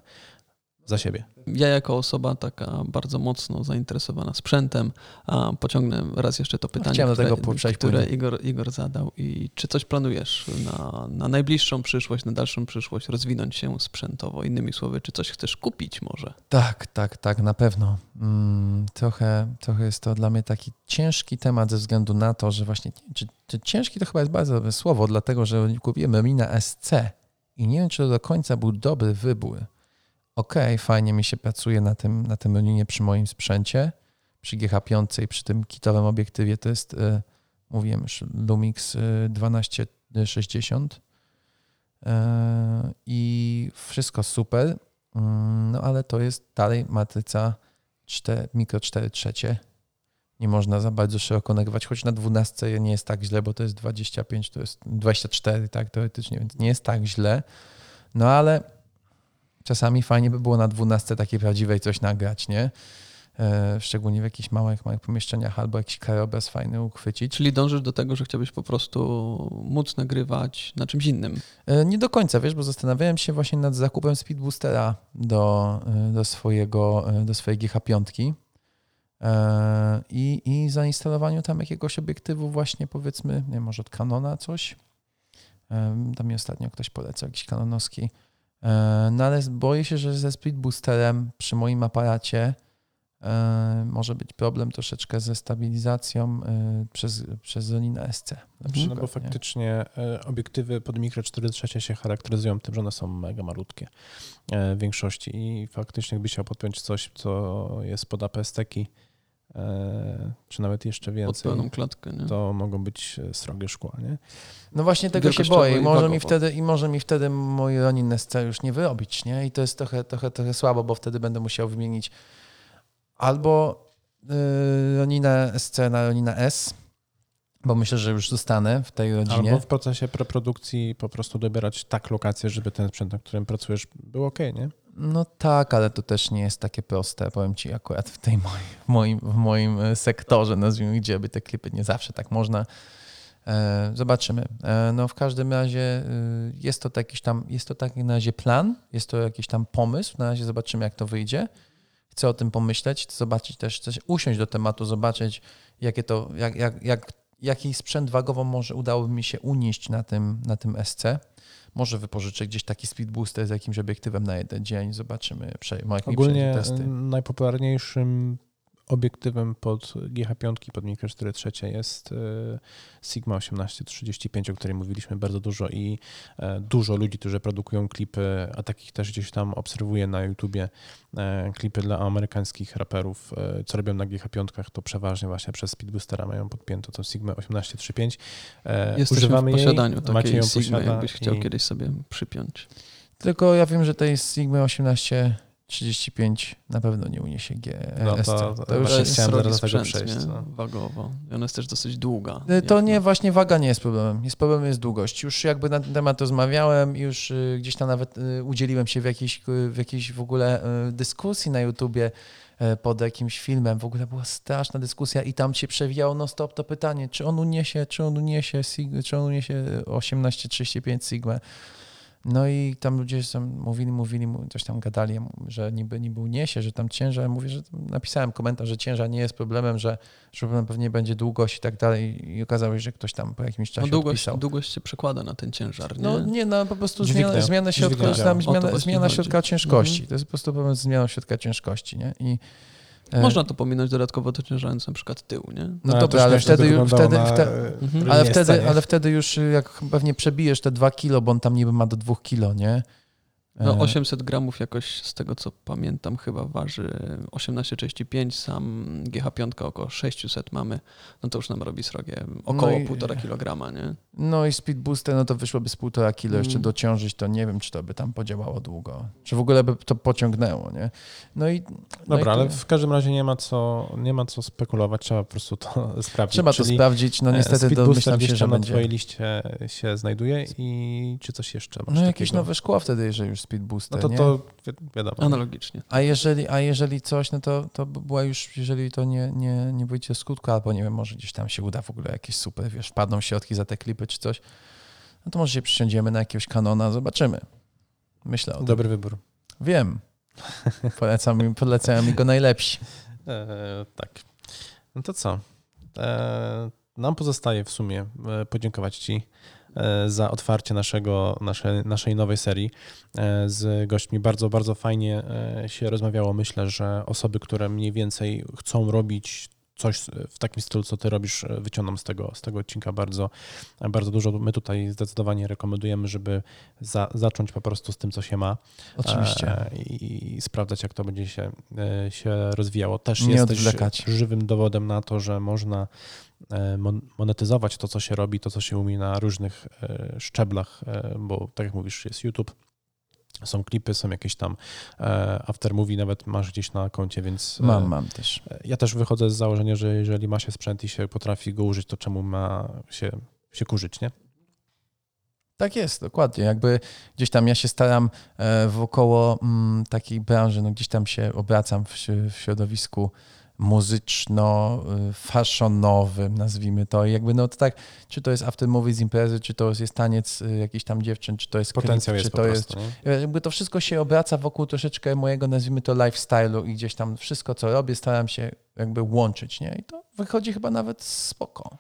za siebie. Ja jako osoba taka bardzo mocno zainteresowana sprzętem, a pociągnę raz jeszcze to pytanie, chciałem do które, tego które później. Igor, Igor zadał. I czy coś planujesz na, na najbliższą przyszłość, na dalszą przyszłość, rozwinąć się sprzętowo? Innymi słowy, czy coś chcesz kupić może? Tak, tak, tak, na pewno. Mm, trochę, trochę jest to dla mnie taki ciężki temat ze względu na to, że właśnie, czy, czy ciężki to chyba jest bardzo dobre słowo, dlatego że kupiłem Romina SC i nie wiem, czy to do końca był dobry wybór. Okej, fajnie mi się pracuje na tym, na tym Roninie przy moim sprzęcie, przy GH5 i przy tym kitowym obiektywie to jest, y, mówiłem już, Lumix y, 1260 y, i wszystko super, Mm, No ale to jest dalej matryca 4, mikro 4 trzecie. Nie można za bardzo szeroko nagrywać, choć na 12 nie jest tak źle, bo to jest 25, to jest 24, tak teoretycznie, więc nie jest tak źle. No ale czasami fajnie by było na 12 takiej prawdziwej coś nagrać, nie? E, Szczególnie w jakichś małych, małych pomieszczeniach albo jakiś krajobraz fajny uchwycić. Czyli dążysz do tego, że chciałbyś po prostu móc nagrywać na czymś innym. E, Nie do końca, wiesz, bo zastanawiałem się właśnie nad zakupem speedboostera do, e, do, swojego, do swojej GH5 e, i, i zainstalowaniu tam jakiegoś obiektywu właśnie powiedzmy, nie może od Canona coś. Tam mi ostatnio ktoś polecał jakiś kanonowski. E, No ale boję się, że ze speedboosterem przy moim aparacie e, może być problem troszeczkę ze stabilizacją e, przez, przez Ronin SC. Na no przykład, bo nie? faktycznie e, obiektywy pod mikro 4 trzecie się charakteryzują tym, że one są mega malutkie w większości i faktycznie jakbyś chciał podpiąć coś, co jest pod APS-teki, czy nawet jeszcze Pod więcej, pełną klatkę. Nie? to mogą być e, srogie szkła, nie? No właśnie tego się boję i może, mi wtedy, i może mi wtedy mój Ronin SC już nie wyrobić, nie? I to jest trochę, trochę, trochę słabo, bo wtedy będę musiał wymienić albo y, Ronina SC na Ronina S, bo myślę, że już zostanę w tej rodzinie. Albo w procesie preprodukcji po prostu dobierać tak lokację, żeby ten sprzęt, na którym pracujesz, był ok, nie? No tak, ale to też nie jest takie proste, powiem ci akurat w tej moim, w moim, w moim e, sektorze, nazwijmy, gdzie by te klipy nie zawsze tak można. E, Zobaczymy. E, No w każdym razie jest to jakiś tam, jest to taki na razie plan, jest to jakiś tam pomysł, na razie zobaczymy jak to wyjdzie. Chcę o tym pomyśleć, chcę zobaczyć też, chcę usiąść do tematu, zobaczyć jakie to, jak, jak, jak, jaki sprzęt wagowo może udałoby mi się unieść na tym, na tym SC, może wypożyczę gdzieś taki speed booster z jakimś obiektywem na jeden dzień, zobaczymy, jak mi Ogólnie przejdzie testy. najpopularniejszym obiektywem pod GH5, pod Micro 4 trzecie jest e, Sigma 1835, o której mówiliśmy bardzo dużo i e, dużo ludzi, którzy produkują klipy, a takich też gdzieś tam obserwuję na YouTubie, e, klipy dla amerykańskich raperów, co robią na GH5, to przeważnie właśnie przez Speedboostera mają podpiętą tą Sigmę 1835. E, Jesteśmy Używamy w posiadaniu jej, takiej ją posiada jakbyś chciał i- kiedyś sobie przypiąć. Tylko ja wiem, że tej Sigma 1835 na pewno nie uniesie No GSC. to- to, to już jest chciałem zaraz do tego sprzęt, przejść, nie? no. Wagowo. I ona jest też dosyć długa. Y, To nie, właśnie waga nie jest problemem. Jest problemem jest długość. Już jakby na ten temat rozmawiałem, już y, gdzieś tam nawet y, udzieliłem się w jakiejś, y, w jakiejś w ogóle dyskusji na YouTubie y, pod jakimś filmem. W ogóle była straszna dyskusja i tam się przewijało non stop to pytanie, czy on uniesie, czy on uniesie, czy on uniesie 1835 Sigma. No i tam ludzie są, mówili, mówili, mu- coś tam gadali, że niby, niby uniesie, że tam ciężar, mówię, że napisałem komentarz, że ciężar nie jest problemem, że, że problem pewnie będzie długość i tak dalej i okazało się, że ktoś tam po jakimś czasie No długość, odpisał. długość się przekłada na ten ciężar, nie? No nie, no po prostu zmiana, zmiana środka, zmiana, zmiana środka ciężkości. Mhm. To jest po prostu problem z zmianą środka ciężkości, nie? I, Można to pominąć dodatkowo dociążając na przykład tył, nie? No to dobra, ale śmiesznie wtedy, to już- wtedy, na, wtedy, e, Mhm. ale, wtedy, ale wtedy już jak pewnie przebijesz te 2 kilo, bo on tam niby ma do 2 kilo, nie? No E, 800 gramów jakoś z tego co pamiętam chyba waży 18,35, sam GH5 około 600 mamy, no to już nam robi srogie około No i- 1,5 kilograma, nie? No i speed booster, no to wyszłoby z półtora kilo jeszcze Mm. dociążyć, to nie wiem, czy to by tam podziałało długo. Czy w ogóle by to pociągnęło, nie? No i... no Dobra, i ale w każdym razie nie ma co, nie ma co spekulować, trzeba po prostu to sprawdzić. Trzeba to Czyli, sprawdzić, no e, niestety Speed domyślam się, że na będzie... twojej liście się znajduje i czy coś jeszcze masz No jakieś takiego? nowe szkło wtedy, jeżeli już speed No booster, to, nie? to wi- wiadomo. Analogicznie. A jeżeli, a jeżeli coś, no to, to by była już, jeżeli to nie, nie, nie wyjdzie skutku, albo nie wiem, może gdzieś tam się uda w ogóle jakieś super, wiesz, wpadną środki za te klipy czy coś, no to może się przysiądziemy na jakiegoś kanona, zobaczymy. Myślę o tym. Dobry wybór. Wiem. Polecam, mi- polecają mi go najlepsi. E, tak. No to co? E, nam pozostaje w sumie e, podziękować Ci za otwarcie naszego, nasze, naszej nowej serii e, z gośćmi. Bardzo, bardzo fajnie e, się rozmawiało. Myślę, że osoby, które mniej więcej chcą robić coś w takim stylu, co ty robisz, e, wyciągną z tego, z tego odcinka bardzo, bardzo dużo. My tutaj zdecydowanie rekomendujemy, żeby za, zacząć po prostu z tym, co się ma. Oczywiście. E, i, i sprawdzać, jak to będzie się, e, się rozwijało. Też Nie jesteś odwlekać. żywym dowodem na to, że można e, mon- monetyzować to, co się robi, to, co się umie na różnych e, szczeblach, e, bo tak jak mówisz, jest YouTube, są klipy, są jakieś tam e, aftermovie, nawet masz gdzieś na koncie, więc e, Mam, mam też. ja też wychodzę z założenia, że jeżeli ma się sprzęt i się potrafi go użyć, to czemu ma się, się kurzyć, nie? Tak jest, dokładnie. Jakby gdzieś tam ja się staram e, wokoło mm, takiej branży, no gdzieś tam się obracam w, w środowisku muzyczno-fashionowym, nazwijmy to. I jakby no to tak, czy to jest aftermovie z imprezy, czy to jest taniec y, jakiś tam dziewczyn, czy to jest klip, Potencjał jest czy to prostu, jest... nie? Jakby to wszystko się obraca wokół troszeczkę mojego, nazwijmy to lifestyle'u i gdzieś tam wszystko, co robię, staram się jakby łączyć, nie? I to wychodzi chyba nawet spoko.